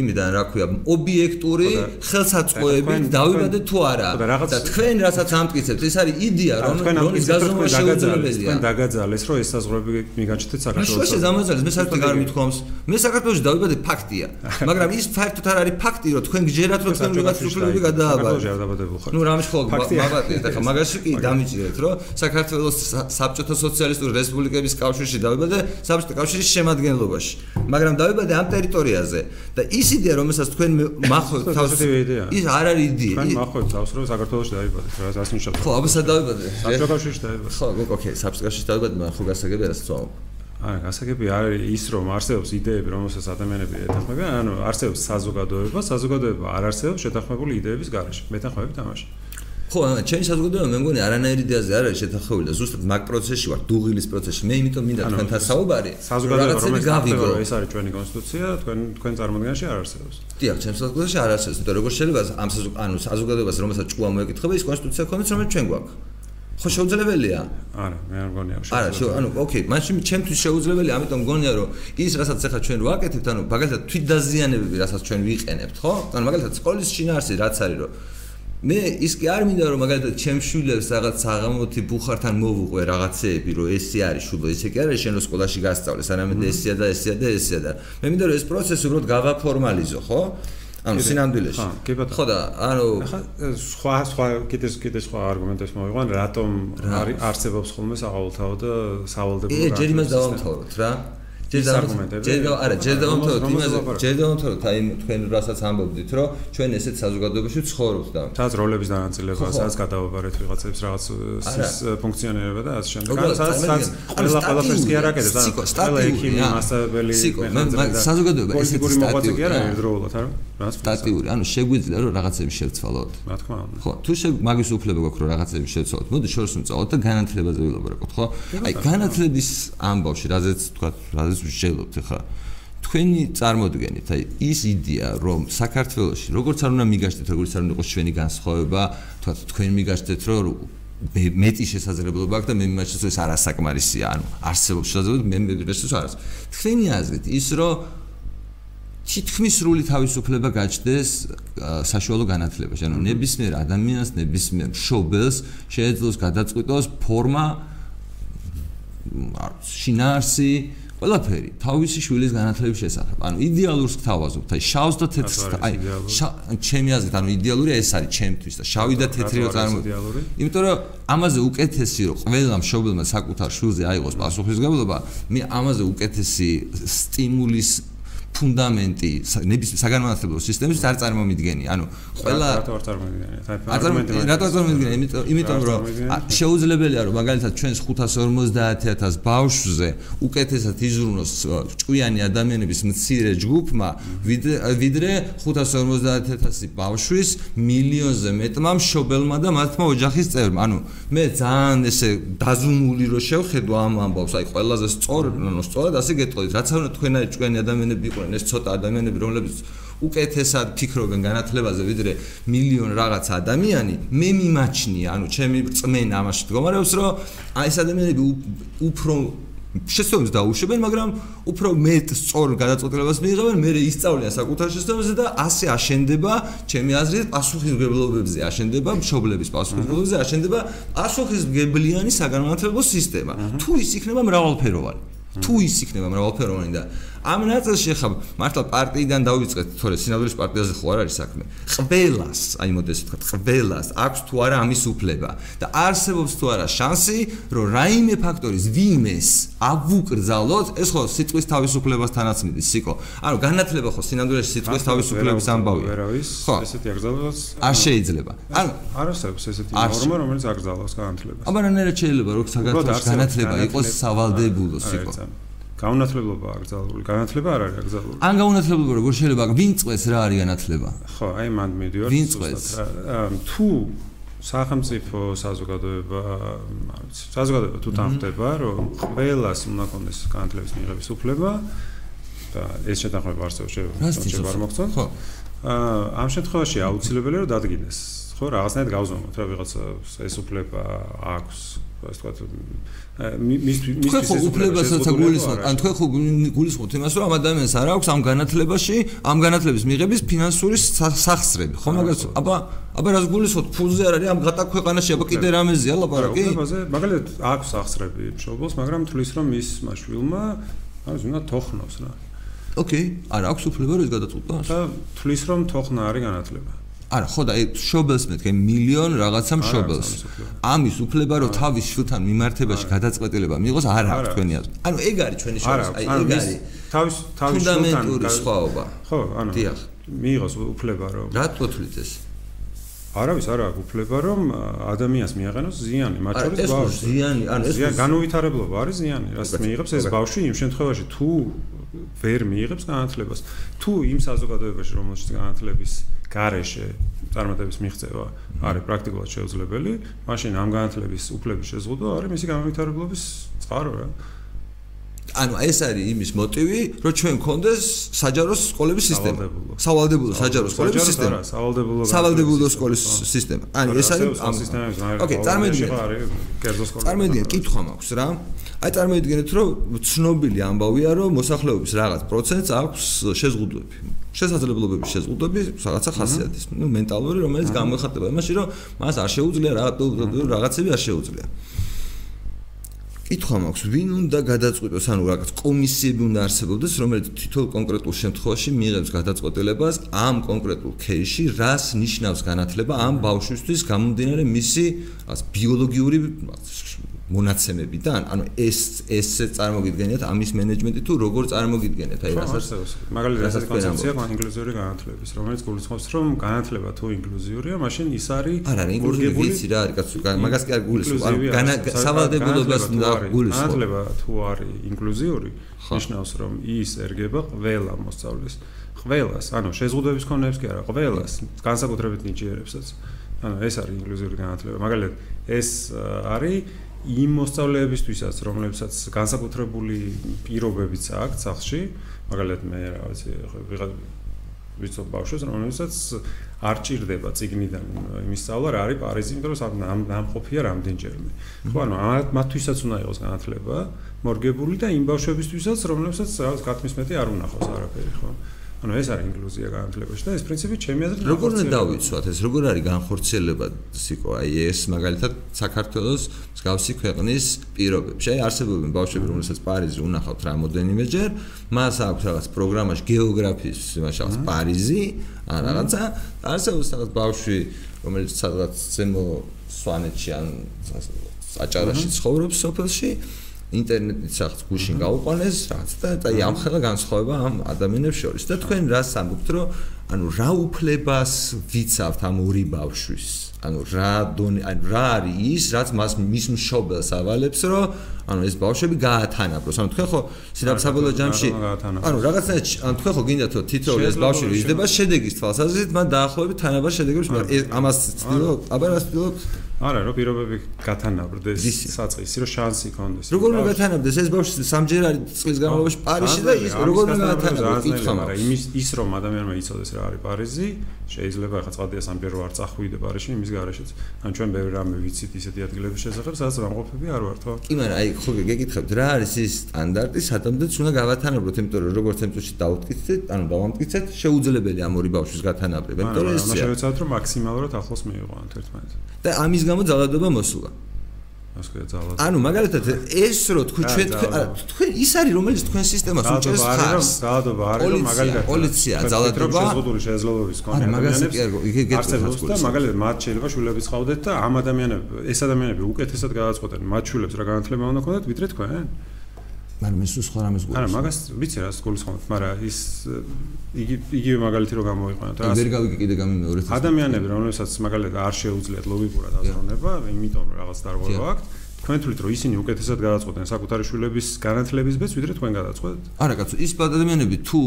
იმიდან რა ქვია, ობიექტური ხელსაწყოები დავიბადე თუ არა. და თქვენ რასაც ამტკიცებთ, ეს არის იდეა, რომ რომის გაზომვა შეუძლებელია. თქვენ დაგაძალეს, რომ ეს საზღვრები მიგაჩნდეთ საქართველოს. შუაში დამაძალეს, მე საერთოდ არ მithქვამს. მე საქართველოში დავიბადე ფაქტია. მაგრამ ის საერთოდ არ არის ფაქტი, რომ თქვენ გჯერათ, რომ თქვენ ვიღაც უფლებები გადააბარეთ. ნუ რამე ხო მაგათი და მაგაში კი დამიჭირეთ, რომ საქართველოს საბჭოთა სოციალისტური რესპუბლიკების კავშირში დავიბადე საბჭოთა კავშირის შემადგენლობაში. მაგრამ დავიბადე ამ ტერიტორიაზე და ის იდეა, რომელსაც თქვენ მახოთ თავს ის არ არის იდეა. თქვენ მახოთ თავს, რომ საქართველოში დავიბადეთ, რა ასნიშნავთ. ხო, აბა სად დავიბადე? საბჭოთა კავშირში დავიბადე. ხო, ოკეი, საბჭოთა კავშირში დავიბადე, მაგრამ ხო გასაგებია რა სწავლა. აი, გასაგები არის ის, რომ არსებობს იდეები, რომელსაც ადამიანები ეთანხმებიან, ანუ არსებობს საზოგადოება, საზოგადოება არ არსებობს შეთანხმებული იდეების გარეშე. მეთანხმები თამაში. ხო, ჩემი საზოგადოება მე მგონი არანაირი იდეაზე არ არის შეთანხმებული და ზუსტად მაგ პროცესში ვარ, დუღილის პროცესში. მე იმიტომ მინდა თქვენთან საუბარი. საზოგადოება რომელიც გავიგო, ეს არის ჩვენი კონსტიტუცია, თქვენ თქვენ წარმოადგენაში არ არსებობს. დიახ, ჩემს საზოგადოებაში არ არსებობს, და როგორ შეიძლება ამ ანუ საზოგადოებას რომელსაც ჭუა მოეკითხება, ის კონსტიტუცია ქონდეს, რომელიც ჩვენ გვაქვს. ხო შეუძლებელია? არა, მე არ მგონია შეუძლებელი. არა, შო, ანუ ოკეი, მაშინ ჩემთვის შეუძლებელია, ამიტომ მგონია, რომ ის რასაც ახლა ჩვენ ვაკეთებთ, ანუ მაგალითად თვითდაზიანებები, რასაც ჩვენ ვიყენებთ, ხო? ანუ მაგალითად სკოლის შინაარსი რაც არის, რომ მე ის კი არ მინდა რომ მაგალითად ჩემს შვილებს რაღაც საღამოთი ბუხართან მოვუყვე რაღაცეები, რომ ესე არის შულო, ესე კი არის შენ რო სკოლაში გასწავლეს, არამედ ესეა და ესეა და ესეა და მე მინდა რომ ეს პროცესი უბრალოდ გავაფორმალიზო, ხო? ანუ სინამდვილეში. ხო, კი ბატონო. ხო და ანუ ახლა სხვა სხვა კიდე კიდე სხვა არგუმენტებს მოვიყვან, რატომ არის არსებობს ხოლმე საყოველთაო და სავალდებულო რა. ე ჯერ იმას დავამთავროთ რა. ჯერ დავამთავროთ. ჯერ არა, ჯერ დავამთავროთ იმაზე. ჯერ დავამთავროთ აი თქვენ რასაც ამბობდით, რომ ჩვენ ესეთ საზოგადოებაში ვცხოვრობთ და სადაც როლების დანაწილება, სადაც გადავაბარეთ ვიღაცებს რაღაც ფუნქციონირება და ასე შემდეგ. სადაც სადაც ყველა ყველაფერს კი არ აკეთებს, ყველა ექიმი, მასწავლებელი, საზოგადოება ესეთი კი არა ერთდროულად, არა? სტატიური, ანუ შეგვიძლია რომ რაღაცები შევცვალოთ. რა თქმა უნდა. ხო, თუ მაგის უფლება გვაქვს რომ რაღაცები შევცვალოთ, მოდი შორს ვწავლოთ და განათლებაზე ვილაპარაკოთ, ხო? აი, განათლების ამბავში, რაზეც თქვა, რაზეც ვშელობთ ხა თქვენი წარმოდგენით აი ის იდეა რომ საქართველოსში როგორც არ უნდა მიგაშთეთ როგორც არ უნდა იყოს ჩვენი განსხვავება თქვა თქვენ მიგაშთეთ რომ მეტი შესაძლებლობა აქვს და მე მიმაჩნევს ეს არასაკმარისია ანუ არსებობს შესაძლებლობა მე მეძებს არის. თქვენი აზრით ის რომ თითქმის სრული თავისუფლება გაჩნდეს საშუალო განათლებაში ანუ ნებისმიერ ადამიანს ნებისმიერ მშობელს შეეძლოს გადაწყვიტოს ფორმა შინაარსი ყველაფერი თავისი შვილის განათლების შესახებ. ანუ იდეალურს გთავაზობთ, აი შავს და თეთრს, აი ჩემი აზრით, ანუ იდეალურია ეს არის ჩემთვის და შავი და თეთრი რო წარმოიდგინე. იმიტომ რომ ამაზე უკეთესი რომ ყველა მშობელმა საკუთარ შვილზე აიღოს პასუხისგებლობა, მე ამაზე უკეთესი სტიმულის ფუნდამენტი საგანმანათლებლო სისტემის არ წარმომიდგენია. ანუ ყველა რატო არ წარმომიდგენია? რატო არ წარმომიდგენია? იმიტომ იმიტომ რომ შეუძლებელია რომ მაგალითად ჩვენს 550.000 ბავშვზე უკეთესად იზრუნოს ჭკვიანი ადამიანების მცირე ჯგუფმა ვიდრე 550.000 ბავშვის მილიონზე მეტმა მშობელმა და მათმა ოჯახის წევრმა. ანუ მე ძალიან ესე დაზუმული რო შევხედო ამ ამბავს, აი ყველაზე სწორ, ნუ სწორად ასე გეტყოდით, რაც არ უნდა თქვენაი ჭკვიანი ადამიანები იყო იყვნენ ეს ცოტა ადამიანები რომლებიც უკეთესად ფიქრობენ განათლებაზე ვიდრე მილიონ რაღაც ადამიანი მე მიმაჩნია. ანუ ჩემი წმენა ამაში მდგომარეობს რომ აი ეს ადამიანები უფრო შესწავლებს დაუშვებენ მაგრამ უფრო მეტ სწორ გადაწყვეტილებას მიიღებენ მე ისწავლიან საკუთარ შესწავლაზე და ასე აშენდება ჩემი აზრით პასუხისმგებლობებზე აშენდება მშობლების პასუხისმგებლობებზე აშენდება პასუხისმგებლიანი საგანმანათლებლო სისტემა. თუ ის იქნება მრავალფეროვანი. თუ ის იქნება მრავალფეროვანი და ამ ნაწილში ხა მართლა პარტიიდან დავიწყეთ თორე სინამდვილეს პარტიაზე ხო არ არის საქმე. ყველას აი მოდი ესე ვთქვა ყველას აქვს თუ არა ამის უფლება და არსებობს თუ არა შანსი რომ რაიმე ფაქტორის ვიმეს აბუკრძალოთ ეს ხო სიტყვის თავისუფლებასთანაც მიდის სიკო? ანუ განათლება ხო სინამდვილეს სიტყვის თავისუფლების ამბავია. ხო. ესეთი აკრძალოს არ შეიძლება. ანუ არსებობს ესეთი ნორმა რომელიც აკრძალოს განათლებას. აბა რა შეიძლება რომ საქართველოს განათლება იყოს სავალდებულო სიკო გაუნათლებლობა აკრძალული, განათლება არ არის აკრძალული. ან გაუნათლებლობა როგორ შეიძლება, ვინ წვეს რა არის განათლება? ხო, აი მან მივდივარ. ვინ წვეს? თუ სახელმწიფო საზოგადოება, არ ვიცი, საზოგადოება თუ mhm. თანხდება, რომ ყველას უნდა კონდეს განათლების მიღების უფლება და ეს შეთანხმება არსებობს, შეიძლება არ მოგწონთ. ხო. ამ შემთხვევაში აუცილებელია რომ დადგინდეს. ხო, რაღაცნაირად გავზომოთ რა ვიღაცა ეს უფლება აქვს, ასე ვთქვათ, მის მის ეს უფლებასაც გულისხმობ ან თქვენ ხო გულისხმობთ იმას რომ ამ ადამიანს არ აქვს ამ განათლებაში ამ განათლების მიღების ფინანსური სახსრები ხო მაგას? აბა აბა რას გულისხმობთ ფულზე არ არის ამ გატა ქვეყანაში აბა კიდე რამეზია ლაპარაკი უფლებაზე მაგალითად აქვს სახსრები მშობელს მაგრამ თulis რომ მის მაშვილმა არის უნდა თოხნოს რა. ოკეი არ აქვს უფლება რომ ის გადაწყვეტა და თulis რომ თოხნა არის განათლება არა ხო და შობელს მეთქე მილიონ რაღაცა შობელს. ამის უფლება რომ თავის შვილთან მიმართებაში გადაწყვეტილება მიიღოს არ აქვს თქვენი აზრი ანუ ეგ არის ჩვენი შობს აი ეგ არის თავის თავის შვილთან სხვაობა. ხო ანუ დიახ. მიიღოს უფლება რომ რატო თulit ეს? არავის არ აქვს უფლება რომ ადამიანს მიაღენოს ზიანი მათ შორის ბავშვი ზიანი ანუ ეს განუვითარებლობა არის ზიანი რაც მიიღებს ეს ბავშვი იმ შემთხვევაში თუ ვერ მიიღებს განათლებას თუ იმ საზოგადოებაში რომელშიც განათლების გარეშე წარმატების მიღწევა არის პრაქტიკულად შეუძლებელი, მაშინ ამ განათლების უფლების შეზღუდვა არის მისი განვითარებლობის წყარო რა. ანუ ეს არის იმის მოტივი, რომ ჩვენ გქონდეს საჯარო სკოლების სისტემა. სავალდებულო საჯარო სკოლების სისტემა. სავალდებულო სავალდებულო სკოლის სისტემა. ანუ ეს არის ამ სისტემის ნაირად. ოკეი, წარმოვიდგინეთ. კერძო სკოლა. წარმოვიდგინეთ, კითხვა მაქვს რა. აი წარმოვიდგინეთ, რომ ცნობილი ამბავია, რომ მოსახლეობის რაღაც პროცენტს აქვს შეზღუდვები. შესაძლებლობების შეზღუდვები რაღაცა ხასიათის, ნუ მენტალური, რომელიც გამოიხატება იმაში, რომ მას არ შეუძლია რაღაცები არ შეუძლია. კითხვა მაქვს, ვინ უნდა გადაწყვიტოს, ანუ რაღაც კომისიები უნდა არსებობდეს, რომელიც თითოეულ კონკრეტულ შემთხვევაში მიიღებს გადაწყვეტილებას ამ კონკრეტულ кейსში, რას ნიშნავს განათლება ამ ბავშვისთვის გამომდინარე მისი რაღაც ბიოლოგიური მონაცემებიდან, ანუ ეს ეს წარმოგიდგენიათ ამის მენეჯმენტი თუ როგორ წარმოგიდგენიათ, აი რასაც მაგალითად ეს კონცეფცია ინკლუზიური განათლების, რომელიც გულისხმობს, რომ განათლება თუ ინკლუზიურია, მაშინ ის არის არა, ინკლუზიური ვიცი რა არის, კაცო, მაგას კი არ გულისხმობ, ანუ სავალდებულობას უნდა გულისხმობ. განათლება თუ არის ინკლუზიური, ნიშნავს, რომ ის ერგება ყველა მოსწავლეს, ყველას, ანუ შეზღუდვების კონეებს კი არა, ყველას, განსაკუთრებით ნიჭიერებსაც. ანუ ეს არის ინკლუზიური განათლება. მაგალითად, ეს არის იმ მოსწავლეებისთვისაც, რომლებსაც განსაკუთრებული პირობებიც აქვს სახლში, მაგალითად მე რა ვიცი, ვიღა ვიცო ბავშვებს, რომლებსაც არ ჭირდება ციგნიდან იმის სწავლა, რა არის პარიზი, იმიტომ რომ ამ ამყოფია რამდენჯერმე. ხო, ანუ მათთვისაც უნდა იყოს განათლება მორგებული და იმ ბავშვებისთვისაც, რომლებსაც რაღაც გათმის მეტი არ უნახავს არაფერი, ხო? ანუ ეს არის ინკლუზია განათლებაში და ეს პრინციპი ჩემი აზრით როგორ უნდა დავიცვათ ეს როგორ არის განხორციელება სიკო აი ეს მაგალითად საქართველოს მსგავსი ქვეყნის პირობებში აი არსებობენ ბავშვები რომელსაც პარიზი უნახავთ რამოდენიმეჯერ მას აქვს რაღაც პროგრამაში გეოგრაფიის იმაშავს პარიზი ან რაღაცა არსებობს რაღაც ბავშვი რომელიც სადღაც ზემო სვანეთში ან აჭარაში ცხოვრობს სოფელში ინტერნეტით რაღაც გუშინ გაუყანეს რაღაც და აი ამ ხელა განსხვავება ამ ადამიანებს შორის. და თქვენ რას ამბობთ რომ ანუ რა უფლებას ვიცავთ ამ ორი ბავშვის? ანუ რა დონე ანუ რა არის ის რაც მას მის მშობელს ავალებს რომ ანუ ეს ბავშვები გაათანაბროს. ანუ თქვენ ხო საბოლოო ჯამში ანუ რაღაცნაირად ანუ თქვენ ხო გინდათ რომ თითოეული ეს ბავშვი იზრდება შედეგის თვალსაზრისით მან დაახლოებით თანაბარ შედეგებს ამას ცდილობ აბა რას ცდილობ არა, რო პირობები გათანაბრდეს საწყისი, რო შანსი კონდეს. როგორ უნდა გათანაბრდეს ეს ბავშვი სამჯერ არის წლის განმავლობაში პარიზში და ის როგორ უნდა გათანაბრდეს? კითხვა, მაგრამ იმის ის რომ ადამიანმა იცოდეს რა არის პარიზი, შეიძლება ახლა წყალდია სამჯერ ვარ წახვიდე პარიზში იმის garaშიც. ან ჩვენ ბევრი რამე ვიცით ისეთი ადგილების შესახებ, სადაც გამყოფები არ ვარ, თქო. კი, მაგრამ აი ხო გეკითხებთ რა არის ის სტანდარტი, სადამდეც უნდა გავათანაბროთ, იმიტომ რომ როგორც ემწუში დავტკიცეთ, ანუ დავამტკიცეთ, შეუძლებელი ამ ორი ბავშვის გათანაბრება, იმიტომ რომ ეს შეიძლება რომ მაქსიმალურად ახლოს მიიღო ან ერთმანეთს. და ამის გამო ძალადობა მოსულა. ასე ძალადობა. ანუ მაგალითად ეს რო თქვენ ჩვენ თქვენ ის არის რომელიც თქვენ სისტემას უჭერს ხარს. ძალადობა არის რომ მაგალითად პოლიცია ძალადობა შეზღუდული შესაძლებლობის კონე ადამიანებს და მაგალითად მათ შეიძლება შვილებს ხავდეთ და ამ ადამიანებს ეს ადამიანები უკეთესად გადაწყვეტენ მათ შვილებს რა განათლება უნდა ქონდეთ ვიდრე თქვენ? მაგრამ ეს სხვა რამეს გულს. არა, მაგას ვიცი რა სკოლის ხომ, მაგრამ ის იგი იგივე მაგალითი რო გამოვიყენოთ რა. ვერ გავიგე კიდე გამიმეორეთ. ადამიანები რომლებსაც მაგალითად არ შეუძლიათ ლოგიკურად აზროვნება, იმიტომ რომ რაღაც დარღვევა აქვს. თქვენ თვლით რომ ისინი უკეთესად გადაწყვეტენ საკუთარი შვილების განათლების ბეს ვიდრე თქვენ გადაწყვეტეთ? არა კაცო, ის ადამიანები თუ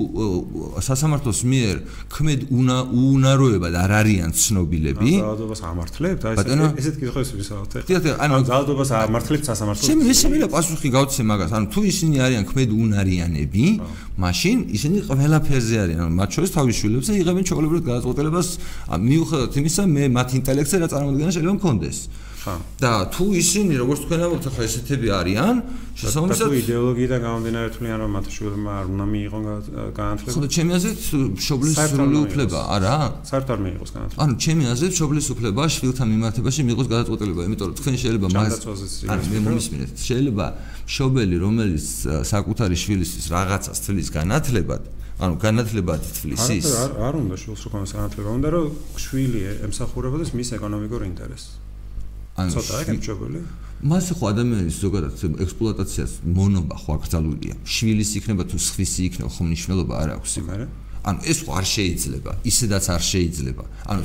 სასამართლოს მიერ ქმედ უნა უუნაროებად არ არიან ცნობილები? ძალადობას ამართლებთ? აი ესეთ კითხვებს ვისაუბრეთ. დიახ, ანუ ძალადობას ამართლებთ სასამართლოს? შემიძლია შემიძლია პასუხი გავცე მაგას, ანუ თუ ისინი არიან ქმედ უნარიანები, მაშინ ისინი ყველაფერზე არიან, ანუ მათ შორის თავის შვილებზე იღებენ ჩოგლებრივ გადაწყვეტილებას, მიუხედავად იმისა, მე მათ ინტელექტზე რა წარმოადგენა შეიძლება მქონდეს. და თუ ისინი როგორც თქვენ ამბობთ ახლა ესეთები არიან შესაბამისად თუ იდეოლოგიიდან გამომდინარე თვლიან რომ მათ შვილმა არ უნდა მიიღონ განათლება? ხო და ჩემი აზრით შობლის სრული უფლება არა? საერთოდ არ მიიღოს განათლება. ანუ ჩემი აზრით შობლის უფლება შვილთან მიმართებაში მიიღოს გადაწყვეტილება იმიტომ რომ თქვენ შეიძლება მას ანუ მე მომისმინეთ. შეიძლება შობელი რომელიც საკუთარი შვილისთვის რაღაცას თვლის განათლებად ანუ განათლებად თვლის ის არ არ უნდა შვილს რო კონდეს განათლება უნდა რომ შვილი ემსახურებოდეს მის ეკონომიკურ ინტერესს ანუ ცოტა ეკჭობილი მას ხო ადამიანის ზოგადად ექსპლუატაციას მონობა ხო აკრძალულია შვილის იქნება თუ სხვის იქნება ხო მნიშვნელობა არ აქვს. იმერე ანუ ეს ხო არ შეიძლება ისედაც არ შეიძლება. ანუ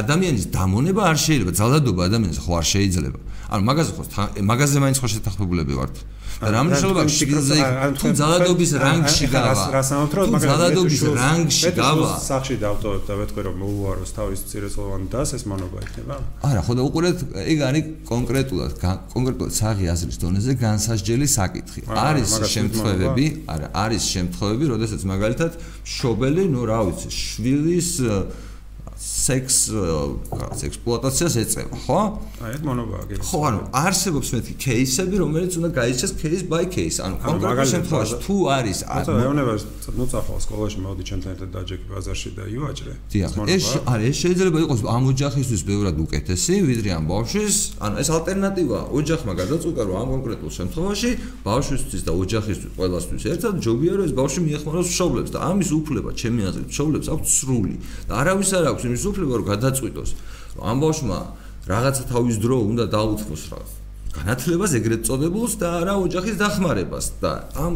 ადამიანის დამონება არ შეიძლება ძალადობა ადამიანის ხო არ შეიძლება. ანუ მაგაზე ხო მაგაზე მაინც ხო შეთანხმებულები ვართ რა მნიშვნელობა შვილზე თუ ძალადობის რანგში გავა? თუ ძალადობის რანგში გავა? სახში დავტოვებ და ვეთქვი რომ მოუაროს თავის წირეწლოვანი დას ეს მონობა იქნება. არა ხო და უყურეთ ეგ არის კონკრეტულად კონკრეტულად საღი აზრის დონეზე განსაჯელი საკითხი. არის შემთხვევები არა არის შემთხვევები როდესაც მაგალითად შობელი ნუ რა ვიცი შვილის სექს რაღაც ექსპლუატაციას ეწევა, ხო? აი, ეს მონობაა გეუბნები. ხო, ანუ არსებობს მეთქი кейსები, რომელიც უნდა გაიცეს case by case, ანუ კონკრეტულ შემთხვევაში თუ არის ანუ მეუნებას მოწახვალ სკოლაში მოდი ჩემთან ერთად დაჯეკი ბაზარში და ივაჭრე. ეს არის ეს შეიძლება იყოს ამ ოჯახისთვის ბევრად უკეთესი, ვიდრე ამ ბავშვის, ანუ ეს ალტერნატივაა. ოჯახმა გადაწყვიტა რომ ამ კონკრეტულ შემთხვევაში ბავშვისთვის და ოჯახისთვის ყველასთვის ერთად ჯობია რომ ეს ბავშვი მიეხმაროს მშობლებს და ამის უფლება ჩემი აზრით მშობლებს აქვს სრული და არავის არ აქვს იმის უფლება რომ გადაწყვიტოს. რომ ამ ბავშვმა რაღაცა თავის დრო უნდა დაუთმოს რა. განათლებას ეგრეთ წოდებულს და არა ოჯახის დახმარებას და ამ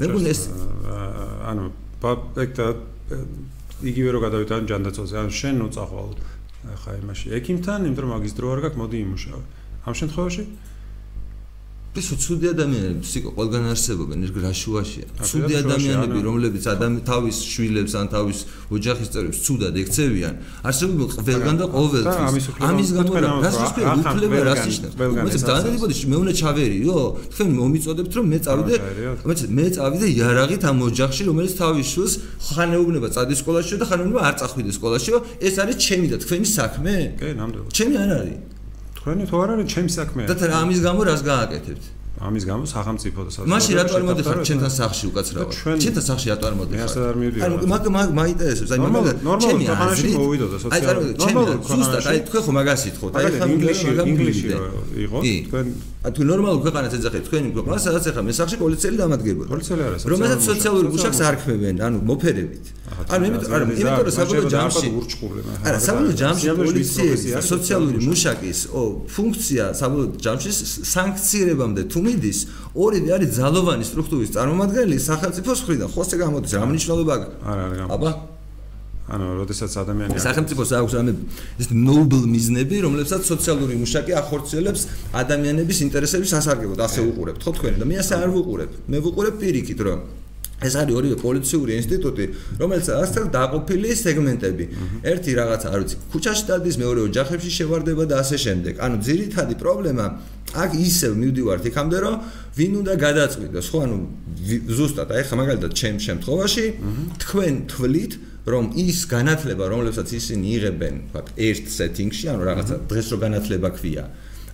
მეგონ ეს ანუ პაპექტა იგივე რო გადავით ან ჯანდაცოზე ან შენ უწახვალ ხა იმაში ექიმთან იმიტომ რომ მაგის დრო არ გაქვს მოდი იმუშავე. ამ შემთხვევაში ისო ცუდი ადამიანები სიკო ყველგან არსებობენ ერთ გრაშუაშია. ცუდი ადამიანები რომლებიც ადამი თავის შვილებს ან თავის ოჯახის წევრებს ცუდად ექცევიან არსებობენ ყველგან და ყოველთვის. ამის გამო რას ისე უფლება რას ისე მე დაანებოდი მე უნდა ჩავერიო თქვენ მომიწოდებთ რომ მე წავიდე მე წავიდე იარაღით ამ ოჯახში რომელიც თავის შვილს ხანეუბნება წადი სკოლაში და ხანეუბნება არ წახვიდე სკოლაში ეს არის ჩემი და თქვენი საქმე. კი ნამდვილად. ჩემი არ არის თქვენი თუ არ არის ჩემი საქმეა და ამის გამო რას გააკეთებთ? ამის გამო სახელმწიფო და საზოგადოება მაშინ რატო არ მოდიხარ ჩვენთან სახში უკაცრავად. ჩვენთან სახში რატო არ მოდიხარ მე არ მივიდივარ მაგ მაინტერესებს აი მაგალითად ნორმალურ ქვეყანაში მოვიდოდა სოციალურ ნორმალურ ქვეყანაში აი თქვენ ხო მაგას ითხოვთ. აი ხა ინგლისში ინგლისში იყო თქვენ აი თუ ნორმალურ ქვეყანას ეძახეთ თქვენი ქვეყანა სადაც ახლა მე სახში პოლიციელი დამადგებოდა. პოლიციელი არა რომელსაც სოციალური მუშაკს არ ქმებენ ანუ მოფერებით ანუ იმიტომ არა იმიტომ რომ საბოლოო ჯამში არა საბოლოო ჯამში პოლიციის სოციალური მუშაკის ფუნქცია საბოლოო ჯამში სანქცირებამდე თუ მიდის ორივე არის ძალოვანი სტრუქტურის წარმომადგენელი სახელმწიფოს მხრიდან ხო ესე გამოდის რა მნიშვნელობა აქვს? არა არა აბა. ანუ როდესაც ადამიანი სახელმწიფოს აქვს ამ ეს ნობლ მიზნები რომლებსაც სოციალური მუშაკი ახორციელებს ადამიანების ინტერესების სასარგებლოდ. ასე უყურებთ. ხო თქვენ და მე ასე არ ვუყურებ. მე ვუყურებ პირიქით რომ ეს არის ორივე პოლიციური ინსტიტუტი, რომელიც ასთან დაყოფილი სეგმენტები. ერთი რაღაცა, არ ვიცი, ქუჩაში დადის, მეორე ოჯახებში შევარდება და ასე შემდეგ. ანუ ძირითადი პრობლემა აქ ისევ მივდივართ იქამდე, რომ ვინ უნდა გადაწყვიტოს, ხო, ანუ ზუსტად, აი ხა მაგალითად ჩემ შემთხვევაში, თქვენ თვლით, რომ ის განათლება, რომლებსაც ისინი იღებენ, ვთქვათ, ერთ სეტინგში, ანუ რაღაცა დღეს რო განათლება ქვია,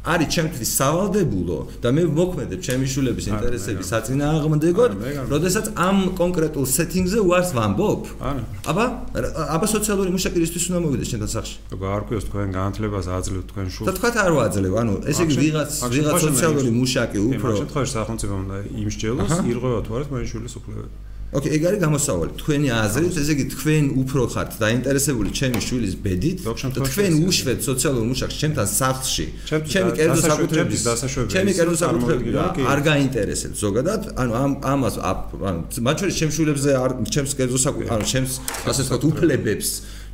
არის ჩემთვის სავალდებულო და მე მოქმედებ ჩემი შულების ინტერესების საწინააღმდეგოდ, როდესაც ამ კონკრეტულ სეტინგზე უარს ვამბობ. აბა, აბა სოციალური მუშაკირისთვის უნდა მოვიდეს ჩემთან სახში. გაარკვიოს თქვენ განათლებას აძლევთ თქვენ შულს. და თქვა არ ვაძლევ, ანუ ესე იგი ვიღაც ვიღაც სოციალური მუშაკი უფრო. იმ შემთხვევაში სახელმწიფო უნდა იმსჯელოს, ირღვევა თუ არა თქვენი შულის უფლებები. ოკეი, ეგ არის გამოსავალი. თქვენი აზრით, ესე იგი თქვენ უფრო ხართ დაინტერესებული ჩემი შვილის ბედით და თქვენ უშვეთ სოციალურ მუშაკს ჩემთან სახლში. ჩემი კერძო საკუთრების დასაშვებები. ჩემი კერძო საკუთრები არ გაინტერესებს ზოგადად. ანუ ამ ამას ანუ მათ შორის ჩემ შვილებზე არ ჩემს კერძო საკუთრებს, ანუ ჩემს ასე ვთქვათ უფლებებს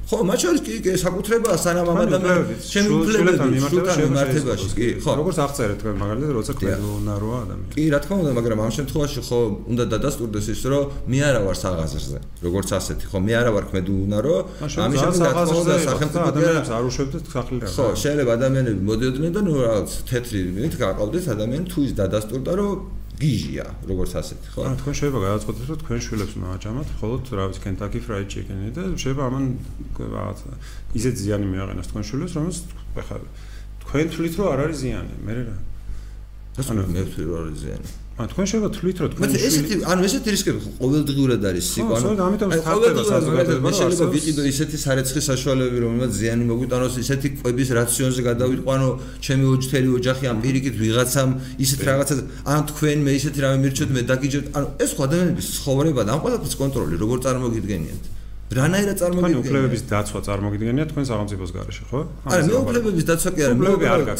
ხო, მათ შორის კი საკუთრება სანამ ამ ადამიანს ჩემი უფლებები შულთან მიმართებაში კი, ხო. როგორც აღწერეთ თქვენ მაგალითად, როცა კვედონაროა ადამიანი. კი, რა თქმა უნდა, მაგრამ ამ შემთხვევაში ხო უნდა დადასტურდეს ის, რომ მე არა ვარ საღაზრზე, როგორც ასეთი, ხო, მე არა ვარ კვედონარო, ამის შემდეგ რა თქმა უნდა, სახელმწიფო ადამიანებს არ უშვებდეთ სახლიდან. ხო, შეიძლება ადამიანები მოდიოდნენ და ნუ რაღაც თეთრი მით გაყავდეთ ადამიანი თუ ის დადასტურდა, რომ გიჟია, როგორც ასეთი, ხო? ანუ თქვენ შეიძლება გადაწყვეტოთ, რომ თქვენ შვილებს უნდა აჭამოთ, ხოლოდ რა ვიცი, Kentucky Fried Chicken-ი და შეიძლება ამან რაღაც ისეთ ზიანი მიაყენოს თქვენ შვილებს, რომელიც ხა თქვენ თვლით რომ არ არის ზიანი, მე რა. ანუ მე ვთვლი რომ არის ზიანი. ან თქვენ შეიძლება თვლით რომ თქვენ მე ესეთი ანუ ესეთი რისკები ყოველდღიურად არის სიკო ანუ ამიტომ სტარტება საზოგადოება შეიძლება ვიყიდო ისეთი სარეცხი საშუალებები რომელმაც ზიანი მოგვიტანოს ისეთი ყვების რაციონზე გადავიყვანო ჩემი ოჯთელი ოჯახი ამ პირიქით ვიღაცამ ისეთ რაღაცა ან თქვენ მე ისეთი რამე მირჩეთ მე დაგიჯერთ ანუ ეს ხო ადამიანების ცხოვრება და ამ ყველაფრის კონტროლი როგორ წარმოგიდგენიათ რანაირად წარმოგიდგენია? ანუ უფლებების დაცვა წარმოგიდგენია თქვენ სახელმწიფოს გარეშე, ხო? არა, მე უფლებების დაცვა კი არა, მე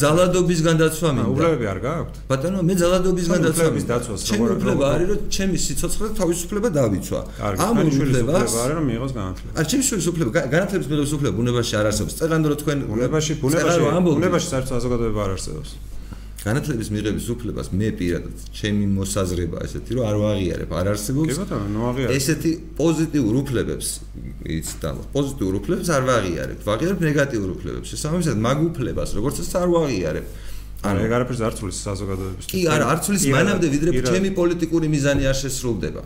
ძალადობისგან დაცვა მინდა. უფლებები არ გაქვთ? ბატონო, მე ძალადობისგან დაცვა უფლებების დაცვა როგორ უფლება არის, რომ ჩემი სიცოცხლე თავისუფლება დავიცვა. ამ უფლებას არა რომ მიიღოს განათლება. არა, ჩემი შვილის უფლება, განათლების მიღების უფლება ბუნებაში არ არსებობს. წერან რომ თქვენ ბუნებაში, ბუნებაში, ბუნებაში საერთოდ საზოგადოება არ არსებობს. განათლების მიღების უფლებას მე პირადად ჩემი მოსაზრება ესეთი რომ არ ვაღიარებ არ არსებობს კი ბატონო ნუ აღიარებ. ესეთი პოზიტიურ უფლებებს იცი და პოზიტიურ უფლებებს არ ვაღიარებ. ვაღიარებ ნეგატიურ უფლებებს. შესაბამისად მაგ უფლებას როგორც ეს არ ვაღიარებ. ანუ ეგ არაფერს არ ცulis საზოგადოების კი არა არ ცulis მანამდე ვიდრე ჩემი პოლიტიკური მიზანი არ შესრულდება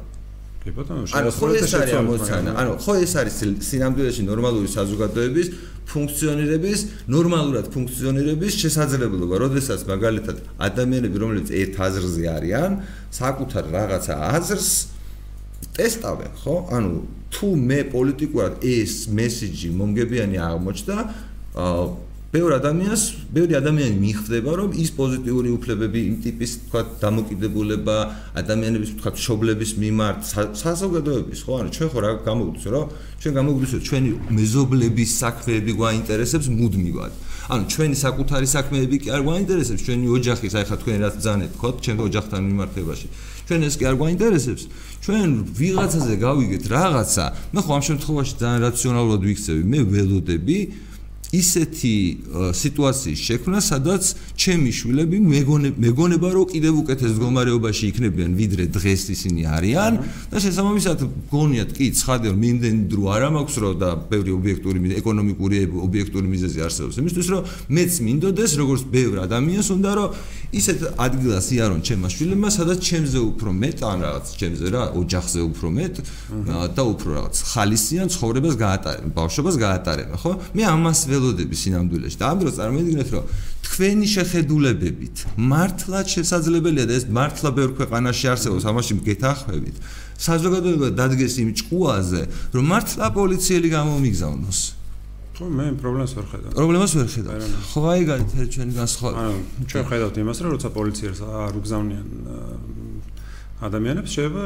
კი ბატონო შეიძლება მოსანა ანუ ხო ეს არის სინამდვილეში ნორმალური საზოგადოების ფუნქციონირების ნორმალურად ფუნქციონირების შესაძლებლობა როდესაც მაგალითად ადამიანები რომლებიც ერთ აზრზე არიან საკუთარ რაღაცა აზრს ტესტავენ ხო? ანუ თუ მე პოლიტიკურად ეს მესიჯი მომგებიანი აღმოჩნდა ბევრ ადამიანს, ბევრი ადამიანი მიხვდება, რომ ის პოზიტიური უფლებები, იმ ტიპის, თქვა, დამოკიდებულება ადამიანების, თქვა, შობლების მიმართ საზოგადოების, ხო, ანუ ჩვენ ხო რა გამოგვიძო, რომ ჩვენ გამოგვიძო ჩვენი მეზობლების საქმეები გვაინტერესებს მუდმივად. ანუ ჩვენი საკუთარი საქმეები კი არ გვაინტერესებს, ჩვენი ოჯახის, აი ხა თქვენ რაც ძანეთ, ხო, ჩვენ ოჯახთან მიმართებაში. ჩვენ ეს კი არ გვაინტერესებს. ჩვენ ვიღაცაზე გავიგეთ რაღაცა, მე ხო ამ შემთხვევაში ძალიან რაციონალურად ვიქცევი, მე ველოდები ისეთი სიტუაციის შექმნა, სადაც ჩემი შვილები მეგონება რომ კიდევ უკეთეს მდგომარეობაში იქნებიან, ვიდრე დღეს ისინი არიან და შესაბამისად გონიათ კი ცხადე რომ იმდენი დრო არ მაქვს რომ და ბევრი ობიექტური ეკონომიკური ობიექტური მიზეზი არსებობს. იმისთვის რომ მეც მინდოდეს როგორც ბევრ ადამიანს უნდა რომ ისეთ ადგილას იარონ ჩემმა შვილებმა, სადაც ჩემზე უფრო მეტ ან რაღაც ჩემზე რა ოჯახზე უფრო მეტ და უფრო რაღაც ხალისიან ცხოვრებას გაატარებენ, ბავშვობას გაატარებენ, ხო? მე ამას ველოდები სინამდვილეში. და ამ დროს წარმოიდგინეთ, რომ თქვენი შეხედულებებით მართლაც შესაძლებელია და ეს მართლა ბევრ ქვეყანაში არსებობს, ამაში გეთანხმებით. საზოგადოება დადგეს იმ ჭკუაზე, რომ მართლა პოლიციელი გამომიგზავნოს. ხო მე პრობლემას ვერ ხედავ. პრობლემას ვერ ხედავ. ხო აი გაიცეთ ჩვენი განსხვავება. ანუ ჩვენ ხედავთ იმას, რომ როცა პოლიციელს არ უგზავნიან ადამიანებს შეიძლება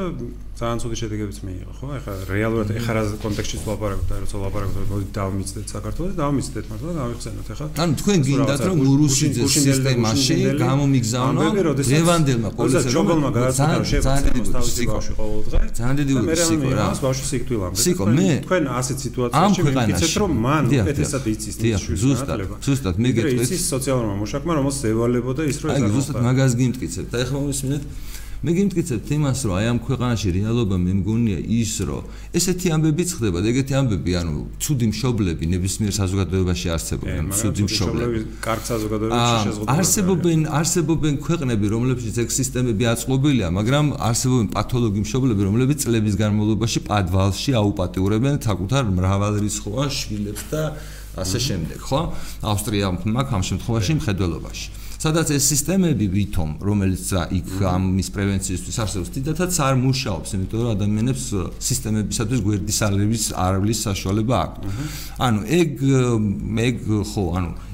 ძალიან ცუდი შედეგებიც მიიღო, ხო? ეხლა რეალურად ეხლა რა კონტექსტში ვაპარაკობ და როცა ვაპარაკობ, მოდი დავმიცდეთ საქართველოს, დავმიცდეთ მართლა და გავიხსენოთ ეხლა. ანუ თქვენ გინდათ რომ გურუშიძეს სისტემაში გამომიგზავნო ლევანდელმა პოლიციამ ჯობელმა გადაწყვეტა რომ შეეცემოს თავისი ბავშვი ყოველ დღე. ძალიან დიდი სიკო რა. მას ბავშვი სიკვდილამდე. სიკო მე თქვენ ასეთ სიტუაციაში მიგიცეთ რომ მან ეთესად იცის თიშ ზუსტად ზუსტად მე გეტყვით იცის სოციალურმა მუშაკმა რომელსაც ევალებოდა ის რომ ეს აი ზუსტად მაგას გიმტკიცებ და ეხლა მომისმინეთ მე გიმტკიცებთ იმას, რომ აი ამ ქვეყანაში რეალობა მე მგონია ის, რომ ესეთი ამბები ხდება, ეგეთი ამბები, ანუ ცუდი მშობლები ნებისმიერ საზოგადოებაში არსებობენ, ცუდი მშობლები. კარგ საზოგადოებაში შეზღუდვა. არსებობენ, არსებობენ ქვეყნები, რომლებშიც ეგ სისტემები აწყობილია, მაგრამ არსებობენ პათოლოგი მშობლები, რომლებიც წლების განმავლობაში პადვალში აუპატიურებენ საკუთარ მრავალრიცხოვან შვილებს და ასე შემდეგ, ხო? ავსტრია მაგ ამ შემთხვევაში მხედველობაში. სადაც ეს სისტემები ვითომ რომელიც იქ ამის პრევენციისთვის არსებობს დიდათაც არ მუშაობს იმიტომ რომ ადამიანებს სისტემებისათვის გვერდის ალების არვლის საშუალება აქვს ანუ ეგ ეგ ხო ანუ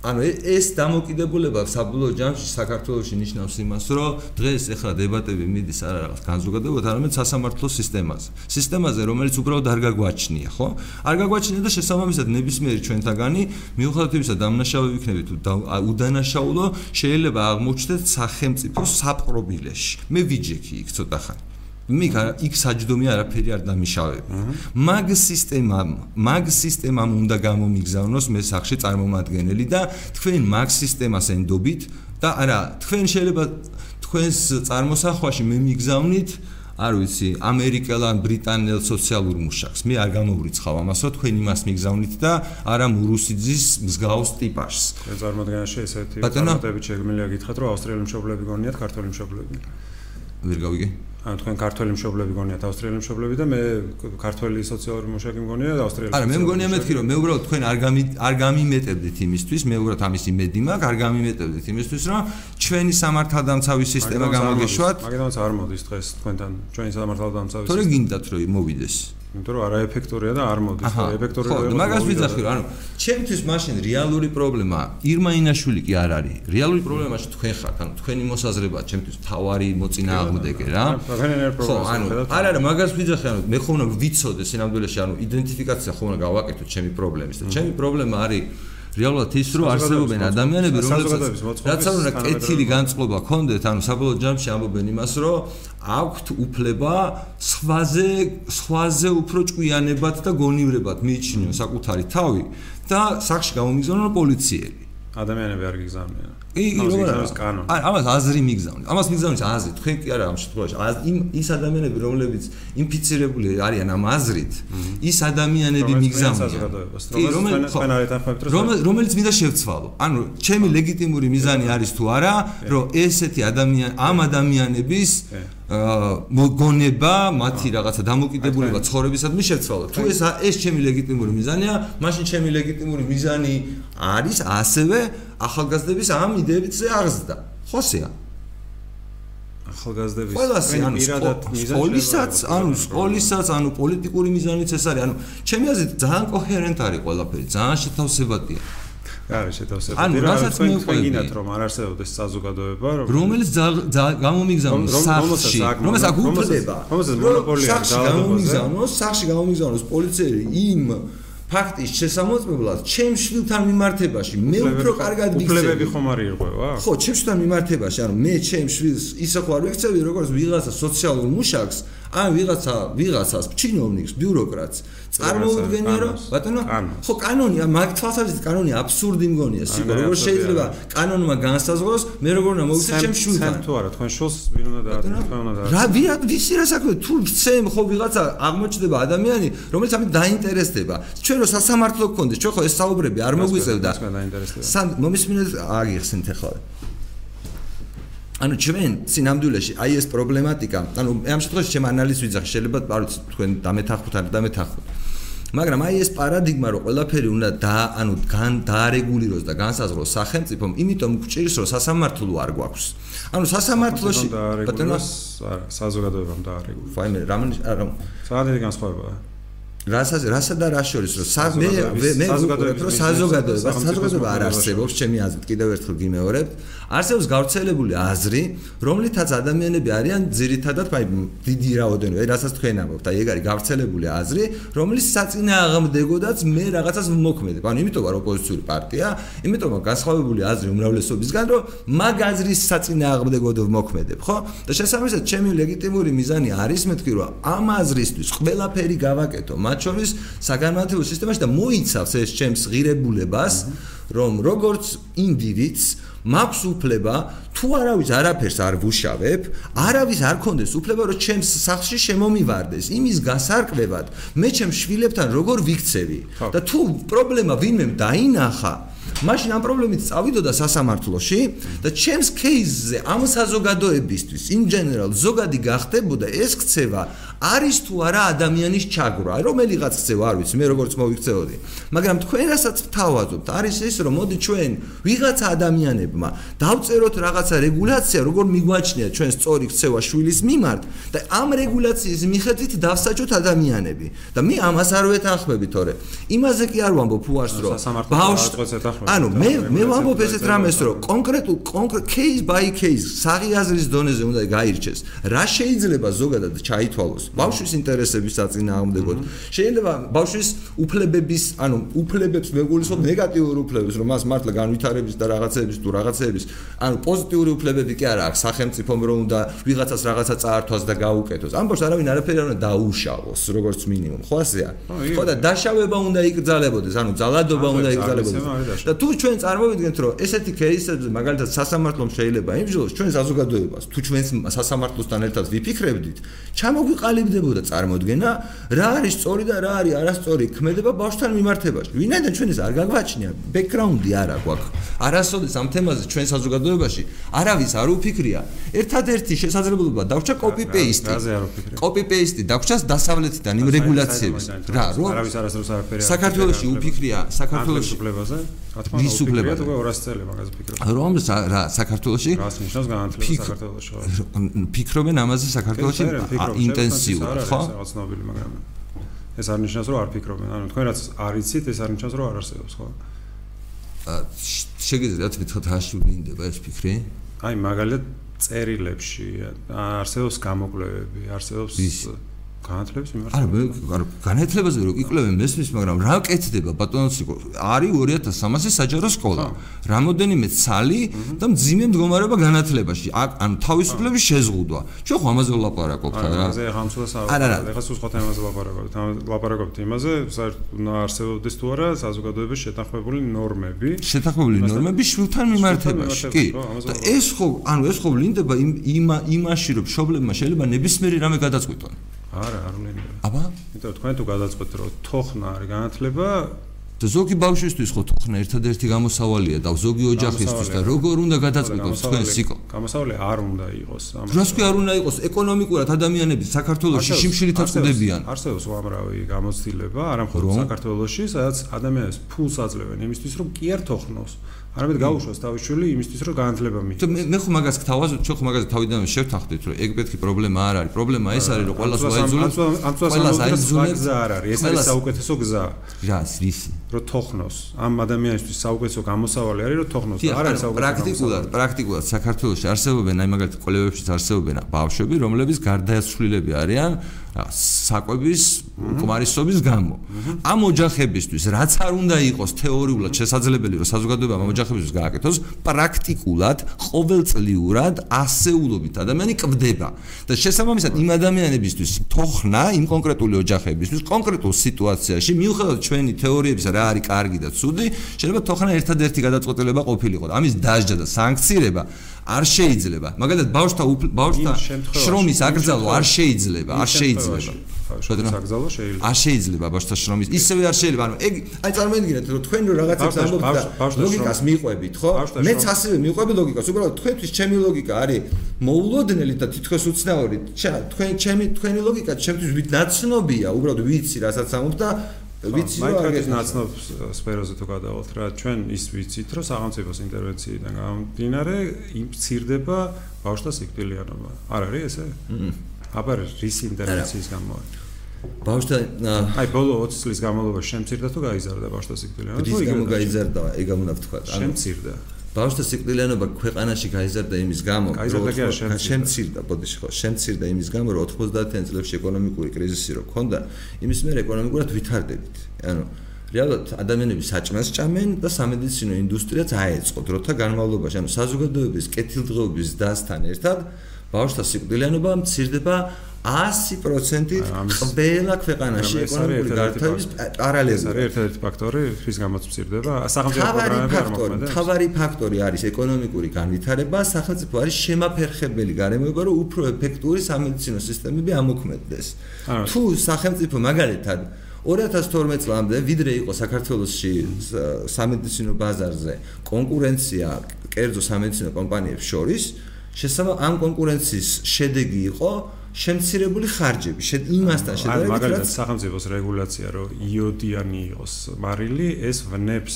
ანუ ეს დამოკიდებულება საბოლოო ჯამში საქართველოსში ნიშნავს იმას, რომ დღეს ახლა დებატები მიდის არა რაღაც განზოგადებოთ, არამედ სასამართლო სისტემაზე. სისტემაზე, რომელიც უბრალოდ არ გაგვაჩნია, ხო? არ გაგვაჩნია და შესაბამისად ნებისმიერი ჩვენთაგანი მიუხედავად იმისა, დამნაშავე ვიქნებით თუ უდანაშაულო, შეიძლება აღმოჩნდეთ სახელმწიფო საპრობილეში. მე ვიჯექი იქ ცოტა ხანი. მიქ იქ საჯდომი არაფერი არ დამიშავება. მაგ სისტემამ, მაგ სისტემამ უნდა გამომიგზავნოს მე სახში წარმომადგენელი და თქვენ მაგ სისტემას ენდობით და არა, თქვენ შეიძლება თქვენს წარმოსახვაში მე მიგზავნით არ ვიცი, ამერიკელ ან ბრიტანელ სოციალურ მუშაკს. მე არ გამოვრიცხავ ამას, რომ თქვენ იმას მიგზავნით და არა მურუსიძის მსგავს ტიპაშს. ეს წარმოადგენაში ესეთი წარმატებით შეგვიძლია გითხრათ, რომ ავსტრიელი მშობლები გონიათ ქართველი მშობლები. ვერ გავიგე? თქვენ ქართველი მშობლები გონიათ ავსტრიელი მშობლები და მე ქართველი სოციალური მუშაკი მგონია და ავსტრიელი არა მე მგონია მეთქი რომ მე უბრალოდ თქვენ არ გამი არ გამიმეტებდით იმისთვის მე უბრალოდ ამის იმედი მაქვს არ გამიმეტებდით იმისთვის რომ ჩვენი სამართალდამცავი სისტემა გამოგეშვათ მაგდანაც არ მოდის დღეს თქვენთან ჩვენი სამართალდამცავი სისტემა. თორე გინდათ რომ მოვიდეს იმიტომ რომ არაეფექტურია და არ მოდის. და ეფექტურია ხო მაგას ვიძახი რომ ანუ ჩემთვის მაშინ რეალური პრობლემა ირმა ინაშვილი კი არ არის. რეალური პრობლემაში თქვენ ხართ ანუ თქვენი მოსაზრება ჩემთვის თავარი მოწინააღმდეგე რა. ხო ანუ არა არა მაგას ვიძახი ანუ მე ხომ უნდა ვიცოდე სინამდვილეში ანუ იდენტიფიკაცია ხომ უნდა გავაკეთო ჩემი პრობლემის და ჩემი პრობლემა არის რეალურად ის რომ არსებობენ ადამიანები რომლებსაც რაც უნდა კეთილი განწყობა ქონდეთ ანუ საბოლოო ჯამში ამბობენ იმას რომ აქვთ უფლება სხვაზე სხვაზე უფრო ჭკვიანებად და გონივრებად მიიჩნიონ საკუთარი თავი და სახში გამომიგზავნონ პოლიციელი. ადამიანები არ გიგზავნიან კი არის? კანონი აი ამას აზრი მიგზავნის ამას მიგზავნის აზრი. თქვენ კი არა ამ შემთხვევაში. იმ ის ადამიანები რომლებიც ინფიცირებული არიან ამ აზრით ის ადამიანები მიგზავნიან. კი რომელიც რომელიც მინდა შევცვალო. ანუ ჩემი ლეგიტიმური მიზანი არის თუ არა რომ ესეთი ადამიანი ამ ადამიანების მოგონება, მათი რაღაცა დამოკიდებულება ცხოვრებისადმი შეცვალო. თუ ეს ეს ჩემი ლეგიტიმური მიზანია, მაშინ ჩემი ლეგიტიმური მიზანი არის ასევე ახალგაზრდების ამ იდეებზე აღზრდა. ხოსია. ახალგაზრდების ყველასი ანუ სკოლისაც, ანუ სკოლისაც, ანუ პოლიტიკური მიზანიც ეს არის. ანუ ჩემი აზრით ძალიან კოჰერენტ არის ყველაფერი, ძალიან შეთავსებადია. არის შეთავსებული. ანუ რასაც მე ვყვინათ რომ არ არსებობდეს საზოგადოება, რომელიც გამომიგზავნოს სახში, რომელიც აქ უფლდება. რომელსაც მონოპოლია გამომიგზავნოს, სახში გამომიგზავნოს პოლიციელი იმ ფაქტის შესამოწმებლად ჩემ შვილთან მიმართებაში მე უფრო კარგად ვიცი. უფლებები ხომ არ ირღვევა? ხო, ჩემ შვილთან მიმართებაში, ანუ მე ჩემ შვილს ისე ხო არ ვიქცევი, როგორც ვიღაცა სოციალურ მუშაკს, ან ვიღაცა ვიღაცას ჩინოვნიკს, ბიუროკრატს. წარმოუდგენია რომ ბატონო ხო კანონია მაგ თვალსაზრისით კანონი აბსურდი მგონია სიკო როგორ შეიძლება კანონმა განსაზღვროს მე როგორ უნდა მოვიცე ჩემ შულთან თუ არა თქვენ შულს ვინ უნდა დააწყოთ თქვენ უნდა რა ვია ვიცი რა საქმე? თუ ცემ ხო ვიღაცა აღმოჩნდება ადამიანი რომელიც ამით დაინტერესდება. ჩვენ რო სასამართლო გქონდეს ჩვენ ხო ეს საუბრები არ მოგვიწევდა სან მომისმინეთ აგიხსენთ ახლა ანუ ჩვენ სინამდვილეში აი ეს პრობლემატიკა ანუ ამ შემთხვევაში ჩემ ანალიზს ვიძახ შეიძლება არ ვიცი თქვენ დამეთახოთ არ დამეთახოთ მაგრამ აი ეს პარადიგმა რომ ყველაფერი უნდა და ანუ გან დაარეგულიროს და განსაზღვროს სახელმწიფომ, იმიტომ გვჭირს რომ სასამართლო არ გვაქვს. ანუ სასამართლოში ბატონო საზოგადოებამ დაარეგულიროს. ფაიმე რამენ არა საერთოდ განსხვავებაა. რასაც რასა და რა შორის რომ მე მე საზოგადოება რომ საზოგადოება საზოგადოება არ არსებობს ჩემი აზრით კიდევ ერთხელ გიმეორებ. არსებობს გავრცელებული აზრი რომლითაც ადამიანები არიან ძირითადად აი დიდი რაოდენობა რასაც თქვენ ამბობთ აი ეგ არის გავრცელებული აზრი რომლის საწინააღმდეგოდაც მე რაღაცას ვმოქმედებ. ანუ იმიტომ რომ ოპოზიციური პარტია იმიტომ რომ განსხვავებული აზრი უმრავლესობისგან რომ მაგ აზრის საწინააღმდეგოდ ვმოქმედებ ხო? და შესაბამისად ჩემი ლეგიტიმური მიზანი არის მეთქი რომ ამ აზრისთვის ყველაფერი გავაკეთო მათ შორის საგანმანათლებლო სისტემაში და მოიცავს ეს ჩემს ღირებულებას, რომ როგორც ინდივიდს მაქვს უფლება თუ არავის არაფერს არ ვუშავებ, არავის არ კონდეს უფლება რომ ჩემს სახლში შემომივარდეს, იმის გასარკვევად მე ჩემ შვილებთან როგორ ვიქცევი? და თუ პრობლემა ვინმე დაინახა მაშინ ამ პრობლემით წავიდოდა სასამართლოში და ჩემს кейსზე ამ საზოგადოებისთვის in general ზოგადი გახდებოდა ეს ქცევა არის თუ არა ადამიანის ჩაგვრა, რომელიღაც ქცევა არ ვიცი, მე როგორც მოვიქცეოდი. მაგრამ თქვენ რასაც თავაზობთ, არის ის, რომ მოდი ჩვენ ვიღაც ადამიანებმა დავწეროთ რაღაცა რეგულაცია, როგორ მიგვაჩნია ჩვენ სწორი ქცევა შვილის მიმართ და ამ რეგულაციის მიხედვით დავსაჯოთ ადამიანები. და მე ამას არ ვეთანხმები თორე. იმაზე კი არ ვამბობ უარს რომ ბავშვს ანუ მე მე ვამბობ ესეთ რამეს, რომ კონკრეტულ კონკრეტ кейს ბაი кейს საღიაზრის დონეზე უნდა გაირჩეს. რა შეიძლება ზოგადად ჩაითვალოს ბავშვის ინტერესების საწინააღმდეგოდ. შეიძლება ბავშვის უფლებების, ანუ უფლებებს მეგულისხმობ ნეგატიურ უფლებებს, რომ მას მართლა განვითარების და რაღაცეების თუ რაღაცეების, ანუ პოზიტიური უფლებები კი არ აქვს, სახელმწიფომ რომ უნდა ვიღაცას რაღაცა წაართვას და გაუკეთოს. ამბობს არავინ არაფერი არ უნდა დაუშავოს, როგორც მინიმუმ. ხო ასეა? ხო და დაშავება უნდა იკრძალებოდეს, ანუ ძალადობა უნდა იკრძალებოდეს. და თუ ჩვენ წარმოვიდგენთ, რომ ესეთი кейსებზე მაგალითად სასამართლომ შეიძლება იმჯილოს ჩვენ საზოგადოებას, თუ ჩვენს სასამართლოსთან ერთად ვიფიქრებდით, ჩამოგვიყალიბდებოდა წარმოქმნა, რა არის სწორი და რა არის არასწორი ქმედება ბავშვთან მიმართებაში. ვინაიდან ჩვენ ეს არ გაგვაჩნია, ბექგრაუნდი არა გვაქვს. არასოდეს ამ თემაზე ჩვენ საზოგადოებაში არავის არ უფიქრია. ერთადერთი შესაძლებლობა დაგვრჩა კოპი-პეისტი. კოპი-პეისტი დაგვრჩას დასავლეთიდან იმ რეგულაციებიდან. რა, რომ არავის არასდროს არაფერი არ საქართველოსი უფიქრია, საქართველოს უფლებაზე რა თქმა უნდა უფიქრია თუ 200 წელი მაგაზე ფიქრობ რომ რა საქართველოსი რას ნიშნავს განათლება საქართველოსში ფიქრობენ ამაზე საქართველოსი ინტენსიურად ხო? რაღაც ნობილი მაგრამ ეს არ ნიშნავს რომ არ ფიქრობენ. ანუ თქვენ რაც არიცით ეს არ ნიშნავს რომ არ არსებობს ხო? შეგიძლიათ თვითონ თაში ვლინდება ეს ფიქრი? აი მაგალითად წერილებში არსებობს გამოკვლევები არსებობს განათლების მიმართ? არა არა განათლებაზე რო იკვლევენ მესმის მაგრამ რა კეთდება? ბატონოსიკო არის 2300 საჯარო სკოლა. რამოდენიმე ცალი და მძიმე მდგომარეობა განათლებაში. ანუ თავისუფლების შეზღუდვა. ჩვენ ხო ამაზე ვლაპარაკობთ რა? ამაზე ხამსულას არა ეხლა სულ სხვა თემაზე ვლაპარაკობთ. ვლაპარაკობთ იმაზე საერთოდ არსებობდეს თუ არა საზოგადოების შეთანხმებული ნორმები. შეთანხმებული ნორმები შვილთან მიმართებაში კი. და ეს ხო ანუ ეს ხო ვლინდება იმ იმაში რომ პრობლემა შეიძლება ნებისმიერი რამე გადაწყვიტონ არა, არ უნდა. აბა? იმიტომ თქვენ თუ გადაწყვეტთ რომ თოხნა არის განათლება და ზოგი ბავშვისთვის ხო თოხნა ერთადერთი გამოსავალია და ზოგი ოჯახისთვის და როგორ უნდა გადაწყვეტოს თქვენ სიკო? გამოსავალი არ უნდა იყოს. რას კი არ უნდა იყოს ეკონომიკურად ადამიანები საქართველოსში შიმშილითაც ყდებიან. არსებობს უამრავი გამოცდილება, არა მხოლოდ საქართველოსში, სადაც ადამიანებს ფულს აძლევენ იმისთვის რომ კი არ თოხნოს. არამედ გაუშვას თავის შვილი იმისთვის რომ განათლება მიიღოს. მე მე ხო მაგას გთავაზობ, ჩვენ ხო მაგას თავიდან შევთანხმდით რომ ეგ პეთქი პრობლემა არ არის. პრობლემა ეს არის რომ ყველას ვაიძულებს. ყველას აიძულებს გზა არ არის. ეს არის საუკეთესო გზა. რას, ისი? რომ თოხნოს. ამ ადამიანისთვის საუკეთესო გამოსავალი არის რომ თოხნოს. არ არის საუკეთესო. პრაქტიკულად, პრაქტიკულად საქართველოში არსებობენ აი მაგალითად კოლევებშიც არსებობენ ბავშვები, რომლებიც გარდაცვლილები არიან საკვების უკმარისობის გამო. ამ ოჯახებისთვის რაც არ უნდა იყოს თეორიულად შესაძლებელი რომ საზოგადოება ამ ოჯახებისთვის გააკეთოს, პრაქტიკულად ყოველწლიურად ასეულობით ადამიანი კვდება. და შესაბამისად იმ ადამიანებისთვის თოხნა იმ კონკრეტული ოჯახებისთვის კონკრეტულ სიტუაციაში მიუხედავად ჩვენი თეორიებისა რა არის კარგი და ცუდი, შეიძლება თოხნა ერთადერთი გადაწყვეტილება ყოფილიყო. ამის დაჟდა და სანქცირება არ შეიძლება. მაგალითად ბავშთა ბავშთა შრომის აკრძალვა არ შეიძლება, არ შეიძლება. შრომის აკრძალვა შეიძლება. არ შეიძლება ბავშთა შრომის. ისევე არ შეიძლება. ანუ ეგ აი წარმოიდგინეთ რომ თქვენ რო რაღაცებს ამბობთ და ლოგიკას მიყვებით, ხო? მეც ასევე მიყვები ლოგიკას. უბრალოდ თქვენთვის ჩემი ლოგიკა არის მოულოდნელი და თითქოს უცნაური. თქვენ ჩემი თქვენი ლოგიკა ჩემთვის ვინაცნობია, უბრალოდ ვიცი რასაც ამბობ და ვიცი რომ აგეთ ნაცნობ სფეროზე თუ გადავალთ რა ჩვენ ის ვიცით რომ სახელმწიფოს ინტერვენციიდან გამომდინარე იმცირდება ბავშვთა სიკვდილიანობა არ არის ესე? აბა რის ინტერვენციის გამო ბავშვთა აი ბოლო 20 წლის განმავლობაში შემცირდა თუ გაიზარდა ბავშვთა სიკვდილიანობა? ის გამო გაიზარდა, ეგ უნდა ვთქვა. შემცირდა. ბავშვთა სიკვდილიანობა ქვეყანაში გაიზარდა იმის გამო, რომ შემცირდა, ბოდიში ხო, შემცირდა იმის გამო, რომ 90-იან წლებში ეკონომიკური კრიზისი რო ქონდა, იმის მერე ეკონომიკურად ვითარდებით. ანუ რეალურად ადამიანები საჭმელს ჭამენ და სამედიცინო ინდუსტრიაც აეწყო დროთა განმავლობაში. ანუ საზოგადოების კეთილდღეობის დასთან ერთად ბავშვთა სიკვდილიანობა მცირდება 100%-ით ყველა ქვეყანაში ეკონომიკური გარდაქმნის პარალელურად. ეს არის ერთ-ერთი ფაქტორი, რის გამოც მცირდება. სახელმწიფო პროგრამები არ მოქმედებს. თავარი ფაქტორი არის ეკონომიკური განვითარება, სახელმწიფო არის შემაფერხებელი გარემოება, რომ უფრო ეფექტური სამედიცინო სისტემები ამოქმედდეს. თუ სახელმწიფო მაგალითად 2012 წლამდე ვიდრე იყო საქართველოსში სამედიცინო ბაზარზე კონკურენცია კერძო სამედიცინო კომპანიებს შორის, შესაძლოა ამ კონკურენციის შედეგი იყო შემცირებული ხარჯები იმასთან შედარებით მაგალითად სახელმწიფოს რეგულაცია რომ იოდიანი იყოს მარილი ეს ვნებს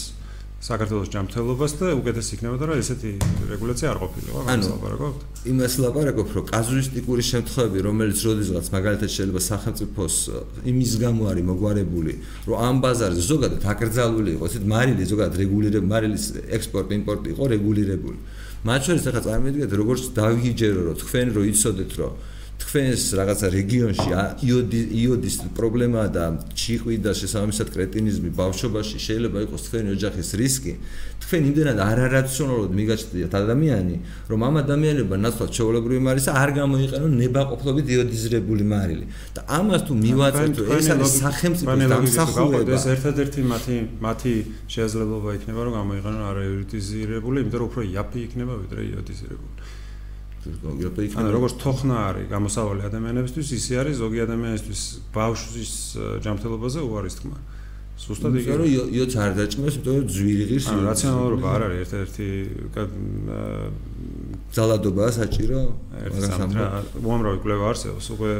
საქართველოს ჯანმრთელობას და უკეთეს იქნებოდა რომ ესეთი რეგულაცია არ ყოფილიყო ანუ ლაპარაკობთ? იმას ლაპარაკობ რომ კაზუისტიკური შემთხვევები რომელიც როდესღაც მაგალითად შეიძლება სახელმწიფოს იმის გამო არის მოგვარებული რომ ამ ბაზარზე ზოგადად აკრძალული იყოს ეს მარილი ზოგადად რეგულირებული მარილის ექსპორტი იმპორტი იყო რეგულირებული მათ შორის ახლა წარმოიდგინეთ როგორც დავიჯერო რომ თქვენ რო იცოდეთ რომ თქვენს რაღაცა რეგიონში იოდი იოდის პრობლემაა და ჩიყვი და შესაბამისად კრეტინიზმი ბავშვობაში შეიძლება იყოს თქვენი ოჯახის რისკი თქვენ იმდენად არარაციონალურად მიგაჩნდათ ადამიანი რომ ამ ადამიანებმა ნაცვლად ჩაოლებრივი მარისა არ გამოიყენონ ნებაყოფლობით იოდიზირებული მარილი. და ამას თუ მივაწევთ ეს არის სახელმწიფო დამსახურება. ეს ერთადერთი მათი მათი შესაძლებლობა იქნება რომ გამოიყენონ არაიოდიზირებული იმიტომ რომ უფრო იაფი იქნება ვიდრე იოდიზირებული ანუ როგორც თოხნა არის გამოსავალი ადამიანებისთვის, ისე არის ზოგი ადამიანისთვის ბავშვის ჯანმრთელობაზე უარის თქმა. ზუსტად იგი რომ იოც არ დაჭმეს, იმიტომ რომ ძვირი ღირს. ანუ რაციონალობა არ არის ერთ-ერთი ძალადობაა საჭირო უამრავი კვლევა არსებობს უკვე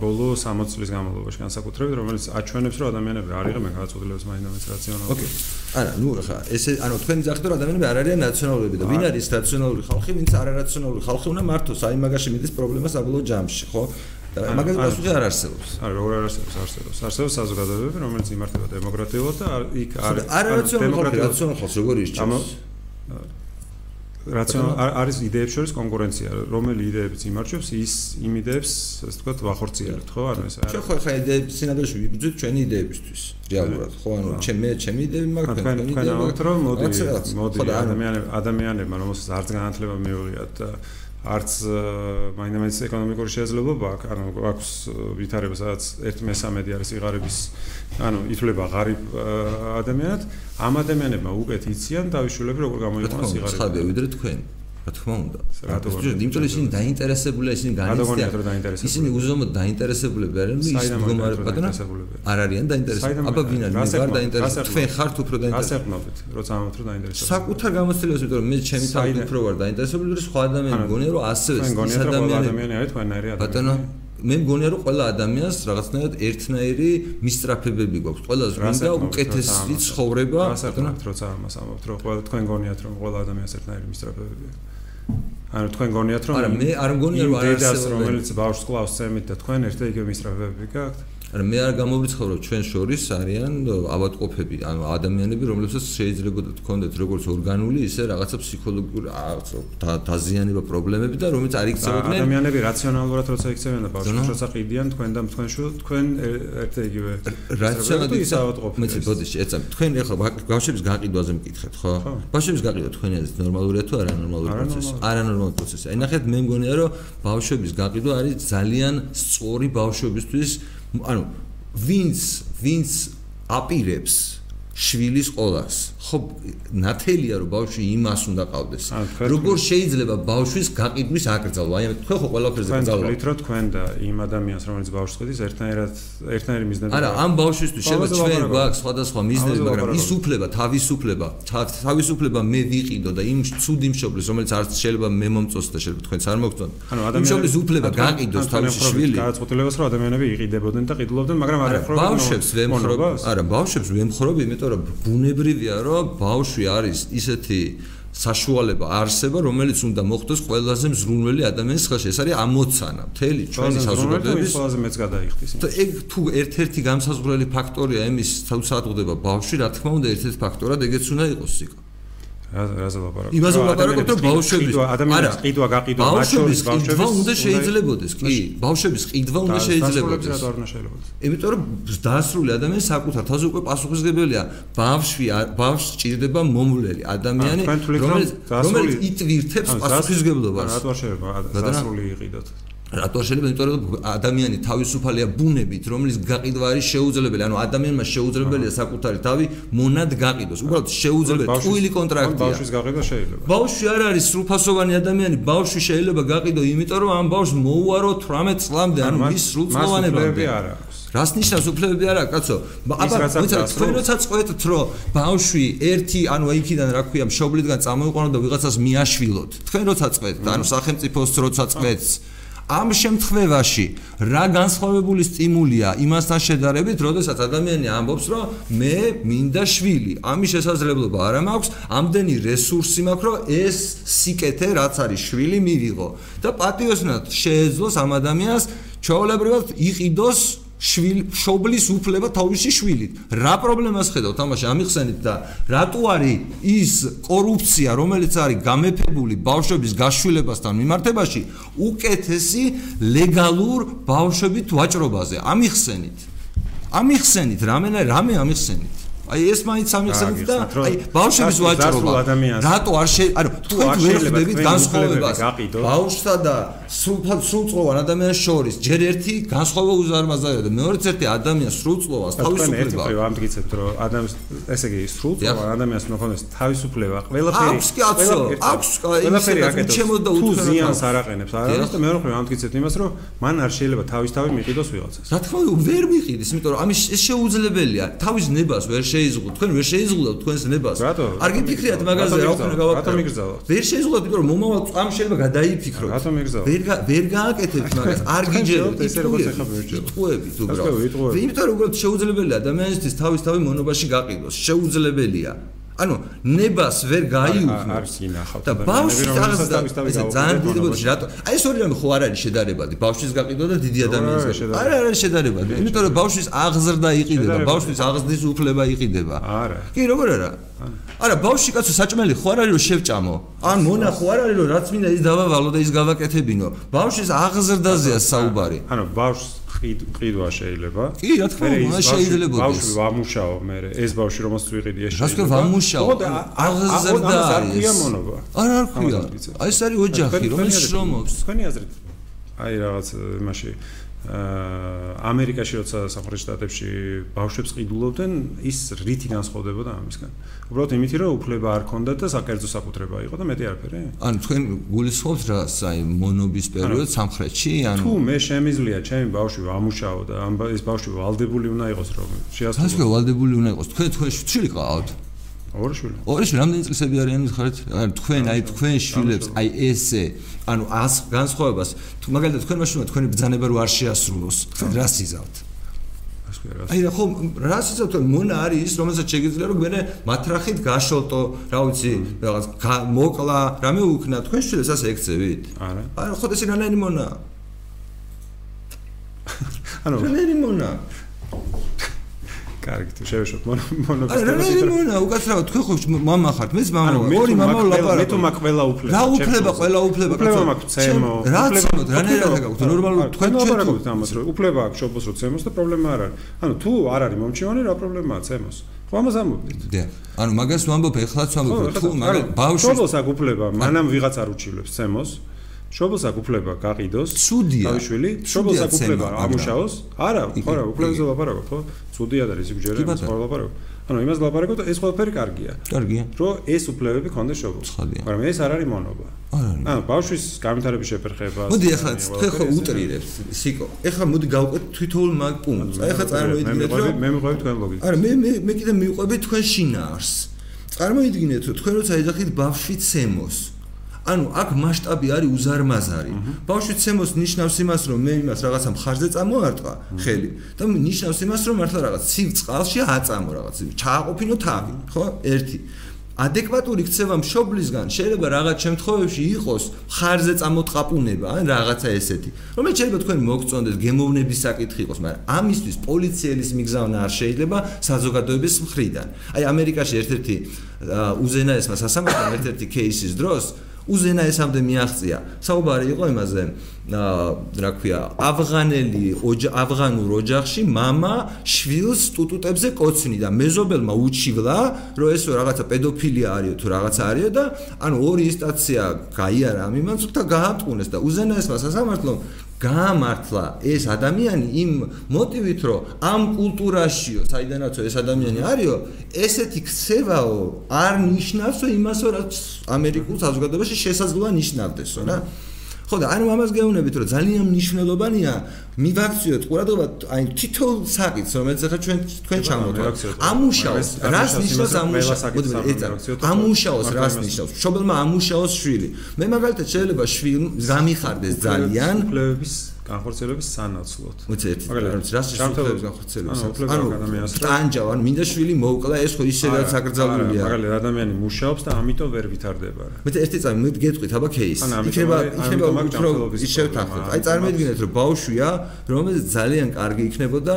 ბოლო 60 წლის განმავლობაში განსაკუთრებით რომელიც აჩვენებს რომ ადამიანები არ იღებენ გადაწყვეტილებებს მაინც რაციონალურად ოკეი არა ნუ ხა ესე ანუ თქვენი ძახით რომ ადამიანები არ არიან რაციონალურები და ვინ არის რაციონალური ხალხი ვინც არ არის რაციონალური ხალხი უნდა მართოს აი მაგაში მიდის პრობლემა საბოლოო ჯამში ხო და მაგაზე პასუხი არ არსებობს. არა, როგორ არ არსებობს, არსებობს. არსებობს საზოგადოებები, რომელიც იმართება დემოკრატიულად და იქ არის დემოკრატია, რაციონალური ხალხი როგორ ისჭამს? რაციონალ არის იდეებს შორის კონკურენცია, რომელი იდეებიც იმარჯვებს, ის იმ იდეებს, ასე ვთქვათ, ვახორციელებთ, ხო? ანუ ეს არის. ხო, ხო, იდეებს სინამდვილეში ვიბრძვით ჩვენი იდეებისთვის. რეალურად, ხო, ანუ ჩემი ჩემი იდეები მაგ თქვენ თქვენ ამბობთ, რომ მოდი მოდი ადამიანები ადამიანებმა რომელსაც არც განათლება მიუღიათ და არც მაინც ეკონომიკური შესაძლებლობა აქვს, ანუ აქვს ვითარება, სადაც 1/13 არის იღარების, ანუ ითვლება ღარიბ ადამიანად, ამ ადამიანებმა უკეთ იციან დავითშულები როგორ გამოიყენოს იღარები. ხადე ვიდრე თქვენ. რა თქმა უნდა. იმიტომ რომ ისინი დაინტერესებულია, ისინი განიცდიან. ისინი უზომოდ დაინტერესებულები არიან, ის მდგომარეობა და არ არიან დაინტერესებული. აბა ვინ არის? მე ვარ დაინტერესებული. თქვენ ხართ უფრო დაინტერესებული. ასე ხნობთ, როცა ამათ რო დაინტერესებული. საკუთარ გამოცდილებას, იმიტომ რომ მე ჩემი თავი უფრო ვარ დაინტერესებული, რომ სხვა ადამიანები მგონია რომ ასევე ის ადამიანი არის თქვენნაირი ადამიანი. ბატონო მე მგონია რომ ყველა ადამიანს რაღაცნაირად ერთნაირი მისტრაფებები გვაქვს. ყველას მინდა უკეთესი ცხოვრება, ბატონო, როცა ამას ამბობთ, რომ ყველა თქვენ გონიათ რომ ყველა ადამიანს ერთნაირი მისტრაფებები აქვს. ანუ თქვენ გონიათ რომ არა მე არ მგონია რომ არ არის რომელიც ბავშვს კლავს წემით და თქვენ ერთ და იგივე მისწრაფებები გაქვთ არა მე არ გამოვრიცხავ რომ ჩვენ შორის არიან ავადმყოფები ანუ ადამიანები რომლებსაც შეიძლება თქონდეთ როგორც ორგანული ისე რაღაცა ფსიქოლოგიური დაზიანება პრობლემები და რომელიც არ იქცეოდნენ. ადამიანები რაციონალურად როცა იქცევენ და ბავშვს როცა ყიდიან თქვენ და თქვენ შუ თქვენ ერთ და იგივე რაციონალურად ის ავადმყოფები მეც ბოდიში ეცა თქვენ ახლა ბავშვების გაყიდვაზე მკითხეთ ხო? ბავშვების გაყიდვა თქვენი არის ნორმალურია თუ არა ნორმალური პროცესი? არა ნორმალური პროცესი. აი ნახეთ მე მგონია რომ ბავშვების გაყიდვა არის ძალიან სწორი ბავშვებისთვის ანუ ვინც ვინც აპირებს შვილის ყოლას ხო ნათელია რომ ბავშვი იმას უნდა ყავდეს. როგორ შეიძლება ბავშვის გაყიდვის აკრძალვა აი თქვენ ხო ყველაფერზე გძალვა თქვენ თვითონ თქვენ და იმ ადამიანს რომელიც ბავშვს ყიდის ერთნაირად ერთნაირი მიზნები არა ამ ბავშვისთვის შეიძლება ჩვენ გვაქვს სხვადასხვა მიზნები მაგრამ ის უფლება თავისუფლება თავისუფლება მე ვიყიდო და იმ ცუდი მშობლის რომელიც არც შეიძლება მე მომწოს და შეიძლება თქვენც არ მოგწონთ იმ მშობლის უფლება გაყიდოს თავისი შვილი. გადაწყვეტილებას რომ ადამიანები იყიდებოდნენ და ყიდულობდნენ მაგრამ არ ეხრო ბავშვებს ვემხრობ არა ბავშვებს ვემხრობ იმიტომ რომ ბუნებრივია რომ ბავშვი არის ისეთი საშუალება არსება, რომელიც უნდა მოხდეს ყველაზე მზრუნველი ადამიანის ხელში. ეს არის ამოცანა, მთელი ჩვენი საზოგადოების ყველაზე მეც გადაიხდის. და ეგ თუ ერთ-ერთი გამსაზღვრელი ფაქტორია იმის, თუ საერთოდ ბავშვი, რა თქმა უნდა, ერთ-ერთი ფაქტორად ეგეც უნდა იყოს სიკა. რაზე ლაპარაკობ? იმაზე ლაპარაკობ, რომ ბავშვების ადამიანის ყიდვა გაყიდვა ბავშვების ყიდვა უნდა შეიძლებაოდეს, კი, ბავშვების ყიდვა უნდა შეიძლებაოდეს. იმიტომ რომ დაასრული ადამიანი საკუთარ თავზე უკვე პასუხისგებელია. ბავშვი ბავშვს ჭირდება მომვლელი ადამიანი, რომელიც რომელიც იტვირთებს პასუხისგებლობას. რატო შეიძლება დაასრული იყიდოთ? რატო შეიძლება იმიტომ რომ ადამიანი თავისუფალია ბუნებით რომელიც გაყიდვა არის შეუძლებელი ანუ ადამიანმა შეუძლებელია საკუთარი თავი მონად გაყიდოს. უბრალოდ შეუძლებელი ტყუილი კონტრაქტია. ბავშვის გაყიდვა შეიძლება. ბავშვი არ არის სრულფასოვანი ადამიანი. ბავშვი შეიძლება გაყიდო იმიტომ რომ ამ ბავშვს მოუარო 18 წლამდე. ანუ ის სრულწლოვანებამდე. რას ნიშნავს უფლებები არა კაცო აბა ვიცით თქვენ როცა წყვეტთ რომ ბავშვი ერთი ანუ იქიდან რა ქვია მშობლიდან წამოიყვანო და ვიღაცას მიაშვილოთ. თქვენ როცა წყვეტთ ანუ სახელმწიფოს როცა წყვეტს ამ შემთხვევაში რა განსხვავებული სტიმულია იმასთან შედარებით, როდესაც ადამიანი ამბობს, რომ მე მინდა შვილი. ამის შესაძლებლობა არ მაქვს, ამდენი რესურსი მაქვს, რომ ეს სიკეთე, რაც არის შვილი, მივიღო და პატიოსნად შეეძლოს ამ ადამიანს ჩაოლებრივად იყიდოს შვილი შობლის უფლება თავისი შვილით. რა პრობლემას ხედავთ ამაში ამიხსენით და რატო არის ის კორუფცია, რომელიც არის გამეფებული ბავშვების გაშვილებასთან მიმართებაში, უკეთესი ლეგალურ ბავშვებით ვაჭრობაზე? ამიხსენით. ამიხსენით, რამენა რამე ამიხსენით. აი ეს მაინც ამიხსენით და აი ბავშვების ვაჭრობა. რატო არ შე ანუ თქვენ ვერ ხვდებით განსხვავებას ბავშვსა და სრულფად სრულწლოვან ადამიანს შორის ჯერ ერთი განსხვავება უზარმაზარია და მეორეც ერთი ადამიანს სრულწლოვანს თავისუფლება თქვენ ამ დღიცებთ რომ ადამიანს ესე იგი სრულწლოვან ადამიანს მოხდეს თავისუფლება ყველაფერი აქვს კაცო აქვს ყველაფერი აკეთებს. თუ ზიანს არ აყენებს არა და მეორე ამ დღიცებთ იმას რომ მან არ შეიძლება თავის თავი მიყიდოს ვიღაცას. რა თქმა უნდა ვერ მიყიდეს იმიტომ რომ ამის შეუძლებელია თავის ნებას ვერ შეიზღუდ თქვენ ვერ შეიზღუდავთ თქვენს ნებას. არ გიფიქრიათ მაგაზე რა უფრო გავაკეთე ვერ შეიზღუდავთ იმიტომ რომ მომავალ წამ შეიძლება გადაიფიქროთ. რატომ იგზავნოთ ვერ ვერ გააკეთებთ მაგას არ გიჯერებთ ისე როგორც ახლა მივიჭერთ ტყუებით უბრალოდ იმიტომ რომ უბრალოდ შეუძლებელია ადამიანისთვის თავის თავი მონობაში გაყიდოს. შეუძლებელია ანუ ნებას ვერ გაიუხნო არის ინახავთ და ბავშვის აღზრდა ეს ძალიან დიდი ბოდიში რატო აი ეს ორი რამე ხო არ არის შედარებადი? ბავშვის გაყიდვა და დიდი ადამიანის არა არა შედარებადი. იმიტომ რომ ბავშვის აღზრდა იყიდება ბავშვის აღზრდის უფლება იყიდება. არა. კი როგორ არა? არა ბავშვი კაცო საჭმელი ხო არ არის რომ შევჭამო? ან მონა ხო არ არის რომ რაც მინდა ის დავავალო და ის გავაკეთებინო? ბავშვის აღზრდაზეა საუბარი. ანუ ბავშვს ყიდვა შეიძლება. კი რა თქმა უნდა შეიძლება ბავშვი ვამუშაო მე ეს ბავშვი რომელს ვიყიდი ეს შეიძლება რა თქმა ვამუშაო. აღზრდა არის არა არ ქვია აი ეს არის ოჯახი რომელიც შრომობს. თქვენი აზრით აი რაღაც იმაში ამერიკაში როცა სამხრეთ შტატებში ბავშვებს ყიდულობდნენ ის რითი განსხვავდებოდა ამისგან. უბრალოდ იმითი რომ უფლება არ ქონდა და საკერძო საკუთრება იყო და მეტი არაფერი ანუ თქვენ გულისხმობთ რა აი მონობის პერიოდ სამხრეთში ანუ თუ მე შემიძლია ჩემი ბავშვი ვამუშაო და ამ ეს ბავშვი ვალდებული უნდა იყოს რომ შეასრულოს. ასე ვალდებული უნდა იყოს. თქვენ თქვენ შვილი ყავთ ორი შვილი. ორი შვილი, რამდენი წლისები არიან ხართ? ანუ თქვენ, აი თქვენ შვილებს, აი ესე, ანუ ას განსხვავებას, თუ მაგალითად თქვენ მაშინ თქვენი ბრძანება რო არ შეასრულოს, თქვენ რა სიზავთ? აი რა ხო რა სიზავთ? მონა არის ის, რომელსაც შეგიძლია რომ მე მათრახით გაშოლტო, რა ვიცი, რაღაც მოკლა, რამე უკნა, თქვენ შვილებს ასე ეკცევით? არა. აი ხო ეს რანაირი მონა? ანუ რანაირი მონა? კარგი თუ შევეშოთ მონოკასტეროს იქ. არა, მონა, უკაცრავად თქვენ ხო მამა ხართ, მეც მამა ვარ. ორი მამა ვლაპარაკობ. მე თუ მაქვს ყველა უფლება. რა უფლება, ყველა უფლება კაცო. უფლება მაქვს ცემო. რა ცემო, რანაირად გაქვთ? ნორმალურად თქვენ ვაპარაკობთ ამას, რომ უფლება აქვს შობოს რო ცემოს და პრობლემა არ არის. ანუ თუ არ არის მომჩივანი, რა პრობლემაა ცემოს? ხო ამას ამბობდით. დიახ. ანუ მაგას ვამბობ, ეხლაც ვამბობ, თუ მაგას ბავშვს შობოს აქვს უფლება, მანამ ვიღაც არ უჩილებს ცემოს. შობოს აქვს უფლება გაყიდოს თავიშვილი შობოს აქვს უფლება ამუშაოს არა ხო რა უფლებაზე ლაპარაკობ ხო? ცუდია და რიზიგჯერა ის ხო ლაპარაკობ. ანუ იმას ლაპარაკობ და ეს ყველაფერი კარგია. კარგია. რომ ეს უფლებები კონდეს შობოს მაგრამ ეს არ არის მონობა. ანუ ბავშვის განვითარების შეფერხება მოდი ახლა თქვენ ხო უტრირებთ სიკო ეხლა მოდი გავყვეთ თვითონ მაგ პუნქტს. ახლა წარმოიდგინეთ რომ მე მიყვები თქვენ ლოგიკას არა მე მე კიდე მიყვები თქვენ შინაარს. წარმოიდგინეთ რომ თქვენ როცა ეძახით ბავშვი ცემოს ანუ აქ მასშტაბი არის უზარმაზარი. ბავშვი ცემოს ნიშნავს იმას, რომ მე იმას რაღაცა მხარზე წამოარტყა ხელი და ნიშნავს იმას, რომ მართლა რაღაც ცივ წყალში აწამო რაღაც, ჩააყოფინო თავი, ხო? ერთი. ადეკვატური ქცევა მშობლისგან შეიძლება რაღაც შემთხვევებში იყოს ხარზე წამოტყაპუნება ან რაღაცა ესეთი. რომელიც შეიძლება თქვენ მოგწონდეს გემოვნების საკითხი იყოს, მაგრამ ამისთვის პოლიციელის მიგზავნა არ შეიძლება საზოგადოების მხრიდან. აი ამერიკაში ერთ-ერთი უზენაესმა სასამართლომ ერთ-ერთი кейსის დროს უზენაესამდე მიაღწია. საუბარი იყო იმაზე, რა ქვია, ავღანელი ავღანურ ოჯახში мама შვილს ტუტუტებზე კოცნიდა. მეზობელმა უჩივლა, რომ ესო რაღაცა პედოფილია არისო თუ რაღაცა არისო და ანუ ორი ინსტანცია გაიარა ამ იმანს და გაატყუნეს და უზენაესმა სასამართლომ გაამართლა ეს ადამიანი იმ მოტივით, რომ ამ კულტურაშიო, საიდანაც ეს ადამიანი არისო, ესეთი ქცევაო არ ნიშნავს იმას, რაც ამერიკულ საზოგადოებაში შესაძლოა ნიშნავდესო რა. ხო და ანუ ამას გეუბნებით რომ ძალიან მნიშვნელოვანია მივაქციოთ ყურადღება აი თითოეულ საკითხს ახლა ჩვენ თქვენ ჩამოვთვალთ ამუშაოს რას ნიშნავს ამუშაოს ამუშაოს რას ნიშნავს? შობელმა ამუშაოს შვილი. მე მაგალითად შეიძლება შვილი გამიხარდეს ძალიან. უფლებების განხორციელების სანაცვლოდ. მოცეთ. რას შეუძლებს განხორციელების სანაცვლოდ? ანუ ადამიანს ტანჯავ, ანუ მინდა შვილი მოვკლა ეს ხო ისედაც აკრძალულია. მაგალითად ადამიანი მუშაობს და ამიტომ ვერ ვითარდება რა. მე ერთი წამი მე გეტყვით აბა кейს. იქნება იქნება უფრო შევთანხმდით. აი წარმოიდგინეთ რომ ბავშვია, რომელიც ძალიან კარგი იქნებოდა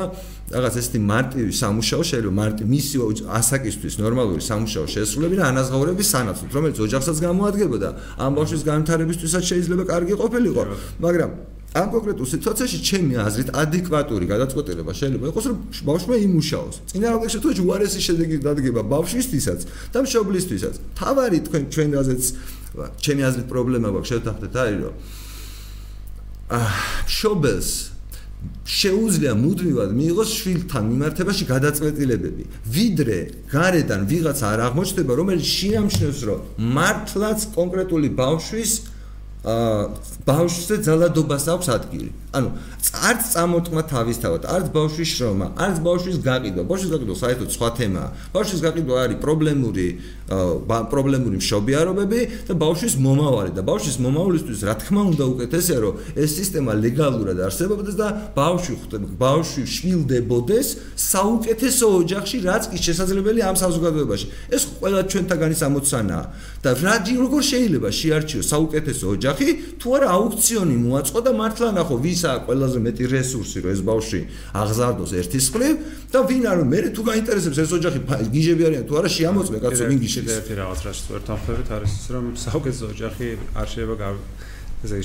რაღაც ესეთი მარტივი სამუშაო შეიძლება მარტივი მისი ასაკისთვის ნორმალური სამუშაო შესრულებინა ანაზღაურების სანაცვლოდ, რომელიც ოჯახსაც გამოადგენდა, ამ ბავშვის განვითარებისთვისაც შეიძლება კარგი ყოფილიყო, მაგრამ ამ კონკრეტულ სიტუაციაში ჩემი აზრით ადეკვატური გადაწყვეტილება შეიძლება იყოს რომ ბავშვმა იმუშაოს. წინააღმდეგ შემთხვევაში უარესი შედეგი დადგება ბავშვისთვისაც და მშობლისთვისაც. თავარი თქვენ ჩვენ რაზეც ჩემი აზრით პრობლემა გვაქვს შევთანხმდეთ არის რომ აა მშობელს შეუძლია მუდმივად მიიღოს შვილთან მიმართებაში გადაწყვეტილებები. ვიდრე გარედან ვიღაც არ აღმოჩნდება, რომელიც შეამჩნევს, რომ მართლაც კონკრეტული ბავშვის აა ბავშვზე ძალადობას აქვს ადგილი. ანუ არც წამოტმა თავისთავად, არც ბავშვის შრომა, არც ბავშვის გაყიდვა. ბავშვის გაყიდვა საერთოდ სხვა თემაა. ბავშვის გაყიდვა არის პრობლემური პრობლემური მშობიარობები და ბავშვის მომავალი და ბავშვის მომავლისთვის რა თქმა უნდა უკეთესია რომ ეს სისტემა ლეგალურად არსებობდეს და ბავშვი ბავშვი შვილდებოდეს საუკეთესო ოჯახში რაც კი შესაძლებელია ამ საზოგადოებაში. ეს ყველა ჩვენთაგანის ამოცანაა და რა როგორ შეიძლება შეარჩიოს საუკეთესო ოჯახი თუ არა აუქციონი მოაწყო და მართლა ნახო ვისაა ყველაზე მეტი რესურსი რომ ეს ბავშვი აღზარდოს ერთის მხრივ და ვინ არის მე თუ გაინტერესებს ეს ოჯახი გიჟები არიან თუ არა შეამოწმე კაცო ვინ გიჟებს კიდე ერთი რაღაც რაც ვერთან ხვდებით არის ის რომ საუკეთესო ოჯახი არ შეიძლება ესე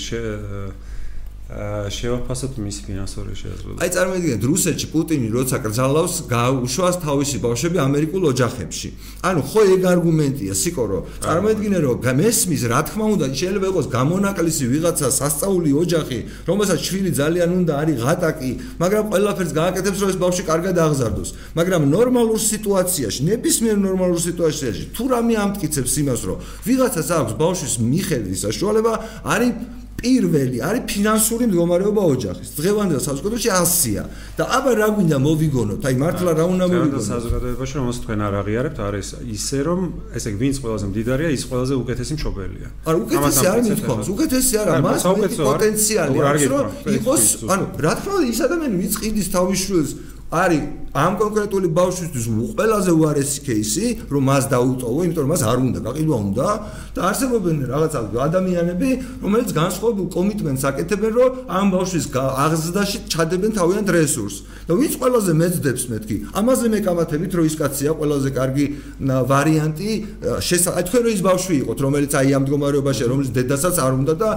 შევაფასოთ მის ფინანსური შესაძლებლობები. აი წარმოიდგინეთ, რუსეთში პუტინი როცა კრძალავს გაუშვას თავისი ბავშვები ამერიკულ ოჯახებში. ანუ ხო ეგ არგუმენტია, სიკორო. წარმოიდგინე რომ მესმის, რა თქმა უნდა, შეიძლება იყოს გამონაკლისი ვიღაცა სასწაული ოჯახი, რომელსაც შვილი ძალიან უნდა არის ღატაკი, მაგრამ ყველაფერს გააკეთებს, რომ ეს ბავშვი კარგად აღზარდოს. მაგრამ ნორმალურ სიტუაციაში, ნებისმიერ ნორმალურ სიტუაციაში, თუ რამე ამტკიცებს იმას, რომ ვიღაცას აქვს ბავშვის მიხედვის საშუალება, არის პირველი არის ფინანსური მდგომარეობა ოჯახის. დღევანდელ საზოგადოებაში 100-ია. და აბა რა გვინდა მოვიგონოთ? აი მართლა რა უნდა მოვიგონოთ? დღევანდელ საზოგადოებაში რომელსაც თქვენ არ აღიარებთ, არის ისე რომ ესე იგი ვინც ყველაზე მდიდარია, ის ყველაზე უკეთესი მშობელია. არა, უკეთესი არ მithქვამს, უკეთესი არა, მას პოტენციალი აქვს, რომ იყოს, ანუ რა თქმა უნდა, ის ადამიანი ვინც ყიდის თავის შვილს არის ამ კონკრეტული ბავშვისთვის ყველაზე უარესი кейსი, რომ მას დაუტოვო, იმიტომ რომ მას არ უნდა გაყიდვა უნდა და არსებობენ რაღაცა ადამიანები, რომელიც განსხვავებულ კომიტმენტს აკეთებენ, რომ ამ ბავშვის აღზრდაში ჩადებენ თავიანთ რესურსს. და ვინც ყველაზე მეძდებს მეთქი, ამაზე მეკამათებით რომ ის კაცია ყველაზე კარგი ვარიანტი, შესაძლოა თქვენ რომ ის ბავშვი იყოთ, რომელიც აი ამ მდგომარეობაში, რომელიც დედასაც არ უნდა და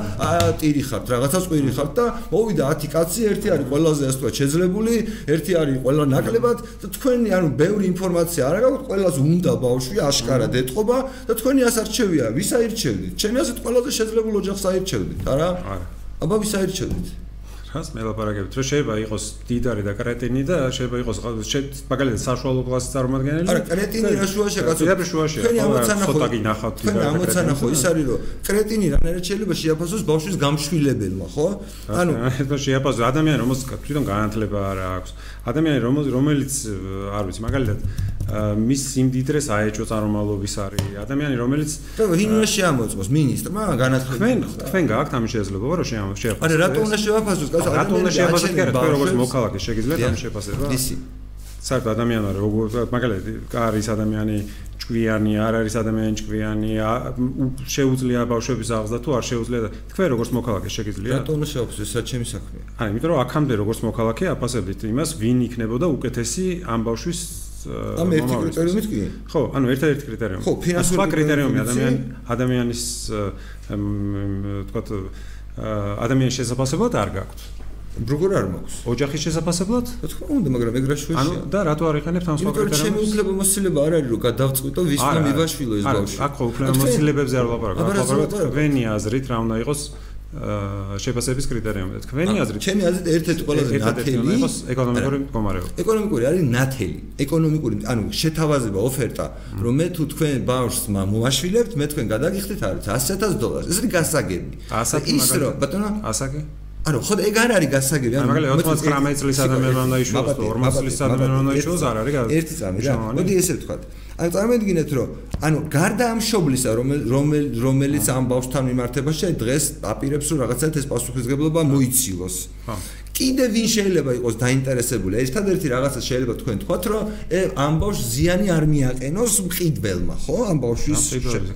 ტირი ხართ, რაღაცას ყვირი ხართ და მოვიდა 10 კაცი, ერთი არის ყველაზე ასე შეძლებული, ერთი არის ყველა ნაკლებად და თქვენი ანუ ბევრი ინფორმაცია არ აქვს ყველას უნდა ბავშვი აშკარად ეთყობა და თქვენი ასარჩევია ვის აირჩევდით ჩემი ასეთ ყველაზე შეძლებულ ოჯახს აირჩევდით არა? არა. აბა ვის აირჩევდით რას მელაპარაკებთ რომ შეიძლება იყოს დიდარი და კრეტინი და შეიძლება იყოს მაგალითად საშუალო კლასის წარმომადგენელი. არა კრეტინი რა შუაში კაცო ძიებრი შუაში თქვენი ამოცანა ხო ცოტა გინახავთ თქვენი ამოცანა ხო ის არის რომ კრეტინი რანაირად შეიძლება შეაფასოს ბავშვის გამშვილებელმა ხო? ანუ ეს შეაფასოს ადამიანი რომელს თვითონ განათლება არ აქვს. ადამიანი რომელიც არ ვიცი მაგალითად მის სიმდიდრეს აეჭო წარმომავლობის არის ადამიანი რომელიც ვინ უნდა შეამოწმოს მინისტრმა განათლება თქვენ თქვენ გააქვთ ამის შესაძლებლობა რომ შეაფასოს არა რატო უნდა შეაფასოს კაცო რატო უნდა შეაფასოს კი არა თქვენ როგორც მოქალაქე შეგიძლიათ ამ შეფასება ისი. საერთოდ ადამიანო როგორ მაგალითად არის ადამიანი ჭკვიანი არ არის ადამიანი ჭკვიანი შეუძლია ბავშვების აღზრდა თუ არ შეუძლია თქვენ როგორც მოქალაქე შეგიძლიათ რატო უნდა შეაფასოს ეს საჩემი საქმეა. აი იმიტომ რომ აქამდე როგორც მოქალაქე აფასებდით იმას ვინ იქნებოდა უკეთესი ამ ბავშვის ამ ერთი კრიტერიუმით კი? ხო, ანუ ერთ-ერთი კრიტერიუმი. ხო, ფინანსური კრიტერიუმი ადამიანი ადამიანის თქო ადამიანის შესაძლებლად არ გაქვთ. როგორ არ მაქვს? ოჯახის შესაძლებლად? რა თქმა უნდა, მაგრამ ეგ რა შვეშია. ანუ და რატო არ იყენებთ ამ სხვა კრიტერიუმს? ჩემი უფლებამოსილება არ არის რომ გადავწყვიტო ვის უნდა მივაშვილო ეს ბავშვი. არა, აქ ხო უფლებამოსილებებზე არ ვლაპარაკობ, ვლაპარაკობ თქვენი აზრით რა უნდა იყოს შეფასების კრიტერიუმი. თქვენი აზრით, ჩემი აზრით ერთ-ერთი ყველაზე ნათელი იყოს ეკონომიკური მდგომარეობა. ეკონომიკური არის ნათელი. ეკონომიკური, ანუ შეთავაზება ოფერტა, რომ მე თუ თქვენ ბავშვს მომაშვილებთ, მე თქვენ გადაგიხდით არის 100000 დოლარს. ეს არის გასაგები. ასაკი ის რომ ბატონო, ასაკი ანუ ხო ეგ არ არის გასაგები ანუ მაგალითად 99 წლის ადამიანმა უნდა იშოვოს 40 წლის ადამიანმა უნდა იშოვოს არ არის ერთი წამი რა მოდი ესე ვთქვათ ანუ წარმოიდგინეთ რომ ანუ გარდა ამ შობლისა რომელიც ამ ბავშვთან მიმართებაში დღეს აპირებს რომ რაღაცა ეს პასუხისგებლობა მოიცილოს. კიდე ვინ შეიძლება იყოს დაინტერესებული? ერთადერთი რაღაცა შეიძლება თქვენ თქვათ რომ ამ ბავშვს ზიანი არ მიაყენოს მყიდველმა ხო? ამ ბავშვის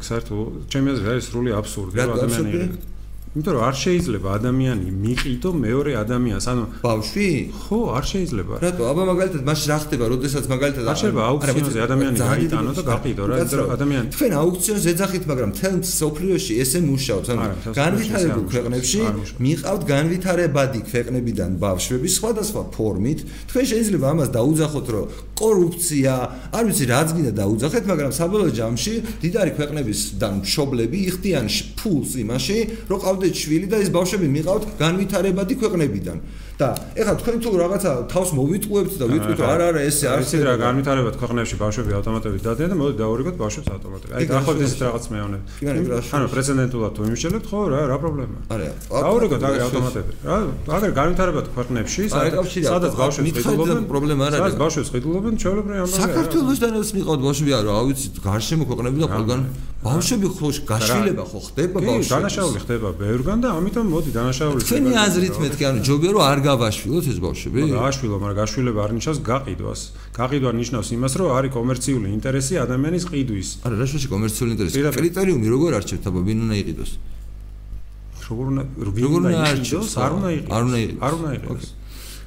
საერთოდ ჩემი აზრით არის სრული აბსურდი ადამიანები იმიტომ რომ არ შეიძლება ადამიანი მიყიდო მეორე ადამიანს, ანუ ბავშვი? ხო, არ შეიძლება. რატო? აბა მაგალითად მაშინ რა ხდება, როდესაც მაგალითად არ შეიძლება აუქციონზე ადამიანი გაიტანო და გაყიდო რა, იმიტომ რომ ადამიანი თქვენ აუქციონზე ეძახით, მაგრამ თელ სოფლიოში ესე მუშაობს, ანუ განვითარებულ ქვეყნებში მიყავთ განვითარებადი ქვეყნებიდან ბავშვები სხვადასხვა ფორმით. თქვენ შეიძლება ამას დაუძახოთ, რომ კორუფცია, არ ვიცი რაც გინდა დაუძახეთ, მაგრამ საბოლოო ჯამში დიდარი ქვეყნებისგან მშობლები იხდიან ფულს იმაში, რომ ყავ გყავდეთ შვილი და ეს ბავშვები მიყავთ განვითარებადი ქვეყნებიდან. და ეხლა თქვენ თუ რაღაცა თავს მოვიტყუებთ და ვიტყვით რომ არა არა ესე არ არის რა განვითარებად ქვეყნებში ბავშვები ავტომატურად დადიან და მოდი დაურიგოთ ბავშვებს ავტომატურად. აი დაახლოებით ესეთ რაღაც მეუბნები. ანუ პრეცედენტულად თუ იმშელებთ ხო რა რა პრობლემაა? არა. დაურიგოთ აი ავტომატურად. რა აგერ განვითარებად ქვეყნებში სადაც ბავშვებს ყიდულობენ პრობლემა არ არის. სადაც ბავშვებს ყიდულობენ ჩვეულებრივი ამბავია. საქართველოსდანაც მიყავთ ბავშვები არა რა ვიცი გარშემო ქვეყნები და ყველგან ბავშვები ხო გაშილება ხო ხდება ბავშვებს? კი დანაშაული ხდება ბევრგან და ამიტომ მოდი დანაშაული ხდება. თქვენი აზრით მეთქი ანუ ჯობია რომ არ გავაშვილოთ ეს ბავშვები? გააშვილო, მაგრამ გაშვილება არ ნიშნავს გაყიდვას. გაყიდვა ნიშნავს იმას, რომ არის კომერციული ინტერესი ადამიანის ყიდვის. არა, რა შეიძლება კომერციული ინტერესი? კრიტერიუმი როგორ არჩევთ, აბა ვინ უნდა იყიდოს? როგორ უნდა როგორ უნდა არჩევს? არ უნდა იყიდოს. არ უნდა იყიდოს. არ უნდა იყიდოს.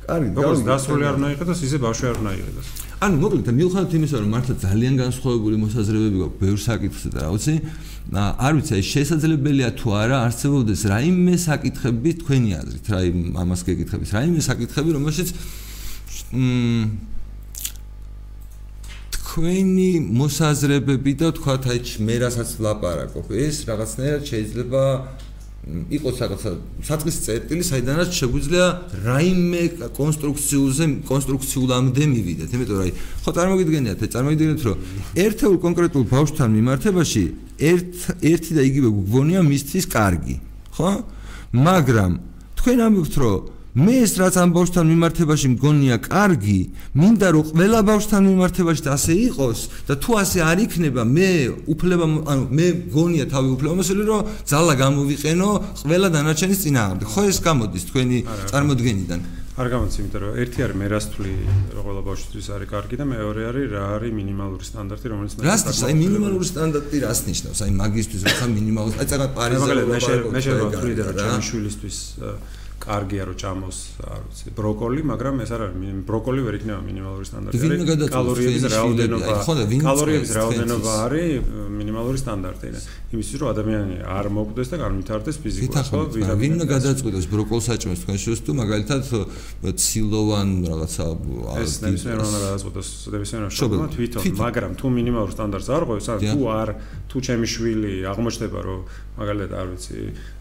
კარგი, როგორც დასრული არ იყიდოს, ისე ბავშვი არ იყიდოს. ანუ მოკლედ მიუხედავად იმისა, რომ მართლა ძალიან განსხვავებული მოსაზრებები გვაქვს ბევრ საკითხზე და რა ვიცი, არ ვიცი, აი შესაძლებელია თუ არა არსებობდეს რაიმე საკითხები თქვენი აზრით, რა ამას გეკითხებით, რაიმე საკითხები, რომელშიც მ თქვენი მოსაზრებები და თქვათ აი მე რასაც ვლაპარაკობ, ეს რაღაცნაირად შეიძლება იყოს რაღაცა საწყის წერტილი, საიდანაც შეგვიძლია რაიმე კონსტრუქციულზე კონსტრუქციულამდე მივიდეთ. იმიტომ რომ აი, ხო წარმოგიდგენიათ, წარმოგიდგენიათ, რომ ერთეულ კონკრეტულ ბავშვთან მიმართებაში ერთ ერთი და იგივე გგონია მისთვის კარგი, ხო? მაგრამ თქვენ ამბობთ, რომ მე ეს რაც ამ ბავშვთან მიმართებაში მგონია კარგი, მინდა რომ ყველა ბავშვთან მიმართებაში ასე იყოს და თუ ასე არ იქნება, მე უფლება ანუ მე მგონია თავი უფლებამოსილი რომ ძალა გამოვიყენო ყველა დანარჩენის წინააღმდეგ. ხო ეს გამოდის თქვენი წარმოდგენიდან? არ გამოდის, იმიტომ რომ ერთი არის მე რას თვლი ყველა ბავშვთვის არის კარგი და მეორე არის რა არის მინიმალური სტანდარტი, რომელიც რას ნიშნავს? აი მინიმალური სტანდარტი რას ნიშნავს? აი მაგისტვის რა მინიმალური? აი წაგა პარიზი. მაგალითად მე მე შე ვთვლი და ჩემი შვილისთვის კარგია რომ ჭამოს, არ ვიცი, ბროკოლი, მაგრამ ეს არ არის ბროკოლი ვერ იქნება მინიმალური სტანდარტი. კალორიების რაოდენობა, კალორიების რაოდენობა არის მინიმალური სტანდარტი. იმისთვის რომ ადამიანი არ მოკვდეს და განვითარდეს ფიზიკურად, ხო? ვინ უნდა გადაწყვიტოს ბროკოლს აჭმეს თქვენ შუს თუ მაგალითად ცილოვან რაღაცა ეს ნებისმიერ უნდა გადაწყვიტოს ნებისმიერ შობლმა თვითონ, მაგრამ თუ მინიმალურ სტანდარტს არ ყვევს, ან თუ არ თუ ჩემი შვილი აღმოჩნდება რომ მაგალითად არ ვიცი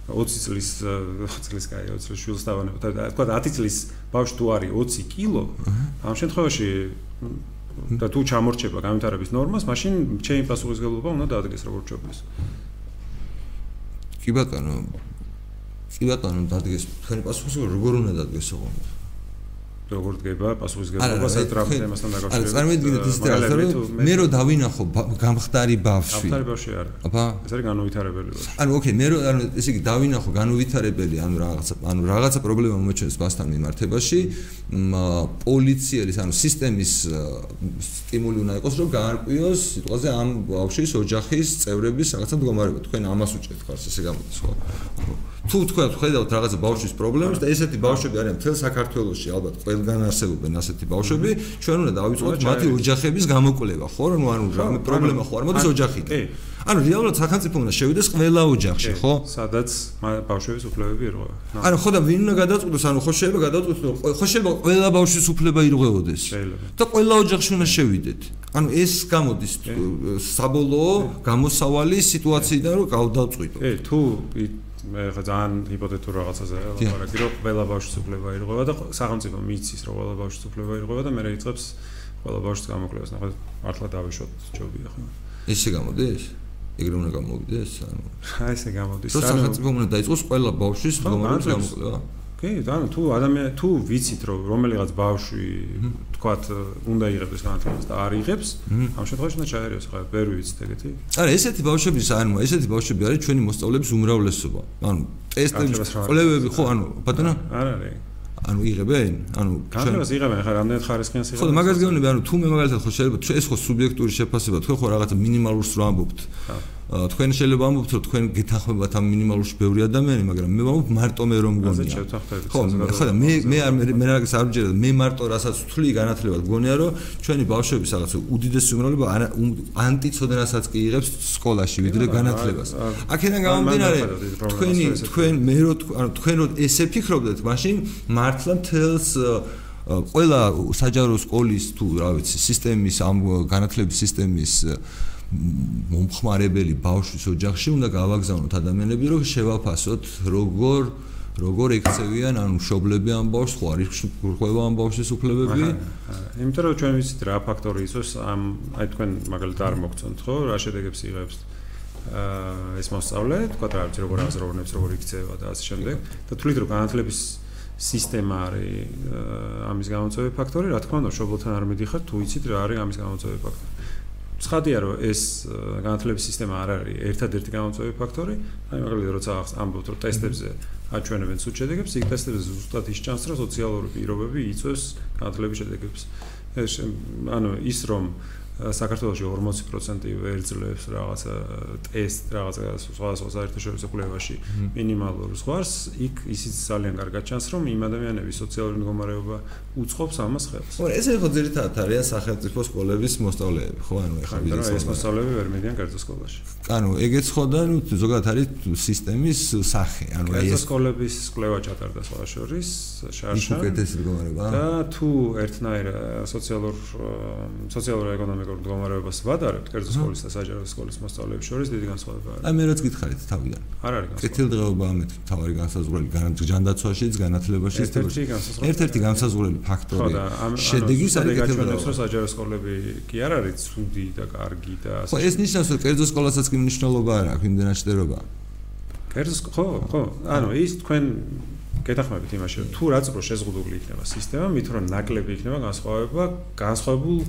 20 წლის 20 წლის კაი 20 წლის შვილს დავანებ და თქვა 10 წლის ბავშვი თუ არის 20 კილო ამ შემთხვევაში და თუ ჩამორჩება განვითარების ნორმას მაშინ ჩემი პასუხისგებლობა უნდა დაადგეს როგორც ჩობეს კი ბატონო კი ბატონო დადგეს თქვენი პასუხისგებლობა როგორ უნდა დადგეს ოღონდ როგორ დგება პასუხისგებლობა სატრამპ თემასთან დაკავშირებით. არა, წარმოიდგინეთ ის რაღაცა, რომ მე რო დავინახო გამხდარი ბავშვი. გამხდარი ბავშვი არა. აბა, ეს არის განუვითარებელი ბავშვი. ანუ ოკეი, მე რო ანუ ესე იგი დავინახო განუვითარებელი, ანუ რაღაცა, ანუ რაღაცა პრობლემა მომეჩნევს მასთან მიმართებაში, პოლიციელის, ანუ სისტემის სტიმული უნდა იყოს, რომ გაარკვიოს სიტყვაზე ამ ბავშვის ოჯახის წევრების რაღაცა მდგომარეობა. თქვენ ამას უჭერთ ხარს, ესე გამოდის ხო? თუ თქვენ ხედავთ რაღაცა ბავშვის პრობლემას და ესეთი ბავშვები არიან მთელ საქართველოში ალბათ ყველგან არსებობენ ასეთი ბავშვები ჩვენ უნდა დავიწყოთ მათი ოჯახების გამოკვლევა ხო რომ ანუ რა პრობლემა ხო არ მოდის ოჯახიდან. ანუ რეალურად სახელმწიფო უნდა შევიდეს ყველა ოჯახში ხო? სადაც ბავშვების უფლებები ირღვევა. ანუ ხო და ვინ უნდა გადაწყვიტოს? ანუ ხო შეიძლება გადაწყვიტოს ხო შეიძლება ყველა ბავშვის უფლება ირღვეოდეს. და ყველა ოჯახში უნდა შევიდეთ. ანუ ეს გამოდის საბოლოო გამოსავალი სიტუაციიდან რომ გავდაწყვიტო ე თუ მე ხა ძალიან ჰიპოთეტურ რაღაცაზე ვარაგი რომ ყველა ბავშვს უფლება ირღვევა და სახელმწიფო მიცის რომ ყველა ბავშვს უფლება ირღვევა და მე რეიცებს ყველა ბავშვს გამოკლებას ნახე მართლა დავიშოთ ჯობია ხო ესე გამოდის ეგრე უნდა გამოვიდეს ანუ აი ესე გამოდის ანუ სახელმწიფო უნდა დაიწყოს ყველა ბავშვის მდგომარეობის გამოკლება კი ანუ თუ ადამიანი თუ ვიცით რომ რომელიღაც ბავშვი თქვათ უნდა იღებს განათლებას და არ იღებს, ამ შემთხვევაში უნდა ჩაერიოს ხა, ვერ ვიცით ეგეთი. არა, ესეთი ბავშვები ანუ ესეთი ბავშვები არის ჩვენი მოსწავლეების უმრავლესობა. ანუ ტესტების კვლევები ხო, ანუ ბატონო? არ არის. ანუ იღებენ? ანუ განათლებას იღებენ, ხა რამდენად ხარისხიანს იღებენ? ხო, მაგას გეუბნები, ანუ თუ მე მაგალითად ხო შეიძლება ეს ხო სუბიექტური შეფასება, თქვენ ხო რაღაცა მინიმალურს რო ამბობთ. თქვენ შეიძლება ამბობთ რომ თქვენ გეთანხმებათ ამ მინიმალურში ბევრი ადამიანი, მაგრამ მე ვამბობ მარტო მე რომ გონია. ხო, ხო, მე მე არ მე რაღაც არ ვჯერა, მე მარტო რასაც ვთვლი განათლებად გონია რომ ჩვენი ბავშვების რაღაც უდიდესი უმრავლობა ანტიცოდენასაც კი იღებს სკოლაში ვიდრე განათლებას. აქედან გამომდინარე თქვენი თქვენ მე რო ანუ თქვენ რო ესე ფიქრობდეთ, მაშინ მართლა თელს ყველა საჯარო სკოლის თუ რა ვიცი სისტემის ამ განათლების სისტემის მომხმარებელი ბავშვის ოჯახში უნდა გავაგზავნოთ ადამიანები, რომ შევაფასოთ როგორ როგორ ექცევიან ან მშობლები ამ ბავშვს, ხო არის ხდება ამ ბავშვის უფლებები? იმიტომ რომ ჩვენ ვიცით რა ფაქტორი იწვევს ამ აი თქვენ მაგალითად არ მოგწონთ, ხო, რა შედეგებს იღებს აა ეს მოსწავლე, თქვა რა ვიცი როგორ აზროვნებს, როგორ იქცევა და ასე შემდეგ. და თulit რომ განათლების სისტემა არის ამის გამოწვევი ფაქტორი, რა თქმა უნდა, მშობლთან არ მიდიხარ, თუ იცით რა არის ამის გამოწვევი ფაქტორი. ცხადია რომ ეს განათლების სისტემა არ არის ერთადერთი გამოწვევი ფაქტორი. აი მაგალითად როცა ამბობთ რომ ტესტებზე აჩვენებენ სულ შედეგებს, იქ ტესტებზე ზუსტად ის ჩანს რომ სოციალური პირობები იწვევს განათლების შედეგებს. ეს ანუ ის რომ საქართველოში 40% ვერძლებს რაღაცა ტესტ რაღაცა სხვადასხვა საერთაშორისო კვლევაში მინიმალურ ზღვარს, იქ ისიც ძალიან კარგად ჩანს, რომ იმ ადამიანების სოციალური მდგომარეობა უწყობს ამას ხელს. ხო, ეს ხო ძირითადად არის სახელმწიფო სკოლების მოსწავლეები, ხო, ანუ ეხლა ვიდეო ეს მოსწავლეები ვერ მიდიან კერძო სკოლაში. ანუ ეგეც ხო და ნუ ზოგადად არის სისტემის სახე, ანუ ეს კერძო სკოლების კვლევა ჩატარდა სხვა შორის, შარშა. და თუ ერთნაირ სოციალურ სოციალურ-ეკონომიკურ მდგომარეობას ვადარებთ კერძო სკოლის და საჯარო სკოლის მოსწავლეებს შორის დიდი განსხვავება არის. აი მე რაც გითხარით თავიდან. არ არის განსხვავება. კეთილდღეობა ამეთ თავარი განსაზღვრელი განათლებაშიც, განათლებაშიც ერთ-ერთი განსაზღვრელი ფაქტორი. შედეგის არის კეთილდღეობა. საჯარო სკოლები კი არ არის ცუდი და კარგი და ასე. ხო ეს ნიშნავს რომ კერძო სკოლასაც კი მნიშვნელობა არ აქვს იმდენად შედერობა. კერძო ხო ხო ანუ ის თქვენ გეთახმებით იმაში რომ თუ რაც პრო შეზღუდული იქნება სისტემა, მით რომ ნაკლები იქნება განსხვავება, განსხვავებულ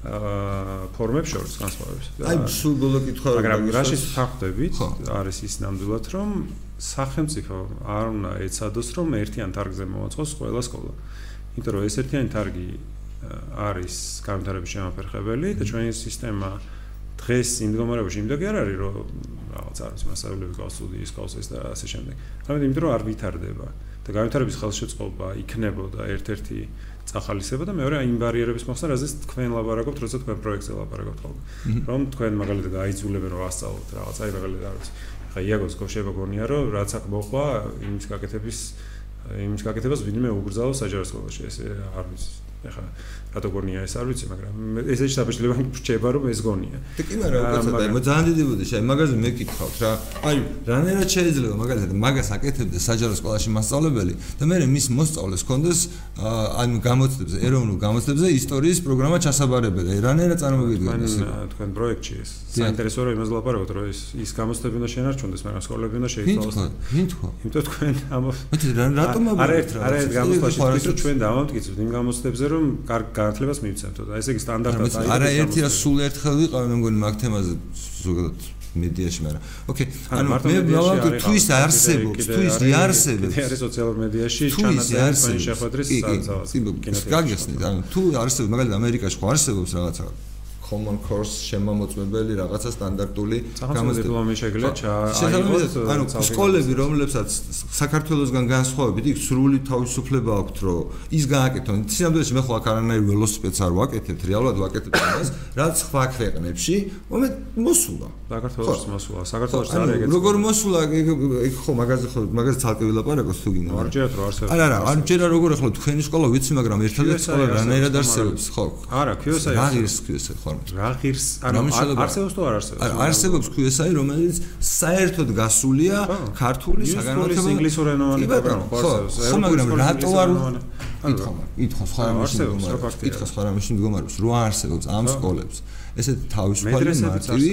აა ფორმებს შორის განსხვავებს. აი, სულ ბოლო კითხვა მაგრამ რაშიც ფაქტებით არის ის ნამდვილად, რომ სახელმწიფო არ უნდა ეცადოს, რომ ერთიან თარგზე მოაწყოს ყველა სკოლა. იმიტომ რომ ეს ერთიანი თარგი არის განვითარების შემაფერხებელი და ჩვენი სისტემა დღეს იმ მდგომარეობაში იმდაგი არ არის, რომ რაღაც არის მასალები გასული ის კოსეს და ასე შემდეგ. ამიტომ იმიტომ რომ არ ვითარდება და განვითარების ხელშეწყობა იქნებოდა ერთ-ერთი წახალისება და მეორე აი იმ ბარიერების მოხსნა, რაზეც თქვენ ლაბორატორობთ, როცა თქვენ პროექტზე ლაბორატორობთ ხოლმე. რომ თქვენ მაგალითად გაიძულებენ რომ ასწავლოთ რაღაც, აი მაგალითად არის. ხა იაგოს გოშება გონია რომ რაც აქ მოხდა იმის გაკეთების იმის გაკეთებას ვინმე უგრძალო საჯარო სკოლაში, ესე არ ვიცი. ეხლა რატო გონია ეს არ ვიცი, მაგრამ ესეც დაბეჭდილება რჩება რომ ეს გონია. და კი მაგრამ უკაცრავად აი ძალიან დიდი ბუდეში, აი მაგაზე მეკითხავთ რა. აი რანერა შეიძლება მაგალითად მაგას აკეთებდეს საჯარო სკოლაში მასწავლებელი და მე მის მოსწავლეს კონდეს ანუ გამოცდებზე, ეროვნულ გამოცდებზე ისტორიის პროგრამა ჩასაბარებელი. აი რანერა წარმოგიდგენთ თქვენ პროექტში ეს. საინტერესოა რომ იმას ლაპარაკობთ, რომ ის ის გამოცდები უნდა შენარჩუნდეს, მაგრამ სკოლები უნდა შეიცვალოს. ვინ თქვა? იმიტომ თქვენ ამ რატომ არა ერთ არა ერთ გამოცდაში თქვით რომ ჩვენ დავამტკიცებთ იმ გამოცდებზე რომ კარგ განათლებას მივცემთ. და ესე იგი სტანდარტად არის არა ერთი რა სულ ერთხელ ვიყავ მე მგონი მაგ თემაზე ზოგადად მედიაში მაგრამ ოკეი ანუ მე ვავარ თუ ის არსებობს თუ ის იარსებობს ეს არის სოციალურ მედიაში ჩანაწერი შეხვედრის საწავას გაგიხსნით ანუ თუ არსებობს მაგალითად ამერიკაში ხო არსებობს რაღაცა common course შემამოწმებელი რაღაცა სტანდარტული გამოცდილება შეგიძლია ჩააიღოთ ანუ სკოლები რომლებსაც საქართველოსგან განსხვავებით იქ სრული თავისუფლება აქვთ რომ ის გააკეთონ. სინამდვილეში მე ხო აქ არანაირ ველოსიპედს არ ვაკეთებ რეალურად ვაკეთებ ამას რაც სხვა ქვეყნებში მომე მოსულა. საქართველოს მოსულა საქართველოს არ ეგეც როგორ მოსულა ეგ ხო მაგაზე ხო მაგაზე ცალკე ვილაპარაკოს თუ გინდა არჯერათ რო არსებობს. არა არა არ ჯერა როგორ ახლა თქვენი სკოლა ვიცი მაგრამ ერთადერთი სკოლა რანაირად არსებობს ხო. არა QSI რა ღირს QSI ხო რა ღირს? ანუ არსებობს თუ არ არსებობს? არსებობს QSI რომელიც საერთოდ გასულია ქართული საგანმანათლებლო ინგლისურენოვანი პროგრამა ხო არსებობს ხო მაგრამ რატო არ კითხვა კითხვა სხვა რამეში მდგომარეობს კითხვა სხვა რამეში მდგომარეობს რო არსებობს ამ სკოლებს ესეთი თავისუფალი მარტივი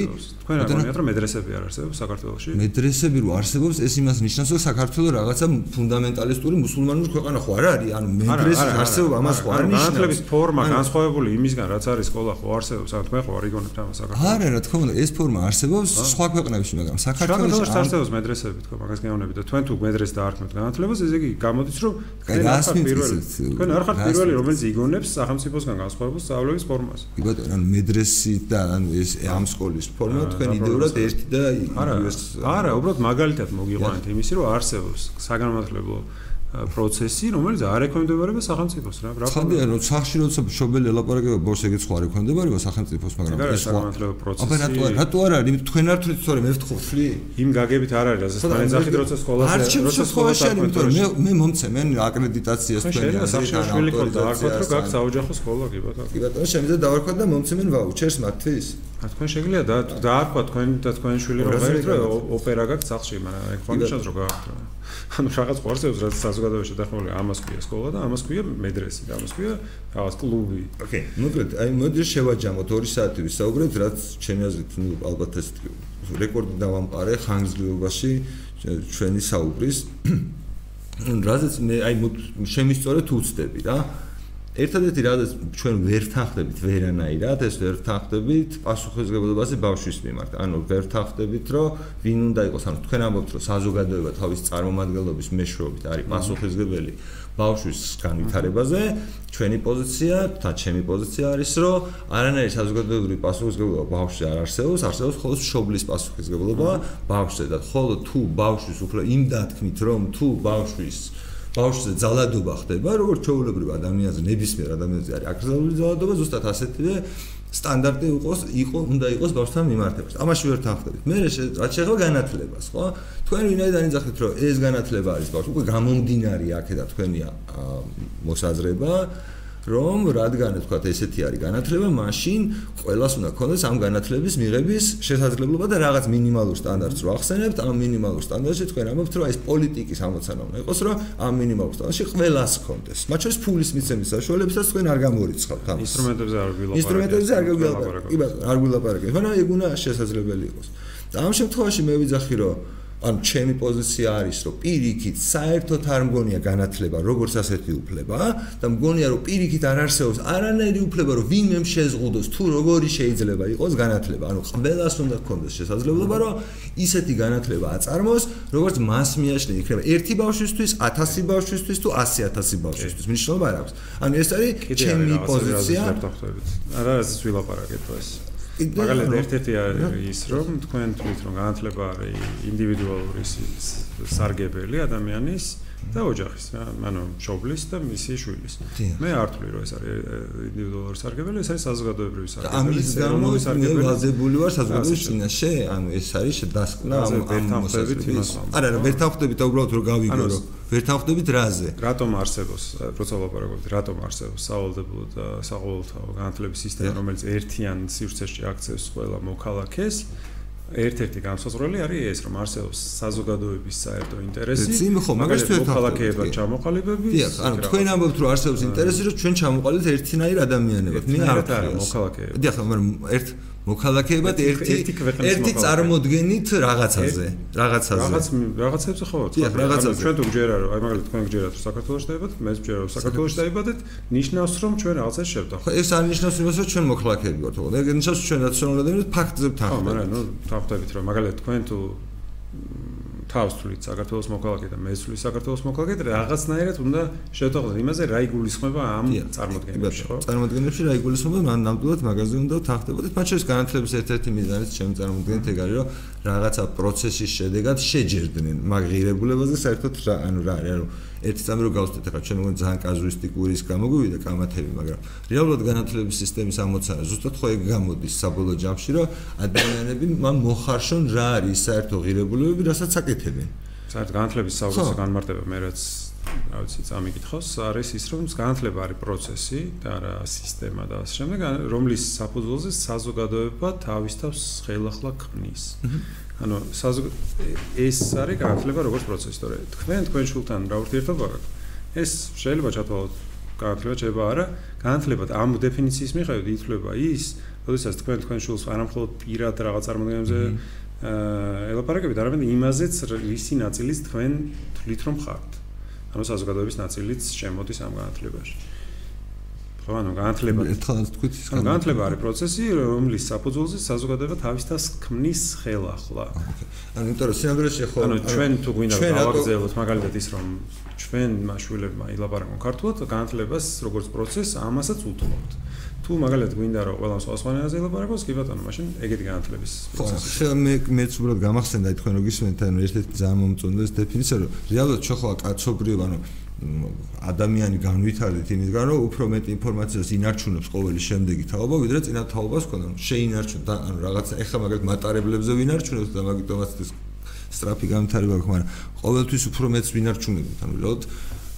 თქვენ რა გონიათ რომ მედრესები არ არსებობს საქართველოში? მედრესები რო არსებობს ეს იმას ნიშნავს რომ საქართველოს რაღაცა ფუნდამენტალისტური მუსულმანური ქვეყანა ხო არ არის? ანუ მედრესე არსებობს ამას ხო არ ნიშნავს? განათლების ფორმა განსხვავებული იმისგან რაც არის სკოლა ხო არსებობს. ანუ თქვენ ხო არ იგონებთ ამას საქართველოში არა რა თქმა უნდა ეს ფორმა არსებობს სხვა ქვეყნებში მაგრამ საქართველოში არსებობს მედრესები თქო მაგას გეუბნები და თქვენ თუ მედრესს დაარქმევთ განათლებას ესე იგი გამოდის რომ თქვენ არ ხართ პირველი თქვენ არ ხართ პირველი რომელიც იგონებს სახელმწიფოსგან განსხვავებულ სწავლების ფორმას. კი ბატონო ანუ მედრესი და ანუ ეს ამ სკოლის ფორმა თქვენ იდეურად ერთი და არა არა უბრალოდ მაგალითად მოგიყვანეთ იმისი რომ არსებობს საგანმანათლებლო პროცესი, რომელიც არ ექვემდებარება სახელმწიფოს რა. რა ხანდა რომ სახში როცა შობელი ელაპარაკება ბორს ეგეც ხო არ ექვემდებარება სახელმწიფოს, მაგრამ ეს სხვა პროცესი. აბა რატო რატო არ არის? თქვენ არ თვლით, თორე მე ვთხოვთლი? იმ გაგებით არ არის, რასაც თან ეძახით როცა სკოლაში როცა სკოლაში არის, იმიტომ რომ მე მე მომცემენ აკრედიტაციას თქვენ რა სახში შვილი ხო დაარქვათ, რომ გაქვს საოჯახო სკოლა კი ბატონო. კი ბატონო, შემიძლია დავარქვათ და მომცემენ ვაუჩერს მათთვის? ა თქვენ შეგიძლია დაარქვათ თქვენ და თქვენი შვილი რომ რომ ოპერა გაქვს სახლში, მაგრამ ეგ ნიშნავს რომ გააქვთ. ანუ რაღაც ყურსებს რაც საზოგადოებაში დახმარებული ამას ქვია სკოლა და ამას ქვია მედრესე და ამას ქვია რაღაც კლუბი. ოკეი. მოკლედ, აი მოდი შევაჯამოთ 2 საათი ვისაუბრეთ, რაც ჩემი აზრით, ну, ალბათ ეს რეკორდი დავამყარე ხანგრძლივობაში ჩვენი საუბრის. რაზეც მე აი შემისწორე თუ ვწდები რა. ერთადერთი რადაც ჩვენ ვერ თანხდებით ვერანაირად ეს ვერ თანხდებით პასუხისგებლობაზე ბავშვის მიმართ. ანუ ვერ თანხდებით რომ ვინ უნდა იყოს. ანუ თქვენ ამბობთ რომ საზოგადოება თავის წარმომადგენლობის მეშვეობით არის პასუხისგებელი ბავშვის განვითარებაზე ჩვენი პოზიცია და ჩემი პოზიცია არის რომ არანაირი საზოგადოებრივი პასუხისგებლობა ბავშვზე არ არსებობს არსებობს მხოლოდ შობლის პასუხისგებლობა ბავშვზე და ხოლო თუ ბავშვის უფრო იმ დათქმით რომ თუ ბავშვის ბავშვზე ძალადობა ხდება, როგორც ჩვეულებრივ ადამიანზე, ნებისმიერ ადამიანზე არის აკრძალული ძალადობა, ზუსტად ასეთივე სტანდარტი იყოს, იყო, უნდა იყოს ბავშვთან მიმართებაში. ამაში ვერ თანხდებით. მე რაც შეეხება განათლებას, ხო? თქვენ ვინაიდან იძახით, რომ ეს განათლება არის ბავშვი, უკვე გამომდინარე აქედა თქვენი მოსაზრება, რომ რადგან თქვა ესეთი არის განათლება, მაშინ ყოველას უნდა ქონდეს ამ განათლების მიღების შესაძლებლობა და რაღაც მინიმალურ სტანდარტს რო ახსენებთ, ამ მინიმალურ სტანდარტში თქვენ ამბობთ, რომ ეს პოლიტიკის ამოცანა უნდა იყოს, რომ ამ მინიმალურ სტანდარტში ყოველას ქონდეს. მათ შორის ფულის მიცემის საშუალებასაც თქვენ არ გამორიცხავთ ამას. ინსტრუმენტებზე არ გვილაპარაკებთ. ინსტრუმენტებზე არ გვილაპარაკებთ. კი ბატონო, არ გვილაპარაკებთ. მაგრამ ეგ უნდა შესაძლებელი იყოს. და ამ შემთხვევაში მე ვიძახი, რომ ან ჩემი პოზიცია არის რომ პირიქით საერთოდ არ მგონია განათლება როგორც ასეთი უფლება და მგონია რომ პირიქით არ არსებობს არანაირი უფლება რომ ვინმე შეზღუდოს თუ როგორი შეიძლება იყოს განათლება. ანუ ყველას უნდა გქონდეს შესაძლებლობა რომ ისეთი განათლება აწარმოოს როგორც მას მიაშლი იქნება ერთი ბავშვისთვის 1000 ბავშვისთვის თუ 100000 ბავშვისთვის. მნიშვნელობა არ აქვს. ანუ ეს არის ჩემი პოზიცია. არა ეს ვილაპარაკეთ ეს მაგალითად ერთ-ერთი ის რომ თქვენ თვით რომ განათლება არის ინდივიდუალური სარგებელი ადამიანის და ოჯახის რა ანუ შობლის და მისი შვილის. მე არ თვლი რომ ეს არის ინდივიდუალური სარგებელი ეს არის საზოგადოებრივი სარგებელი ამის გამო მე ვაზებული ვარ საზოგადოების წინაშე ანუ ეს არის დასკვნა ამ მოსაზრების. არა რა ვერ თანხდებით უბრალოდ რომ გავიგო რომ ვერ თანხდებით რაზე? რატომ არსებობს როცა ვლაპარაკობთ რატომ არსებობს სავალდებულო და საყოველთაო განათლების სისტემა რომელიც ერთიან სივრცეში აქცევს ყველა მოქალაქეს ერთ-ერთი განსაზღვრელი არის ეს, რომ არსებობს საზოგადოების საერთო ინტერესი. ძიმ ხო, მაგას თუ მოქალაქეება ჩამოყალიბების. დიახ, ანუ თქვენ ამბობთ, რომ არსებობს ინტერესი, რომ ჩვენ ჩამოყალიბეთ ერთნაირ ადამიანებად. მე არ ვთქვი მოქალაქეება. დიახ, მაგრამ ერთ მოქალაქეებად ერთი ერთი წარმოდგენით რაღაცაზე, რაღაცაზე. რაღაც რაღაცებს ხო, რაღაცებს. ჩვენ თუ გჯერა რომ აი მაგალითად თქვენ გჯერათ რომ საქართველოს დაიბადეთ, მე გჯერა რომ საქართველოს დაიბადეთ, ნიშნავს რომ ჩვენ რაღაცას შევდახ. ხო, ეს არ ნიშნავს იმას რომ ჩვენ მოქალაქეები ვართ, ხო? ეგ ნიშნავს ჩვენ ნაციონალურები ფაქტზე ვთანხმდებით. ხო, მაგრამ ნუ თავხდებით რომ მაგალითად თქვენ თუ თავს თulit საქართველოს მოქალაქე და მე თulit საქართველოს მოქალაქე და რაღაცნაირად უნდა შევთანხმდეთ იმაზე რა იგულისხმება ამ წარმოდგენებში ხო? წარმოდგენებში რა იგულისხმება მან ნამდვილად მაგაზე უნდა თანხდებოდეთ. მათ შორის განათლების ერთ-ერთი მიზანიც ჩემი წარმოდგენით ეგ არის რომ რაღაცა პროცესის შედეგად შეჯერდნენ მაგ ღირებულებაზე საერთოდ რა ანუ რა არის ანუ ერთი წამი რო გავხდეთ ახლა ჩვენ მგონი ძალიან კაზუისტიკური ის გამოგვივიდა კამათები მაგრამ რეალურად განათლების სისტემის ამოცანა ზუსტად ხო ეგ გამოდის საბოლოო ჯამში რომ ადამიანები მან მოხარშონ რა არის საერთო ღირებულებები რასაც აკეთებენ. საერთოდ განათლების საუბრის განმარტება მე რაც რა ვიცი წამიკითხოს არის ის რომ განათლება არის პროცესი და არა სისტემა და ასე შემდეგ რომლის საფუძველზე საზოგადოება თავის თავს ხელახლა ქმნის ანუ ეს არის განათლება როგორც პროცესი, თორე თქვენ თქვენ შულთან რა ურთიერთობა გაქვთ? ეს შეიძლება ჩათვალოთ განათლება შეიძლება არა განათლება ამ დეფინიციის მიხედვით ითვლება ის როდესაც თქვენ თქვენ შულს არამხოლოდ პირად რაღაც წარმოდგენებზე აა ელაპარაკებით არამედ იმაზეც ვისი ნაწილის თქვენ თვლით რომ ხართ. ანუ საზოგადოების ნაწილიც შემოდის ამ განათლებაში ხო ანუ განათლება ერთხელ თქვით ის განათლება არის პროცესი რომლის საფუძველზე საზოგადოება თავისთას ქმნის ხელახლა ანუ იმიტომ რომ სინამდვილეში ხო ანუ ჩვენ თუ გვინდა გავაგზავნოთ მაგალითად ის რომ ჩვენ მაშულებმა ილაპარაკონ ქართულად განათლებას როგორც პროცესს ამასაც უთმობთ. თუ მაგალითად გვინდა რომ ყველა სხვა სხვა ენაზე ილაპარაკოს კი ბატონო მაშინ ეგეთი განათლების პროცესი. ხო მე მეც უბრალოდ გამახსენდა თქვენ რო გისმენთ ანუ ერთ-ერთი ძალიან მომწონდეს დეფინიცია რომ რეალურად ჩვენ ხო კაცობრიობა ანუ ადამიანი განვითარდით იმისგან რომ უფრო მეტი ინფორმაციას ინარჩუნებს ყოველი შემდეგი თაობა ვიდრე წინა თაობას ქონდა შეინარჩუნდა ანუ რაღაცა ეხლა მაგალითად მატარებლებზე ვინარჩუნებს და მაგიტომაც ეს სტრაფი განვითარება აქვს მაგრამ ყოველთვის უფრო მეტს ვინარჩუნებით. ანუ რეალურად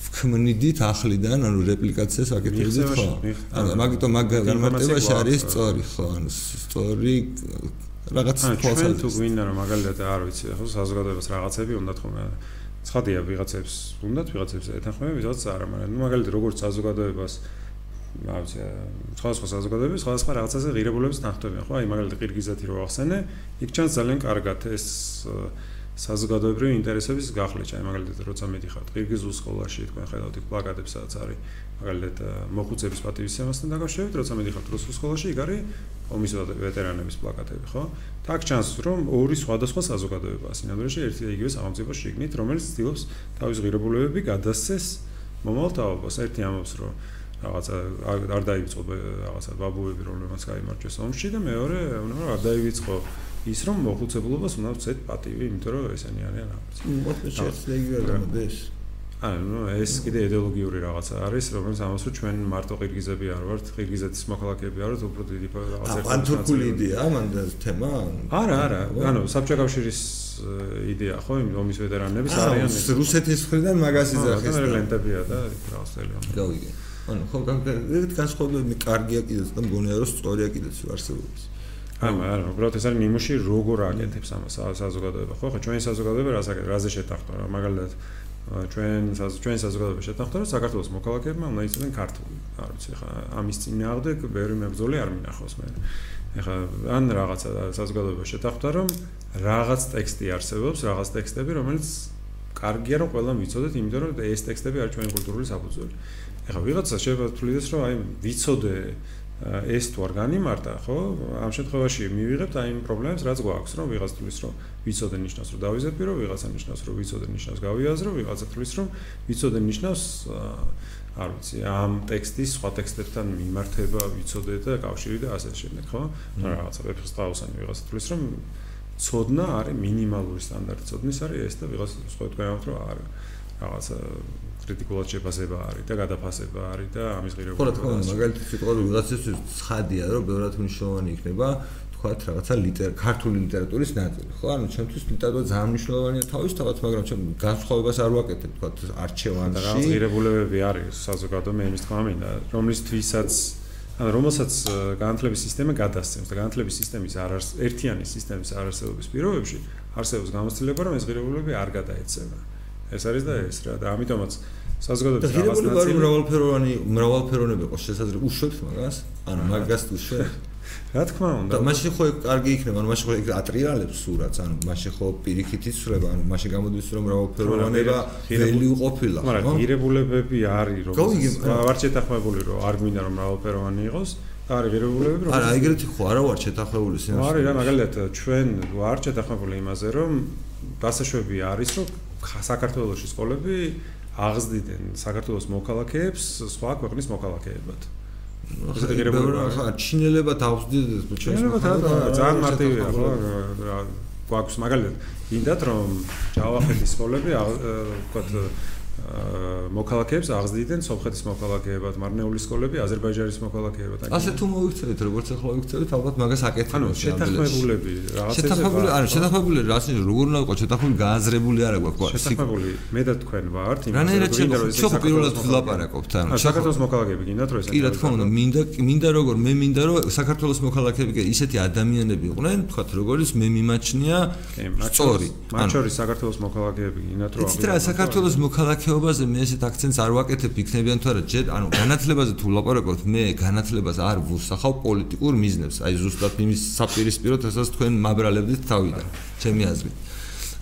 ვქმნიდით ახლიდან ანუ რეპლიკაციას აკეთებდით ხო? ანუ მაგიტომ მაგ განმარტებაში არის სწორი ხო? ანუ სწორი რაღაც თვალსა თუ გვინდა რომ მაგალითად არ ვიცი ხო საზოგადოებას რაღაცები უნდა თქო ცხადია ვიღაცებს უნდათ ვიღაცებს ეთანხმება ვიღაც არა მაგრამ ნუ მაგალითად როგორც საზოგადოებას რა ვიცი სხვადასხვა საზოგადოებები სხვადასხვა რაღაცაზე ღირებულებს ნახტობიან ხო? აი მაგალითად ყირგიზეთი რო ახსენე იქ ჩანს ძალიან კარგად ეს საზოგადოებრივი ინტერესების გახლეჩა. მაგალითად, როცა მიდიხართ ყირგიზულ სკოლაში, თქვენ ხედავთ იქ პლაკატებს, სადაც არის მაგალითად მოხუცების პატივისცემასთან დაკავშირებით, როცა მიდიხართ რუსულ სკოლაში, იქ არის ომის ვეტერანების პლაკატები, ხო? აქ ჩანს, რომ ორი სხვადასხვა საზოგადოებაა სინამდვილეში ერთი და იგივე სახელმწიფოს შიგნით, რომელიც ცდილობს თავის ღირებულებები გადასცეს მომავალ თაობას. ერთი ამბობს, რომ რაღაცა არ დაივიწყო რაღაცა ბაბუები, რომლებმაც გაიმარჯვეს ომში და მეორე, უნდა არ დაივიწყო ის რომ მოხუცებულობას უნდა ვცეთ პატივი იმიტომ რომ ესენი არიან რაღაც მოხუცე შეიძლება იგივე გამოდეს ანუ ეს კიდე იდეოლოგიური რაღაცა არის, რომელიც ამას რომ ჩვენ მარტო ყირგიზები არ ვართ, ყირგიზეთის მოქალაქეები არ ვართ, უფრო დიდი რაღაცა ერთად. პანთურქული იდეა მან თემა? არა, არა. ანუ საბჭოთა კავშირის იდეა ხო, იმ ომის ვეტერანების არიან რუსეთის მხრიდან მაგას იძახეს. და ლენტებია და რაღაც ელემენტები. გავიგე. ანუ ხო, განსხვავებები კარგია კიდეც და მგონია რომ სწორია კიდეც არსებობს. ანუ არა, უბრალოდ ეს არის ნიმუში როგორ აკეთებს ამას საზოგადოება. ხო, ხო, ჩვენი საზოგადოება რას აკეთებს, რაზე შეთანხმდა, მაგალითად ჩვენ ჩვენ საზოგადოება შეთანხმდა რომ საქართველოს მოქალაქეებმა უნდა იცოდნენ ქართული. არ ვიცი ხა ამის წინააღმდეგ ბევრი მებრძოლი არ მინახავს მე. ეხა ან რაღაცა საზოგადოება შეთანხმდა რომ რაღაც ტექსტი არსებობს, რაღაც ტექსტები რომელიც კარგია რომ ყველამ ვიცოდეთ, იმიტომ რომ ეს ტექსტები არის ჩვენი კულტურული საფუძველი. ეხა ვიღაცა შეიძლება თulides რომ აი ვიცოდე ეს თუ არ განიმარტა, ხო? ამ შემთხვევაში მივიღებთ აი იმ პრობლემებს, რაც გვაქვს, რომ ვიღაც თulis რომ ვიცოდე ნიშნავს, რომ დავიზეპირო, ვიღაცა ნიშნავს, რომ ვიცოდე ნიშნავს, გავიაზრო, ვიღაცა თulis რომ ვიცოდე ნიშნავს არ ვიცი, ამ ტექსტის სხვა ტექსტებთან მიმართება ვიცოდე და კავშირი და ასე შემდეგ, ხო? რაღაცა ვეფხს დაუსანი ვიღაცა თulis რომ ცოდნა არის მინიმალური სტანდარტი ცოდნის არის ეს და ვიღაცა სხვა თქვენ ამბობთ რომ არ რაღაცა კრიტიკულად შეფასება არის და გადაფასება არის და ამის ღირებულება. ხო რა თქმა უნდა, მაგალითად სიტყვა ვიღაცისთვის ცხადია, რომ ბევრად მნიშვნელოვანი იქნება თქვათ რაღაცა ლიტერ ქართული ლიტერატურის ნაწილი, ხო? ანუ ჩემთვის ლიტერატურა ძალიან მნიშვნელოვანია თავისთავად, მაგრამ ჩემ განსხვავებას არ ვაკეთებ, თქვათ არჩევანში. და რაღაც ღირებულებები არის საზოგადო მე იმის თქმა მინდა, რომლისთვისაც ანუ რომელსაც განათლების სისტემა გადასცემს და განათლების სისტემის არ არის ერთიანი სისტემის არარსებობის პირობებში არსებობს გამოცდილება რომ ეს ღირებულებები არ გადაეცემა. ეს არის და ეს რა და ამიტომაც საზოგადოების რაღაც ნაწილი მრავალფეროვანი მრავალფეროვნება იყოს შესაძლებელი. უშვებს მაგას? ანუ მაგას თუ შვებ რა თქმა უნდა. და მაშინ ხო კარგი იქნება ანუ მაშინ ხო ატრიალებს სურათს ანუ მაშინ ხო პირიქით იცრება ანუ მაშინ გამოდის რომ მრავალფეროვანება ველი უყოფილა ხო მაგრამ ღირებულებები არის რომ ვარ შეთანხმებული რომ არ გვინდა რომ მრავალფეროვანი იყოს არის ღირებულებები რომ არა ეგრეთი ხო არა ვარ შეთანხმებული სინამდვილეში არის რა მაგალითად ჩვენ ვარ შეთანხმებული იმაზე რომ გასაშვები არის რომ საქართველოს სკოლები აღზრდიდნენ საქართველოს მოქალაქეებს სხვა ქვეყნის მოქალაქეებად. ხა ჩინელებად აღზრდიდნენ ჩინელებად ძალიან მარტივია ხო გვაქვს მაგალითად გინდათ რომ ჯავახეთის სკოლები ვთქვათ მოქალაქეებს აღზრდიდნენ სომხეთის მოქალაქეებად, მარნეულის სკოლები აზერბაიჯანის მოქალაქეებად. ასე თუ მოიქცევით, როგორც ახლა მოიქცევით, ალბათ მაგას აკეთებთ. ანუ შეთანხმებულები, რაღაცა შეთანხმებული, ანუ შეთანხმებული რა ისე როგორ უნდა იყოს შეთანხმებული გააზრებული არა გვაქვს. შეთანხმებული მე და თქვენ ვართ, იმას რომ გინდა რომ ეს პირველად ვილაპარაკობთ, ანუ საქართველოს მოქალაქეები გინდათ რომ ეს კი რა თქმა უნდა, მინდა მინდა როგორ მე მინდა რომ საქართველოს მოქალაქეები ისეთი ადამიანები იყვნენ, თქვათ როგორც მე მიმაჩნია სწორი. მათ შორის საქართველოს მოქალაქეები გინდათ რომ იცით რა საქართველოს მოქალაქე ხეობაზე მე ესეთ აქცენტს არ ვაკეთებ იქნებიან თუ არა ჯერ ანუ განათლებაზე თუ ვლაპარაკობთ მე განათლებას არ ვუსახავ პოლიტიკურ მიზნებს. აი ზუსტად იმის საპირისპიროდ რასაც თქვენ მაბრალებდით თავიდან ჩემი აზრით.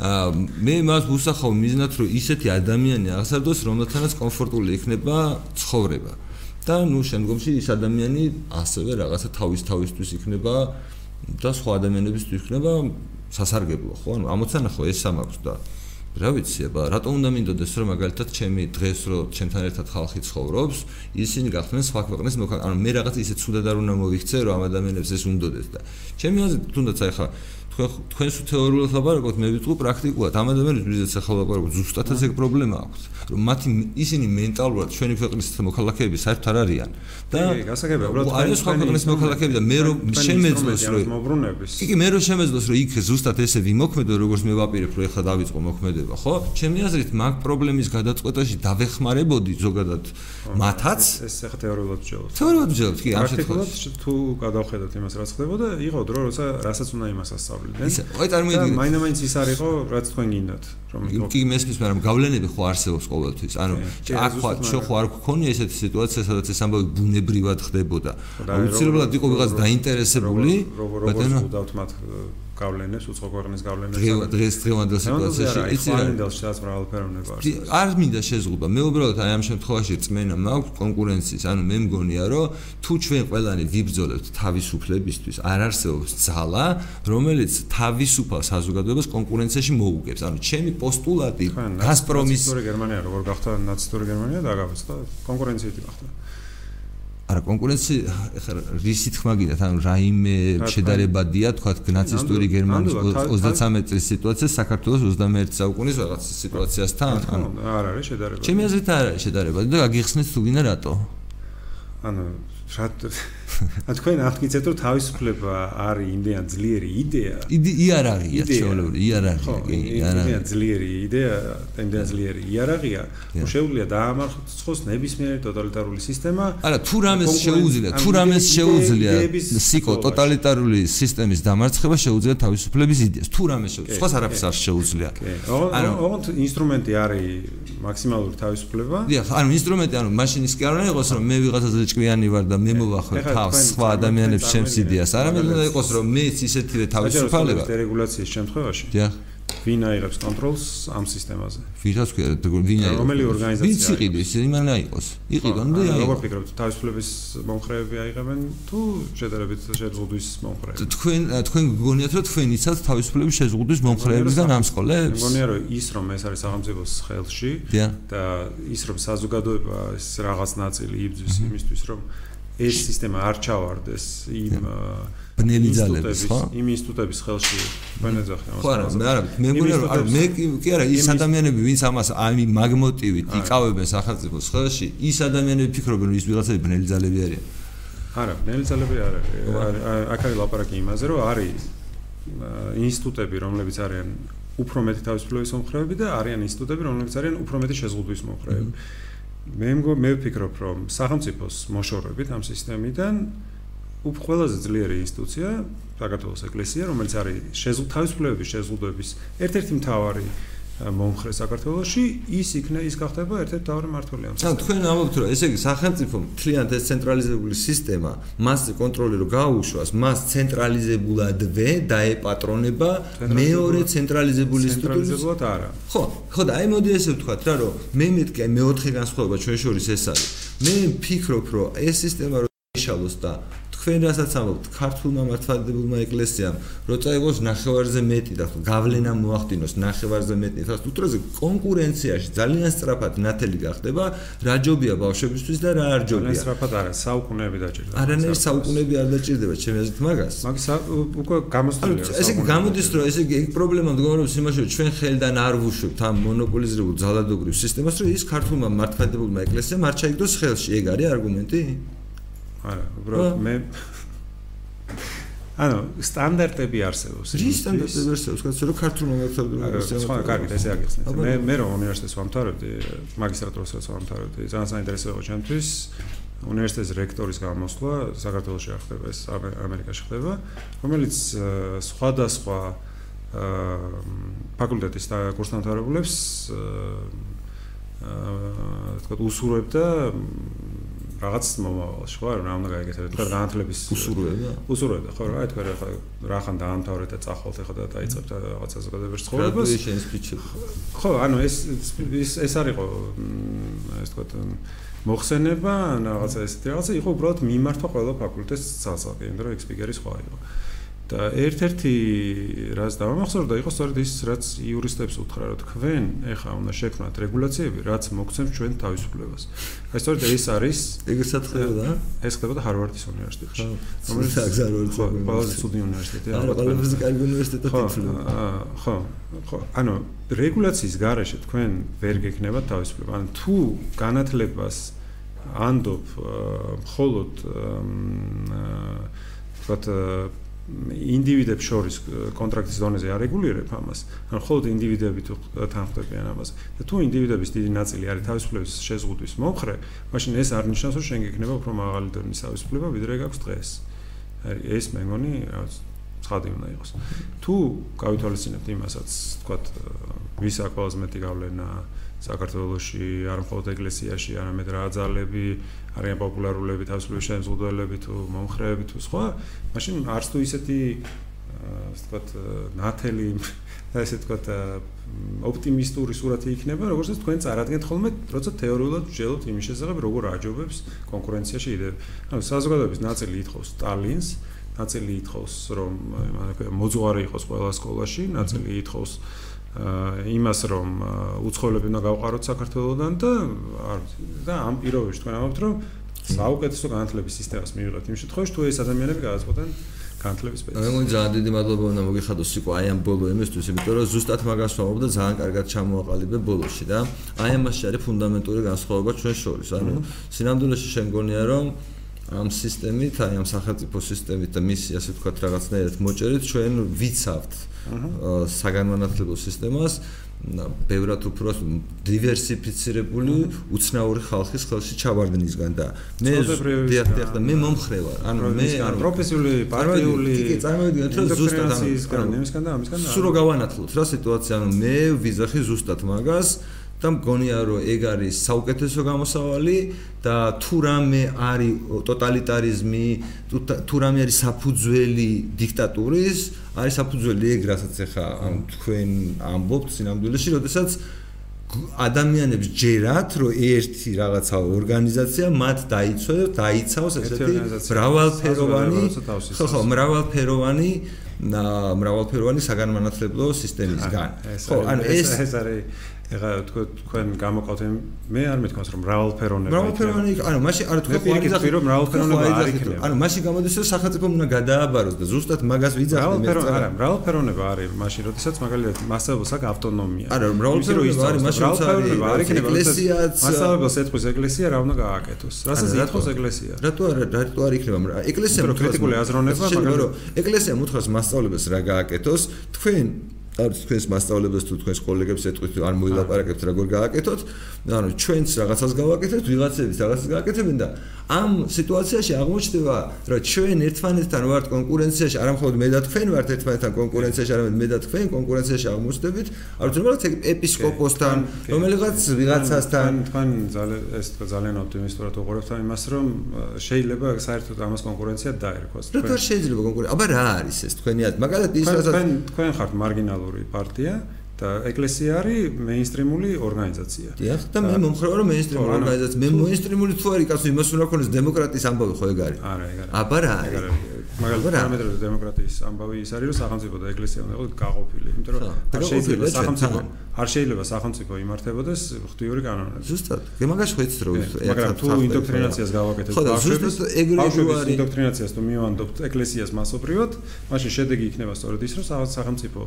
აა მე მას ვუსახავ მიზნად რომ ისეთი ადამიანი აღსარდოს რომელთანაც კომფორტული იქნება ცხოვრება. და ნუ შემდგომში ის ადამიანი ასევე რაღაცა თავის თავისთვის იქნება და სხვა ადამიანებისთვის იქნება სასარგებლო ხო? ანუ ამოცანა ხო ეს სამაქვს და რა ვიცი აბა რატომ უნდა მინდოდეს რომ მაგალითად ჩემი დღეს რო ჩემთან ერთად ხალხი ცხოვრობს ისინი გახდნენ სხვა ქვეყნის მოქალაქე ანუ მე რაღაც ისე ცუდად არ უნდა მოვიქცე რომ ამ ადამიანებს ეს უნდოდეს და ჩემი აზრით თუნდაც აი ხა თქვენ თქვენს თეორიულად ლაპარაკობთ მე ვიტყვი პრაქტიკულად ამ ადამიანებს ვიზეც ახლა ლაპარაკობთ ზუსტად ეს პრობლემა აქვს რომ მათი ისინი მენტალურად ჩვენი ქვეყნის მოქალაქეები საერთოდ არ არიან. და გასაგებია უბრალოდ არის სხვა ქვეყნის მოქალაქეები და მე რომ შემეძლოს რომ მოbrunების კი მე რომ შემეძლოს რომ იქ ზუსტად ესე ვიმოქმედო როგორც მე ვაპირებ რომ ეხლა დავიწყო მოქმედება ხო? ჩემი აზრით მაგ პრობლემის გადაწყვეტაში დავეხმარებოდი ზოგადად მათაც? ეს ახლა თეორიულად ვჯელობთ თეორიულად ვჯელობთ კი ამ შემთხვევაში. თუ გადავხედოთ იმას რაც ხდებოდა იყო დრო როცა რასაც უნდა იმას ასწავლიდნენ ისე ой წარმოვიდგინეთ მაინდა-მაინც ის არისო რაც თქვენ გინდათ რომ კი მესმის მაგრამ გავლენები ხო არსებობს ყოველთვის? ანუ აქ ხო შო ხო არ გქონია ესეთი სიტუაცია სადაც ეს ამბავი ბუნებრივად ხდებოდა? აუცილებლად იყო ვიღაც დაინტერესებული ბატონო? როგორც დავთ მათ გავლენებს, უცხო ქვეყნის გავლენებს. დღეს დღევანდელ სიტუაციაში იცი რა? რაც მრავალფეროვნება არის. არ მინდა შეზღუება. მე უბრალოდ აი ამ შემთხვევაში წმენა მაქვს კონკურენციის. ანუ მე მგონია, რომ თუ ჩვენ ყველანი ვიბრძოლებთ თავისუფლებისთვის, არ არსებობს ძალა, რომელიც თავისუფალ საზოგადოებას კონკურენციაში მოუგებს. ანუ ჩემი პოსტულატი გასპრომის ისტორია გერმანია როგორ გახდა ნაცისტური გერმანია და გაგაცდა კონკურენციით გახდა. არა კონკურენცია ეხლა რისი თქმა გინდათ ანუ რაიმე შედარებადია თქვა ნაცისტური გერმანიის 33 წლის სიტუაცია საქართველოს 21 საუკუნის რაღაც სიტუაციასთან ანუ არ არის შედარებადი ჩემი აზრით არ არის შედარებადი და გაგიხსნით თუ გინდა რატო? ანუ რა ა თქვენ აღგიცეთ რომ თავისუფლება არის იმდენ ძლიერი იდეა. ი არ არისია შეუძლებელი ი არ არისია კი არა იმდენ ძლიერი იდეა იმდენ ძლიერი ი არ არისია რომ შეუძლია დაამარცხოს ნებისმიერი ტოტალიტარული სისტემა არა თუ რამეს შეუძლია თუ რამეს შეუძლია სიკო ტოტალიტარული სისტემის დამარცხება შეუძლია თავისუფლების იდეას. თუ რამეს შეუძლია სხვა არაფერს არ შეუძლია. ანუ ოღონდ ინსტრუმენტი არის მაქსიმალური თავისუფლება. დიახ ანუ ინსტრუმენტი ანუ მაშინ ის კი არ უნდა იყოს რომ მე ვიღაცაზე ჭკვიანი ვარ და მე მოვახვევ თავს სხვა ადამიანებს ჩემს იდეას. არამედ უნდა იყოს რომ მეც ისეთივე თავისუფალება. რეგულაციის შემთხვევაში. დიახ. ვინ აიღებს კონტროლს ამ სისტემაზე? ვინაც ქვია, ვინ აიღებს? რომელი ორგანიზაცია? ვინც იყიდეს, იმანა იყოს. იყიდონ და აი. როგორ ფიქრობთ, თავისუფლების მომხრეები აიღებენ თუ შედარებით შეზღუდვის მომხრეები? თქვენ თქვენ გგონიათ რომ თქვენ იცით თავისუფლების შეზღუდვის მომხრეებიდან ამ სკოლებს? მგონია რომ ის რომ ეს არის სახელმწიფოს ხელში და ის რომ საზოგადოება ეს რაღაც ნაწილი იბძვის იმისთვის რომ ეს სისტემა არ ჩავარდეს იმ ბნელი ძალების ხო? იმ ინსტიტუტების ხელში ბენეძახი ამას. ხო არა, მე არა, მე მგონია რომ არა, მე კი არა, ის ადამიანები ვინც ამას აი მაგ მოტივით იკავებენ სახელმწიფოს ხელში, ის ადამიანები ფიქრობენ რომ ის ვიღაცები ბნელი ძალები არიან. არა, ბნელი ძალები არ არის. აქ არის ლაპარაკი იმაზე, რომ არის ინსტიტუტები, რომლებიც არიან უფრო მეტი თავისუფლების მომხრეები და არიან ინსტიტუტები, რომლებიც არიან უფრო მეტი შეზღუდვის მომხრეები. მე მე ვფიქრობ, რომ სახელმწიფოს მოშორებით ამ სისტემიდან უფრო ყველაზე ძლიერი ინსტიტუცია საქართველოს ეკლესია, რომელიც არის შეზღუდ თავისუფლებების შეზღუდვების ერთ-ერთი მთავარი მომხრე საქართველოსში ის იქნა ის გახდება ერთ-ერთი თავი მართველი ამ სისტემაში. თქვენ ამბობთ რომ ესე იგი სახელმწიფო მთლიანად ეს ცენტრალიზებული სისტემა მას კონტროლი რომ გაუშვას, მას ცენტრალიზებულადვე დაეპატრონება მეორე ცენტრალიზებული ინსტიტუტი არა. ხო, ხო და აი მოდი ესე ვთქვათ რა რომ მე მეთქე მეოთხე განსხვავება ჩვენ შორის ეს არის. მე ვფიქრობ რომ ეს სისტემა რომ შეშალოს და თქვენ რასაც ამბობთ ქართულმა მართლმადიდებელმა ეკლესიამ რო წაიღოს ნახევარზე მეტი და გავლენა მოახდინოს ნახევარზე მეტი. თავს უთრაზე კონკურენციაში ძალიან სწრაფად ნათელი გახდება რა ჯობია ბავშვებისთვის და რა არ ჯობია? ძალიან სწრაფად არა საუკუნეები დაჭირდება. არანაირი საუკუნეები. არ დაჭირდება ჩემი აზრით მაგას? მაგის უკვე გამოსწორია ესე იგი გამოდის რომ ესე იგი ეგ პრობლემა მდგომარეობს იმაში რომ ჩვენ ხელიდან არ ვუშვებთ ამ მონოპოლიზებულ ძალადობრივ სისტემას რომ ის ქართულმა მართლმადიდებელმა ეკლესიამ არ ჩაიგდოს ხელში. ეგ არის არგუმენტი არა, უბრალოდ მე ანუ სტანდარტები არსებობს. რის სტანდარტები არსებობს? კაცო, რომ ქართულ მომხდარებს სხვა კარგი ესე აგეცნეთ. მე მე რომ უნივერსიტეტს ვამთავრებდი, მაგისტრატურას ვამთავრებდი, ძალიან საინტერესო იყო ჩემთვის. უნივერსიტეტის რექტორის გამოსვლა საქართველოში არ ხდება, ეს ამერიკაში ხდება, რომელიც სხვადასხვა ფაკულტეტის და კურსდამთავრებულებს აა თქვა უსურვებდა რაღაც მომავალში ხო? რა უნდა გაიგეთ თქვა განათლების უსურვებდა უსურვებდა ხო? რა თქვა რა რა ხან დაამთავრეთ და წახვალთ ახლა და დაიწყებთ რაღაც საზოგადოებრივ ცხოვრებას? ხო ანუ ეს ეს ეს არისო ეს თქვა მოხსენება რაღაცა ესეთი რაღაცა იყო უბრალოდ მიმართვა ყველა ფაკულტეტს ცალსაკი იმიტომ რომ ექსპიგერი სხვა იყო და ერთ-ერთი რაც დამახსოვრდა იყო სწორედ ის რაც იურისტებს უთხრა რომ თქვენ ეხა უნდა შექმნათ რეგულაციები რაც მოგცემს ჩვენ თავისუფლებას. აი სწორედ ეს არის ეგესაც ხდება? ეს ხდება ჰარვარდის უნივერსიტეტში. რომელიც აგზაროებს ყველაზე ცუდი უნივერსიტეტია. არა, ყველაზე კარგი უნივერსიტეტია თითქმის. ხო, ხო, ანუ რეგულაციის გარეშე თქვენ ვერ გექნებათ თავისუფლება. ანუ თუ განათლებას ანდობ მხოლოდ აა თქვათ ინდივიდებს შორის კონტრაქტის დონეზე არეგულირებ ამას, ან მხოლოდ ინდივიდები თუ თანხმდებიან ამაზე. და თუ ინდივიდების დიდი ნაწილი არის თავისუფლების შეზღუდვის მომხრე, მაშინ ეს არ ნიშნავს, რომ შენ გექნება უფრო მაღალი დონის თავისუფლება, ვიდრე გაქვს დღეს. ეს მე მგონი, რაღაც ცხადი უნდა იყოს. თუ გავითვალისწინებთ იმასაც, თქვათ, ვის აქვს ყველაზე მეტი გავლენა საქართველოსში არ მხოლოდ ეკლესიაში, არამედ რა ძალები არიან პოპულარულები, თავისუფლების შემსრულებლები თუ მომხრეები თუ სხვა, მაშინ არც თუ ისეთი ასე ვთქვათ, ნათელი ესე ვთქვათ, ოპტიმისტური სურათი იქნება, როგორც თქვენ წარადგენთ ხოლმე, როცა თეორიულად ვჯელობთ იმის შესახებ, როგორ აჯობებს კონკურენციაში იდეები. ანუ საზოგადოების ნაწილი ითხოვს ტალინს, ნაწილი ითხოვს, რომ მოძღვარი იყოს ყველა სკოლაში, ნაწილი ითხოვს, იმას რომ უცხოელები უნდა გავყაროთ საქართველოსდან და და ამ პირობებში თქვენ ამბობთ რომ საუკეთესო განათლების სისტემას მივიღებთ იმ შემთხვევაში თუ ეს ადამიანები გადაწყვეტენ განათლების სპეციალისტები. მე მგონი ძალიან დიდი მადლობა უნდა მოგიხადოს სიკო აი ამ ბოლო იმისთვის, იმიტომ რომ ზუსტად მაგას ვამბობ და ძალიან კარგად ჩამოაყალიბე ბოლოში და აი ამაში არის ფუნდამენტური განსხვავება ჩვენ შორის. ანუ სინამდვილეში შემგონია რომ ამ სისტემით, აი ამ სახელმწიფო სისტემით და მისი ასე ვთქვათ რაღაცნაირად მოჭერით ჩვენ ვიცავთ საგანმანათლებლო სისტემას. ბევრად უფრო დივერსიფიცირებული უცნაური ხალხის ხელში ჩავარდნისგან და მე დიახ დიახ და მე მომხრე ვარ ანუ მე ანუ პროფესიული პარტიული კი წარმოვიდგინეთ რომ ზუსტად ამისგან და ამისგან სულ რო გავანათლოთ რა სიტუაცია ანუ მე ვიზახი ზუსტად მაგას და მგონია რომ ეგ არის საუკეთესო გამოსავალი და თუ რამე არის ტოტალიტარიზმი თუ რამე არის საფუძველი დიქტატურის არის საფუძველი ეგ რასაც ახლა თქვენ ამბობთ სინამდვილეში როდესაც ადამიანებს ჯერათ რომ ერთი რაღაცა ორგანიზაცია მათ დაიცვებს დაიცავს ესეთი მრავალფეროვანი ხო ხო მრავალფეროვანი მრავალფეროვანი საგანმანათლებლო სისტემისგან ხო ანუ ეს ეს არის ეხლა თქო თქვენ გამოყავთ მე არ მეთქვას რომ მრავალფეროვნება მრავალფეროვანი ანუ მაშინ არ თქო პირიქით რომ მრავალფეროვნება არ იქნება. ანუ მაშინ გამოდის რომ სახელმწიფო უნდა გადააბაროს და ზუსტად მაგას ვიძახდი მე არა მრავალფეროვნება არის მაშინ როდესაც მაგალითად მასწავლებელს აქვს ავტონომია. არა მრავალფეროვნება არის მაშინ მრავალფეროვნება არ იქნება ეკლესიაც მასწავლებელს ეთქვის ეკლესია რა უნდა გააკეთოს? რასაც ეთქოს ეკლესია? რატო არა რატო არ იქნება ეკლესია კრიტიკული აზროვნება მაგალითად ეკლესია მოთხოვს მასწავლებელს რა გააკეთოს თქვენ არის თქვენს მასწავლებელს თუ თქვენს კოლეგებს ეთქვით არ მოილაპარაკებთ როგორ გააკეთოთ. ანუ ჩვენც რაღაცას გავაკეთებთ ვიღაცების რაღაცას გააკეთებენ და ამ სიტუაციაში აღმოჩნდება რომ ჩვენ ერთმანეთთან ვართ კონკურენციაში არა მხოლოდ მე და თქვენ ვართ ერთმანეთთან კონკურენციაში არამედ მე და თქვენ კონკურენციაში აღმოჩნდებით. არ ვიცი რა ეპისკოპოსთან რომელიღაც ვიღაცასთან თქვენ ძალიან ეს ძალიან ოპტიმისტურად უყურებთ იმას რომ შეიძლება საერთოდ ამას კონკურენცია დაერქვას თქვენ რა შეიძლება კონკურენცია აბა რა არის ეს? თქვენი მაგალითად ის რასაც თქვენ თქვენ ხართ მარგინალური პარტია და ეკლესია არის მეინსტრიმული ორგანიზაცია. დიახ, და მე მომხრევა რომ მეინსტრიმული ორგანიზაცია, მე მეინსტრიმული თუ არის კაცო იმას უნდა ქონდეს დემოკრატიის ამბავი ხო ეგ არის? არა, ეგ არის. აბა რა არის? მაგალითად პარამეტრები დემოკრატიის ამბავი ის არის რომ სახელმწიფო და ეკლესია უნდა იყოს გაყოფილი იმიტომ რომ არ შეიძლება სახელმწიფო არ შეიძლება სახელმწიფო იმართებოდეს ღვთიური კანონებით ზუსტად ხვეცთ რომ მაგრამ თუ ინდოქტრინაციას გავაკეთებთ ბავშვების ინდოქტრინაციას თუ მივანდობთ ეკლესიას მასობრივად მაშინ შედეგი იქნება სწორედ ის რომ სახელმწიფო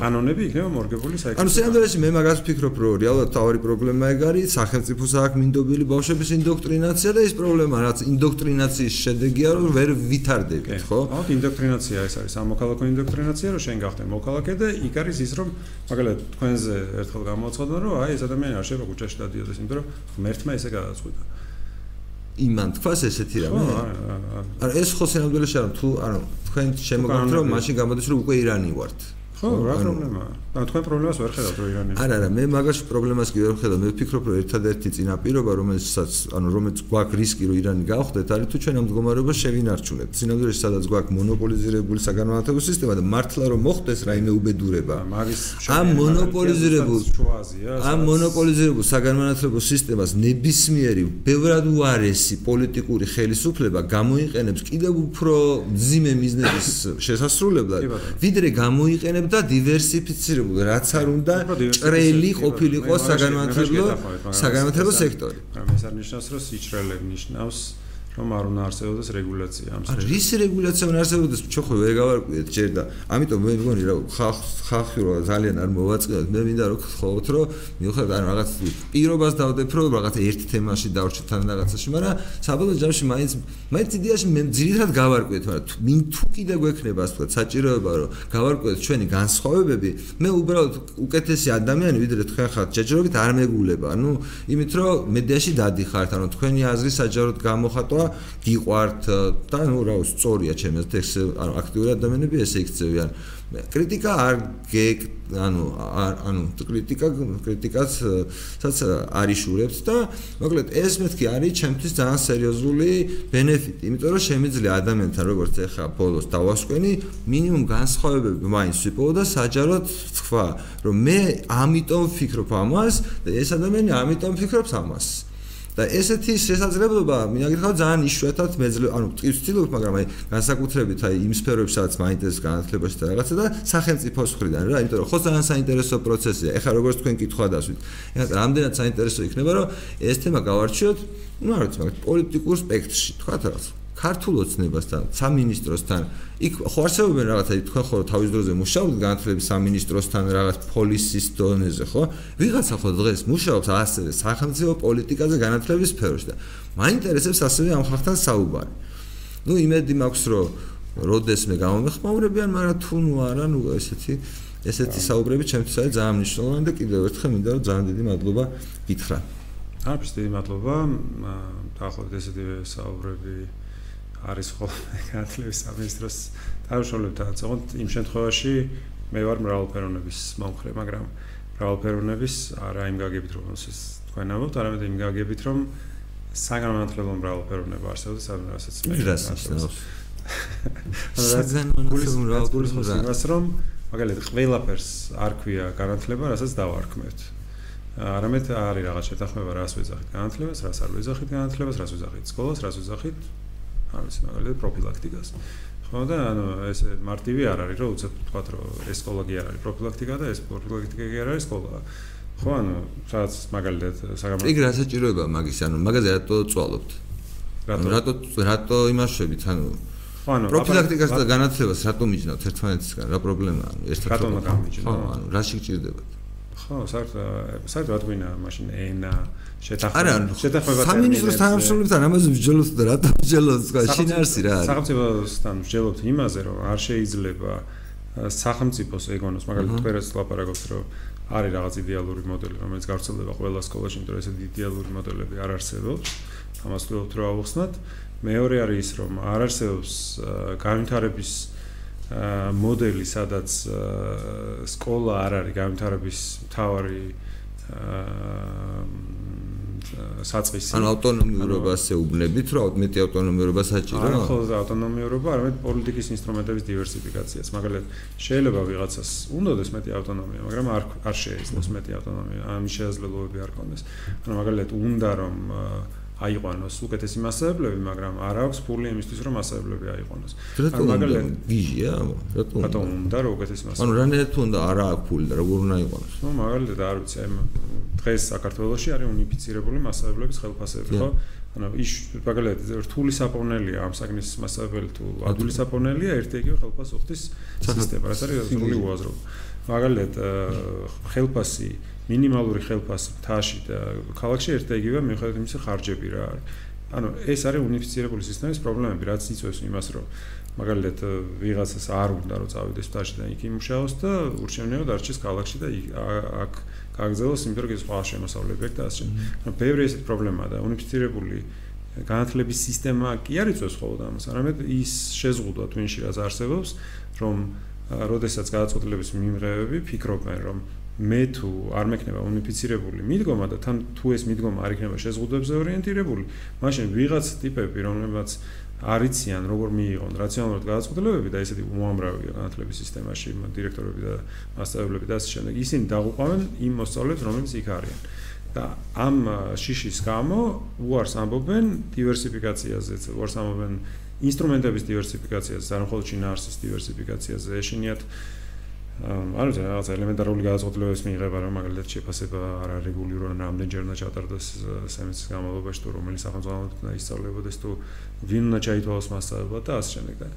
კანონები იქნება მორგებული საერთოდ ანუ სინამდვილეში მე მაგას ვფიქრობ რომ რეალურად თავი პრობლემა ეგ არის სახელმწიფოს აქვს მინდობილი ბავშვების ინდოქტრინაცია და ის პრობლემა რაც ინდოქტრინაციის შედეგია რომ ვერ ვითარდებით ხო ხო? აუ ინდოქტრინაცია ეს არის სამოქალაქო ინდოქტრინაცია, რომ შენ გახდე მოქალაქე და იქ არის ის რომ მაგალითად თქვენზე ერთხელ გამოაცხადო რომ აი ეს ადამიანი არ შეიძლება კუჩაში დადიოდეს, იმიტომ რომ ღმერთმა ესე გადაწყვიტა. იმან თქვას ესეთი რამე? არა, ეს ხო სინამდვილეში არა, თუ ანუ თქვენ შემოგაქვთ რომ მაშინ გამოდის რომ უკვე ირანი ვართ. ხო, რა პრობლემაა? ანუ თქვენ პრობლემას ვერ ხედავთ რო ირანი. არა, არა, მე მაგაში პრობლემას კი ვერ ხედავ. მე ვფიქრობ, რომ ერთადერთი წინაპირობა, რომელსაც, ანუ რომელიც გვაქვს რისკი, რომ ირანი გავხდეთ, არის თუ ჩვენ ამ მდგომარეობას შევინარჩუნებთ. სინამდვილეში სადაც გვაქვს მონოპოლიზირებული საგანმანათლებლო სისტემა და მართლა რომ მოხდეს რაიმე უბედურება. მაგის ამ მონოპოლიზირებულ ამ მონოპოლიზირებულ საგანმანათლებლო სისტემას ნებისმიერი ბევრად უარესი პოლიტიკური ხელისუფლება გამოიყენებს კიდევ უფრო ძიმე მიზნების შესასრულებლად, ვიდრე გამოიყენებდა დივერსიფიცირებულ, რაც არ უნდა ჭრელი ყოფილიყო საგანმანათლებლო საგანმანათლებლო სექტორი. მაგრამ ეს არ ნიშნავს, რომ სიჭრელე ნიშნავს რომ არ უნდა არსებობდეს რეგულაცია ამ სფეროში. რის რეგულაცია უნდა არსებობდეს? ჩვენ ხო ვერ გავარკვიეთ ჯერ და ამიტომ მე მგონი რა ხალხი რო ძალიან არ მოვაწყდეთ. მე მინდა რომ ხოლმე რომ მიუხედავად ან რაღაც პირობას დავდებ რომ რაღაც ერთ თემაში დავრჩეთ თან რაღაცაში, მაგრამ საბოლოო ჯამში მაინც მაინც იდეაში მე ძირითადად გავარკვიეთ, მაგრამ მინ თუ კიდე გვექნება ასე ვთქვათ საჭიროება რომ გავარკვიეთ ჩვენი განსხვავებები, მე უბრალოდ უკეთესი ადამიანი ვიდრე თქვენ ხართ ჯეჯრობით არ მეგულება. ანუ იმით რომ მედიაში დადიხართ, ანუ თქვენი აზრი საჯაროდ გამოხატვა გიყვართ და ნუ რა ვიცი სწორია ჩემი აზრით ეს ანუ აქტიური ადამიანები ესე იქცევიან. კრიტიკა არ გეკ ანუ ანუ კრიტიკა კრიტიკას სადაც არიშურებს და მოკლედ ეს მეთქი არის ჩემთვის ძალიან სერიოზული ბენეფიტი იმიტომ რომ შემიძლია ადამიანთან როგორც ეხა ბოლოს დავასკვენი მინიმუმ განსხვავებები მაინც ვიპოვო და საჯაროდ თქვა რომ მე ამიტომ ვფიქრობ ამას და ეს ადამიანი ამიტომ ფიქრობს ამას და ესეთი შესაძლებლობა მინაგითხავ ძალიან იშვიათად მეძლე ანუ ვწtildeობ მაგრამ აი განსაკუთრებით აი იმ სფეროებში სადაც მაინტერესებს განათლებაში და რაღაცა და სახელმწიფოს მხრიდან რა იმიტომ რომ ხო ძალიან საინტერესო პროცესია. ეხლა როგორც თქვენ კითხვა დასვით ეხლა რამდენად საინტერესო იქნება რომ ეს თემა გავარჩიოთ ну არ ვიცი მაგრამ პოლიტიკურ სპექტრში თქვა რაღაც ქართულ ოცნებასთან, სამინისტროსთან, იქ ხო არსებობენ რაღაცა, თქვენ ხო თავის დროზე მუშაობთ განათლების სამინისტროსთან რაღაც პოლისის დონეზე, ხო? ვიღაცა ხო დღეს მუშაობს ასე სახელმწიფო პოლიტიკაზე განათლების სფეროში და მაინტერესებს ასევე ამ ხალხთან საუბარი. ну იმედი მაქვს რომ როდესმე გამომეხმაურებიან, მაგრამ თუ ნუ არა, ნუ ესეთი ესეთი საუბრები ჩემთვის არის ძალიან მნიშვნელოვანი და კიდევ ერთხელ მინდა რომ ძალიან დიდი მადლობა გითხრა. არის დიდი მადლობა. დაახლოებით ესეთი საუბრები არის ხოლმე განათლების სამინისტროს თავშოლებთან წოღონდ იმ შემთხვევაში მე ვარ მრავალფეროვნების მომხრე მაგრამ მრავალფეროვნების არა იმ გაგებით რომ ეს თქვენ ამბობთ არამედ იმ გაგებით რომ საგანმანათლებლო მრავალფეროვნება არსებობს სადაც მე რასნიშნავს საგანმანათლებლო მრავალფეროვნება? რომ მაგალითად ყველაფერს არ ქვია განათლება რასაც დავარქმევთ. არამედ არის რაღაც შეთანხმება რას ვეძახით განათლებას, რას არ ვეძახით განათლებას, რას ვეძახით სკოლას, რას ვეძახით არის მაგალითად პროფილაქტიკას. ხო და ანუ ეს მარტივი არ არის რომ უცებ თქვა რომ ეს სკოლაგი არ არის პროფილაქტიკა და ეს პროფილაქტიკა კი არ არის სკოლა. ხო ანუ სადაც მაგალითად საგამო იქ რა საჭიროება მაგის ანუ მაგაზე რატო წვალობთ? რატო რატო რატო იმაშებით ანუ ანუ პროფილაქტიკას და განათლებას რატო მიჯნავთ ერთმანეთისგან რა პრობლემაა ერთად რატომ გამიჯნავთ? ხო ანუ რა შეგჭირდებათ? ხო საერთოდ საერთოდ ვინა მაშინ ენა შეთანხმება შეთანხმება სამინისტროს თანამშრომლებთან ამაზე ვჯელოთ და რატო ვჯელოთ სხვა შინარსი რა სახელმწიფოსთან ვჯელოთ იმაზე რომ არ შეიძლება სახელმწიფოს ეგონოს მაგალითად თქვენაც ლაპარაკობთ რომ არის რაღაც იდეალური მოდელი რომელიც გავრცელდება ყველა სკოლაში იმიტომ რომ ესეთი იდეალური მოდელები არ არსებობს. ამას ვთქვით რომ ავხსნათ მეორე არის ის რომ არ არსებობს განვითარების მოდელი, სადაც სკოლა არ არის განვითარების მთავარი საწყისი. ანუ ავტონომიურობას ეუბნებით, რომ მეტი ავტონომიურობა საჭიროა? არა, ხო, ავტონომიურობა, არამედ პოლიტიკის ინსტრუმენტების დივერსიფიკაციას. მაგალითად, შეიძლება ვიღაცას უნდადეს მეტი ავტონომია, მაგრამ არ არ შეეძლოს მეტი ავტონომია. ამის შესაძლებლობები არ კონდეს. ანუ მაგალითად, უნდა რომ აიყვანოს უკეთესი მასწავლებლები, მაგრამ არ აქვს ფული იმისთვის, რომ მასწავლებლები აიყვანოს. ანუ მაგალითად გიჟია, რატომ? რატომ უნდა რომ უკეთესი მასწავლებლები? ანუ რანაირად უნდა არა აქვს ფული და როგორ უნდა აიყვანოს? ნუ მაგალითად არ ვიცი, აი დღეს საქართველოში არის უნიფიცირებული მასწავლებლების ხელფასები, ხო? ანუ ის მაგალითად რთული საპონელია ამ საგნის მასწავლებელი თუ ადვილი საპონელია, ერთი იგივე ხელფას უხდის სისტემა, რაც არის რთული უაზრობა. მაგალითად ხელფასი მინიმალური ხელფასი თაში და ქალაქში ერთ იგივე მიუხედავად იმისა ხარჯები რა არის. ანუ ეს არის უნიფიცირებული სისტემის პრობლემები, რაც იწვევს იმას, რომ მაგალითად ვიღაცას არ უნდა რომ წავიდეს თაში და იქ იმუშაოს და ურჩევნიო დარჩეს ქალაქში და აქ გაგზავნოს იმიტომ რომ ეს სხვა შემოსავლები აქვს და ასე. ანუ ბევრი ესეთი პრობლემაა და უნიფიცირებული განათლების სისტემა კი არ იწვევს ხოლმე ამას, არამედ ის შეზღუდვა twin-ში რაც არსებობს, რომ როდესაც გადაწყვეტილების მიმღებები ფიქრობენ რომ მე თუ არ მექნება უნიფიცირებული მიდგომა და თან თუ ეს მიდგომა არ იქნება შეზღუდვებზე ორიენტირებული, მაშინ ვიღაც ტიპები, რომლებიც არიციან როგორ მიიღონ რაციონალურად გადაწყვეტილებები და ესეთი უამრავი განათლების სისტემაში დირექტორები და მასწავლებლები და ასე შემდეგ, ისინი დაღუპავენ იმ მოსწავლეებს, რომლებიც იქ არიან. და ამ შიშის გამო უარს ამბობენ დივერსიფიკაციაზე, უარს ამბობენ ინსტრუმენტების დივერსიფიკაციაზე, არ მხოლოდ შინაარსის დივერსიფიკაციაზე, ეშინიათ ანუ რაღაც ელემენტარული გადაწყვეტილებების მიიღება, რომ მაგალითად შეფასება არ არის რეგულირებული, რამდენჯერ უნდა ჩატარდეს სემესტრის განმავლობაში, თუ რომელი სახელმწიფო უნდა ისწავლებოდეს, თუ ვინ უნდა ჩაითვალოს მასწავლებლად და ასე შემდეგ და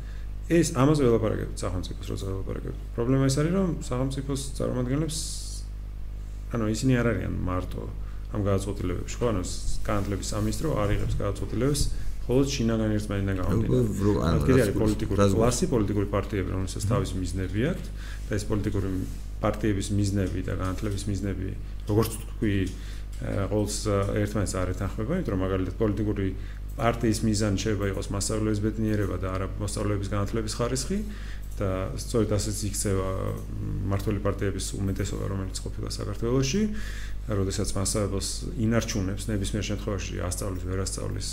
ეს ამაზე ველაპარაკებთ სახელმწიფოს როცა ველაპარაკებთ. პრობლემა ის არის, რომ სახელმწიფოს წარმომადგენლებს ანუ ისინი არ არიან მარტო ამ გადაწყვეტილებებში, ხო? ანუ განათლების სამინისტრო არ იღებს გადაწყვეტილებებს ხოლოს შინაგან ერთმანეთთან გამომდინარე. ანუ კიდე არის პოლიტიკური კლასი, პოლიტიკური პარტიები, რომელსაც თავის მიზნები აქვთ და ეს პოლიტიკური პარტიების მიზნები და განათლების მიზნები, როგორც თქვი, ყოველს ერთმანეთს არ ეთანხმება, იმიტომ რომ მაგალითად პოლიტიკური პარტიის მიზანი შეიძლება იყოს მასშტაბების ბედნიერება და არა მოსწავლეების განათლების ხარისხი და სწორედ ასეც იქცევა მართული პარტიების უმეტესობა, რომელიც ყოფილა საქართველოში. როდესაც მასშტაბებს ინარჩუნებს ნებისმიერ შემთხვევაში ასწავლის, ვერასწავლის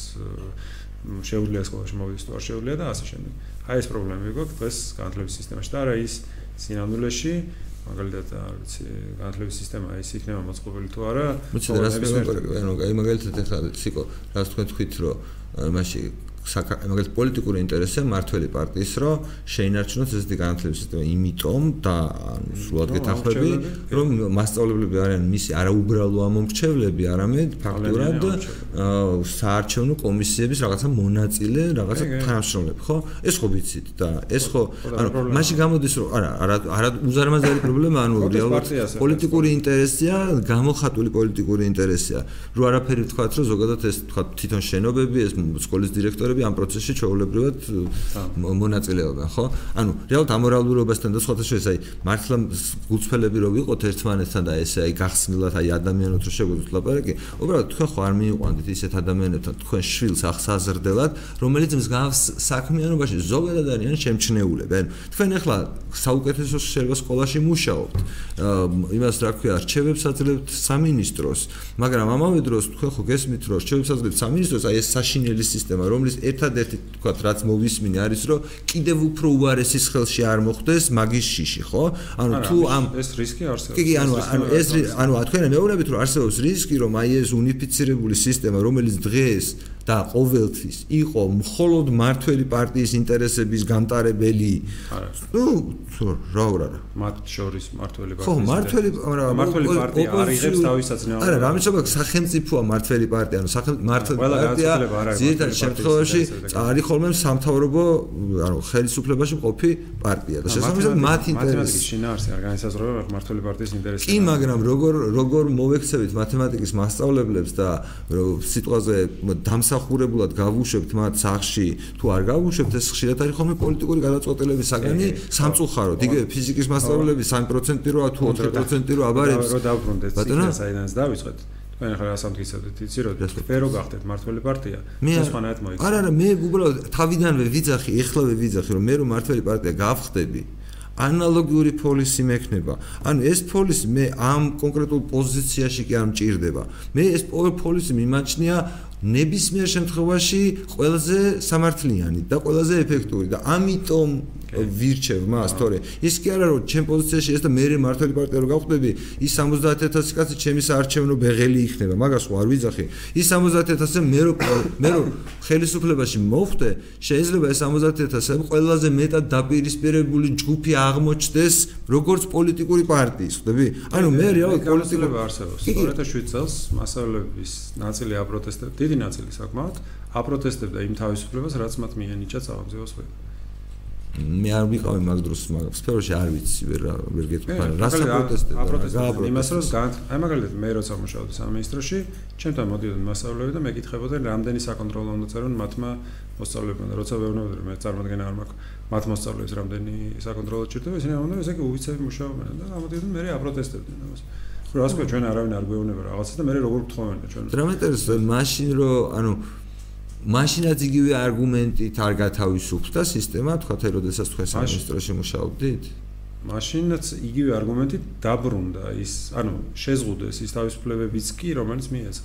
შეუძლია სკოლაში მოვიდეს თუ არ შეუძლია და ასე შემდეგ. აი ეს პრობლემები გვაქვს დღეს განათლების სისტემაში და არა ის სინამდვილეში მაგალითად არ ვიცი განათლების სისტემა ის იქნება მოწყობილი თუ არა. მოიცა რას მე ანუ აი მაგალითად ეხლა ციკო რას თქვენ თქვით რომ მაშინ მაგალითად პოლიტიკური ინტერესია მართველი პარტიის რომ შეინარჩუნოს ესეთი განათლების სისტემა იმიტომ და ანუ სულად გეთანხმები რომ მასშტაბლებლები არიან მისი არაუბრალო ამომრჩევლები არამედ ფაქტურად საარჩევნო კომისიების რაღაცა მონაწილე რაღაცა თანამშრომლები. ხო? ეს ხო ვიცით და ეს ხო ანუ მაშინ გამოდის რომ არა არა არა უზარმაზარი პრობლემა ანუ რეალურად პოლიტიკური ინტერესია გამოხატული პოლიტიკური ინტერესია. რომ არაფერი თქვა რომ ზოგადად ეს თქვა თვითონ შენობები ეს სკოლის დირექტორები ადამიანები ამ პროცესში ჩაოლებრივად მონაწილეობენ, ხო? ანუ რეალურად ამორალურობასთან და სხვათა შორის აი მართლა გულწრფელები რო ვიყოთ ერთმანეთთან და ესე აი გახსნილად აი ადამიანოთ რო შეგვიძლია ლაპარაკი, უბრალოდ თქვენ ხო არ მიიყვანდით ისეთ ადამიანებთან თქვენ შვილს ახსაზრდელად, რომელიც მსგავს საქმიანობაში ზოგადად არიან შემჩნეულები. ანუ თქვენ ახლა საუკეთესო შეიძლება სკოლაში მუშაობთ. იმას რა ქვია, რჩევებს აძლევთ სამინისტროს, მაგრამ ამავე დროს თქვენ ხო გესმით რომ რჩევებს აძლევთ სამინისტროს, აი ეს საშინელი სისტემა, რომლის ერთადერთი თქვა რაც მოვისმინე არის რომ კიდევ უფრო უარესის ხელში არ მოხდეს მაგის შიში ხო? ანუ თუ ამ ეს რისკი არსებობს. კი კი ანუ ანუ ეს ანუ თქვენ მეუბნებით რომ არსებობს რისკი რომ აი ეს უნიფიცირებული სისტემა რომელიც დღეს და ყოველთვის იყო მხოლოდ მართველი პარტიის ინტერესების გამტარებელი ნუ რა რა რა მათ შორის მართველი პარტია ხო მართველი რა მართველი პარტია არიღებს თავისაცნაო არა რამიცობა სახელმწიფოა მართველი პარტია ანუ მართველი პარტია ზედათ შემთხვევაში წარი ხოლმე სამთავრობო ანუ ხელისუფლებაში მყოფი პარტია და შესაბამისად მათ ინტერესი შინაარსი არ განისაზღვრება მართველი პარტიის ინტერესები კი მაგრამ როგორ როგორ მოვექცევით მათემატიკის მასწავლებლებს და სიტყვაზე დამსა დამსახურებულად გავუშვებთ მათ სახში თუ არ გავუშვებთ ეს ხშირად არის ხოლმე პოლიტიკური გადაწყვეტილების საგანი სამწუხაროდ. იგივე ფიზიკის მასწავლებლები 3% როა თუ 4% რო აბარებს. რო დავბრუნდეთ ციკლის საიდანაც დავიწყეთ. თქვენ ახლა ასამთქისებთ იცი რომ ფერო გახდეთ მართველი პარტია. სხვანაირად მოიქცა არა არა მე უბრალოდ თავიდანვე ვიძახი ეხლავე ვიძახი რომ მე რომ მართველი პარტია გავხდები ანალოგიური პოლისი მექნება. ანუ ეს პოლისი მე ამ კონკრეტულ პოზიციაში კი არ მჭირდება. მე ეს პოლისი მიმაჩნია ნებისმიერ შემთხვევაში ყველაზე სამართლიანი და ყველაზე ეფექტური და ამიტომ ვირჩევ მას, თორე ის კი არა რომ ჩემ პოზიციაში ეს და მე მართველი პარტია რო გავხდები, ის 70000 კაცი ჩემი საარჩევნო ბეღელი იქნება, მაგას ხო არ ვიძახი. ის 70000-ზე მე რო მე რო ხელისუფლებაში მოვხდე, შეიძლება ეს 70000 ყველაზე მეტად დაპირისპირებული ჯგუფი აღმოჩნდეს როგორც პოლიტიკური პარტიის, ხვდები? ანუ მე რეალურად პოლიტიკურ არსებობს. 2007 წელს მასალების ნაწილი აპროტესტებდა, დიდი ნაწილი საკმაოდ აპროტესტებდა იმ თავისუფლებას, რაც მათ მიენიჭა სახელმწიფოს მიერ. მე არ ვიყავი მაგ დროს მაგ სფეროში არ ვიცი ვერ ვერ გეტყვი რა საპროტესტებდა აპროტესტებდა იმას რომ აი მაგალითად მე როცა მუშაობდი სამინისტროში ჩემთან მოდიოდნენ მასწავლებლები და მეკითხებოდნენ რამდენი საკონტროლო უნდა წერონ მათმა მოსწავლეებმა და როცა ვეუბნებოდი რომ მე წარმოადგენა არ მაქვს მათ მოსწავლეებს რამდენი საკონტროლო ჭირდება ისინი ამბობდნენ ესე იგი უვიცები მუშაობენ და ამოდიოდნენ მე აპროტესტებდნენ ამას რა ასე ჩვენ არავინ არ გვეუბნება რაღაცა და მე როგორ გთხოვენ ჩვენ დრამატერს მაშინ რომ ანუ მაშინაც იგივე არგუმენტით არ გათავისუფლდა სისტემა, თქვათ, როდესაც თქვენ სამინისტროში მუშაობდით? მაშინაც იგივე არგუმენტი დაბრუნდა ის, ანუ შეზღუდეს ის თავისუფლებებიც კი, რომელიც მიეცა.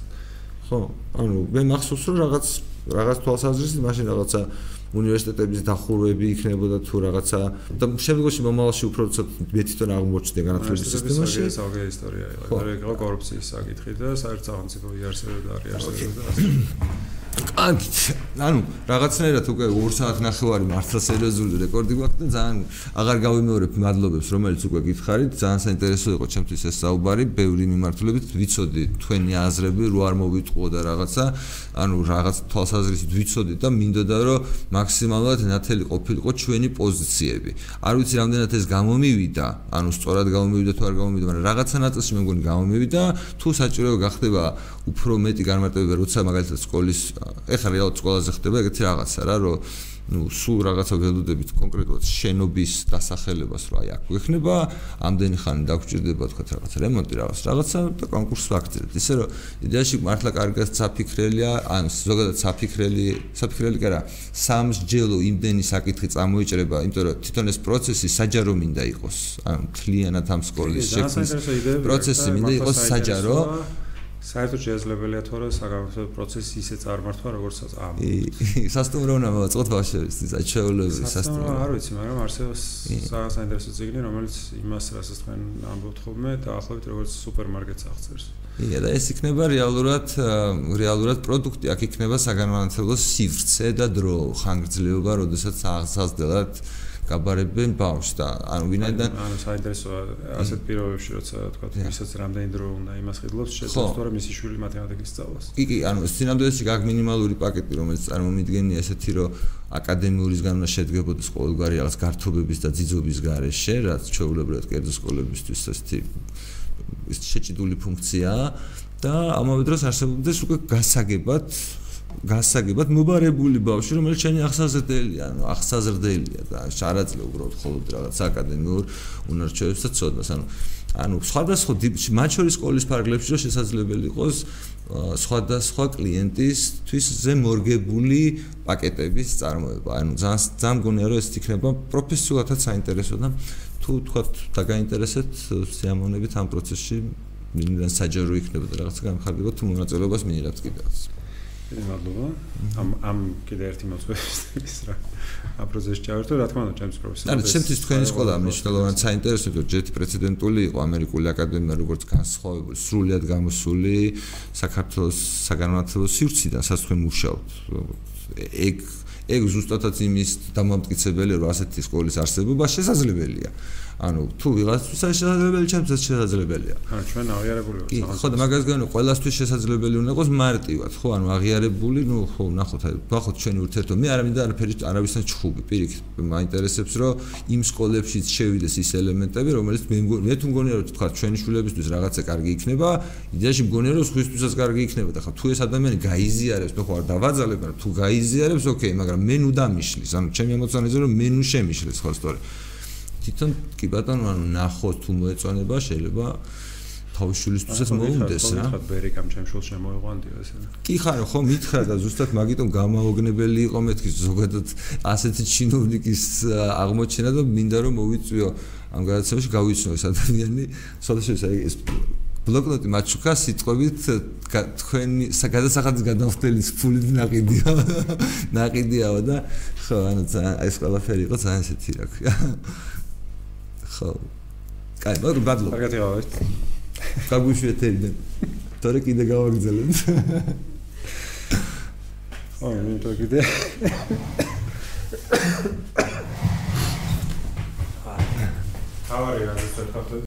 ხო, ანუ მე მახსოვს რომ რაღაც რაღაც თვალსაზრისით მაშინ რაღაცა უნივერსიტეტების დახურვები იქნებოდა თუ რაღაცა და შემდგომში მომავალში უფრო ცოტა მე თვითონ აღმოჩნდა განათლების სისტემაში. ეს აღე ისტორიაა. ეგრე კორუფციის საკითხი და საერთოდ სახელმწიფო იარსებდა არის იარსებდა კანკით. ანუ რაღაცნაირად უკვე 2 საათ ნახევარი მართლა სერიოზული რეკორდი გვაქვს და ძალიან აღარ გავიმეორებ მადლობებს, რომელიც უკვე გითხარით. ძალიან საინტერესო იყო ჩემთვის ეს საუბარი, ბევრი მიმართულებით ვიცოდი თქვენი აზრები, რო არ მოვიტყუო და რაღაცა, ანუ რაღაც თვალსაზრისით ვიცოდი და მინდოდა რომ მაქსიმალურად ნათელი ყოფილიყო ჩვენი პოზიციები. არ ვიცი რამდენად ეს გამომივიდა, ანუ სწორად გამომივიდა თუ არ გამომივიდა, მაგრამ რაღაცა ნაწილში მე მგონი გამომივიდა, თუ საჭირო გახდება უფრო მეტი განმარტებება, როცა მაგალითად სკოლის ეხლა რეალურად სკოლაზე ხდება ეგეთი რაღაცა რა, რომ ну სულ რაღაცა ველოდებით კონკრეტულად შენობის დასახელებას რა აი აქ ვეხნება ამდენი ხანი დაგჭირდება თქვა რაღაც რემონტი რაღაც რაღაცა და კონკურსს ვაგრძელებთ ისე რომ იდეაში მართლა კარგად საფიქრელია ან ზოგადად საფიქრელი საფიქრელი კი არა სამსჯელო იმდენი საკითხი წამოიჭრება იმიტომ რომ თვითონ ეს პროცესი საჯარო მინდა იყოს. ან მთლიანად ამ სკოლის შექმნის პროცესი მინდა იყოს საჯარო საერთოდ შეეძლებელია თორე საგამოცხადო პროცესი ისე წარმართვა როგორც ამ სასტუმრონა მოწყოთ ბავშვებს საჩეულები სასტუმრო არ ვიცი მაგრამ არსებობს საინტერესო ციგნი რომელიც იმას რასაც თქვენ ამბობთ ხოლმე დაახლოებით როგორც სუპერმარკეტს აღწერს. ია და ეს იქნება რეალურად რეალურად პროდუქტი. აქ იქნება საგანმანათლებლო სივრცე და დრო ხანგრძლივობა როდესაც აღსაზრდელად გაბარებენ ბავშვს და ანუ ვინაიდან ანუ საინტერესოა ასეთ პირობებში როცა თქვა ვისაც რამდენი დრო უნდა იმას ხედლობს შეძლოს თორე მისი შვილი მათემატიკის სწავლას. კი კი ანუ სინამდვილეში გაგ მინიმალური პაკეტი რომელიც წარმომიდგენია ესეთი რომ აკადემიურისგან უნდა შედგებოდეს ყოველგვარი რაღაც გართობების და ძიძობის გარეშე რაც ჩვეულებრივად კერძო სკოლებისთვის ესეთი ის შეჭიდული ფუნქციაა და ამავე დროს არსებობდეს უკვე გასაგებად გასაგებად მობარებული ბავშვი, რომელიც შენი ახსაზრდელია, ანუ ახსაზრდელია და შარაძლე უბრალოდ ხოლმე რაღაც აკადემიურ უნარჩვევებს და ცოდნას, ანუ ანუ სხვადასხვა მათ შორის სკოლის ფარგლებში რომ შესაძლებელი იყოს სხვადასხვა კლიენტისთვის ზე მორგებული პაკეტების წარმოება. ანუ ძალიან ძალიან მგონია რომ ეს იქნება პროფესიულადაც საინტერესო და თუ თქვა დაგაინტერესეთ სიამოვნებით ამ პროცესში მინდა საჯარო იქნება და რაღაცა განხარდება თუ მონაწილეობას მიიღებთ კიდევაც. მადლობა. ამ ამ კიდე ერთი მოწვევის რა. ამ პროცესში ჩავერთო, რა თქმა უნდა, ჩემს პროფესორს. ანუ ჩემთვის თქვენი სკოლა მნიშვნელოვანი საინტერესო იყო, ჯერ პრეცედენტული იყო ამერიკული აკადემია, როგორც განსხვავებული, სრულიად გამოსული საქართველოს საგანმანათლებლო სივრციდან, სადაც თქვენ მუშაობთ. ეგ ეგ ზუსტადაც იმის დამამტკიცებელი, რომ ასეთი სკოლის არსებობა შესაძლებელია. ანუ თუ ვიღაცას შესაძლებელი ჩემსაც შესაძლებელია. ანუ ჩვენ აღიარებული ვართ. კი, ხო და მაგას განო ყველასთვის შესაძლებელი უნდა იყოს მარტივად, ხო, ანუ აღიარებული, ნუ ხო, ნახოთ, აი, ნახოთ ჩვენი ურთიერთო. მე არ მინდა არაფერი არავისთან ჩხუბი, პირიქით, მაინტერესებს, რომ იმ სკოლებშიც შევიდეს ის ელემენტები, რომელიც მე მე თუ მგონია, რომ თქვა ჩვენი შულებისთვის რაღაცა კარგი იქნება, იდეაში მგონია, რომ სხვისთვისაც კარგი იქნება და ხა თუ ეს ადამიანი გაიზიარებს, მე ხო არ დავაძალებ, მაგრამ თუ გაიზიარებს, ოკეი, მაგრამ მე ნუ დამიშლის, ანუ ჩემი ემოციონალიზე რომ მე ნუ შემიშლის, ხო, სწორედ. თვითონ კი ბატონო ანუ ნახოს თუ მოეწონება შეიძლება თავშულისთვისაც მოუნდეს რა. ხო, ბერიკამ ჩემშულ შემოიყვანდიო ესე. კი ხარო, ხო მითხრა და ზუსტად მაგიტომ გამაოგნებელი იყო მეთქი ზოგადად ასეთი ჩინოვნიკის აღმოჩენა და მინდა რომ მოვიწვიო ამ გადაცემაში გავიცნო ეს ადამიანი, სოდაშეს აი ეს ბლოკნოტი მაჩუკა სიტყვებით თქვენი გადასახადის გადამხდელის ფული ნაყიდია. ნაყიდიაო და ხო, ანუ ეს ყველაფერი იყო ძალიან ესეთი რა ქვია. ხო. კაი, მაგრამ ბადლო. კარგად იყავით. გაგვიშვეთებდნენ. თორე კიდე გავაგზავნეთ. ხო, მე თვითონ კიდე. თავარი რა ზუსტად ხართ?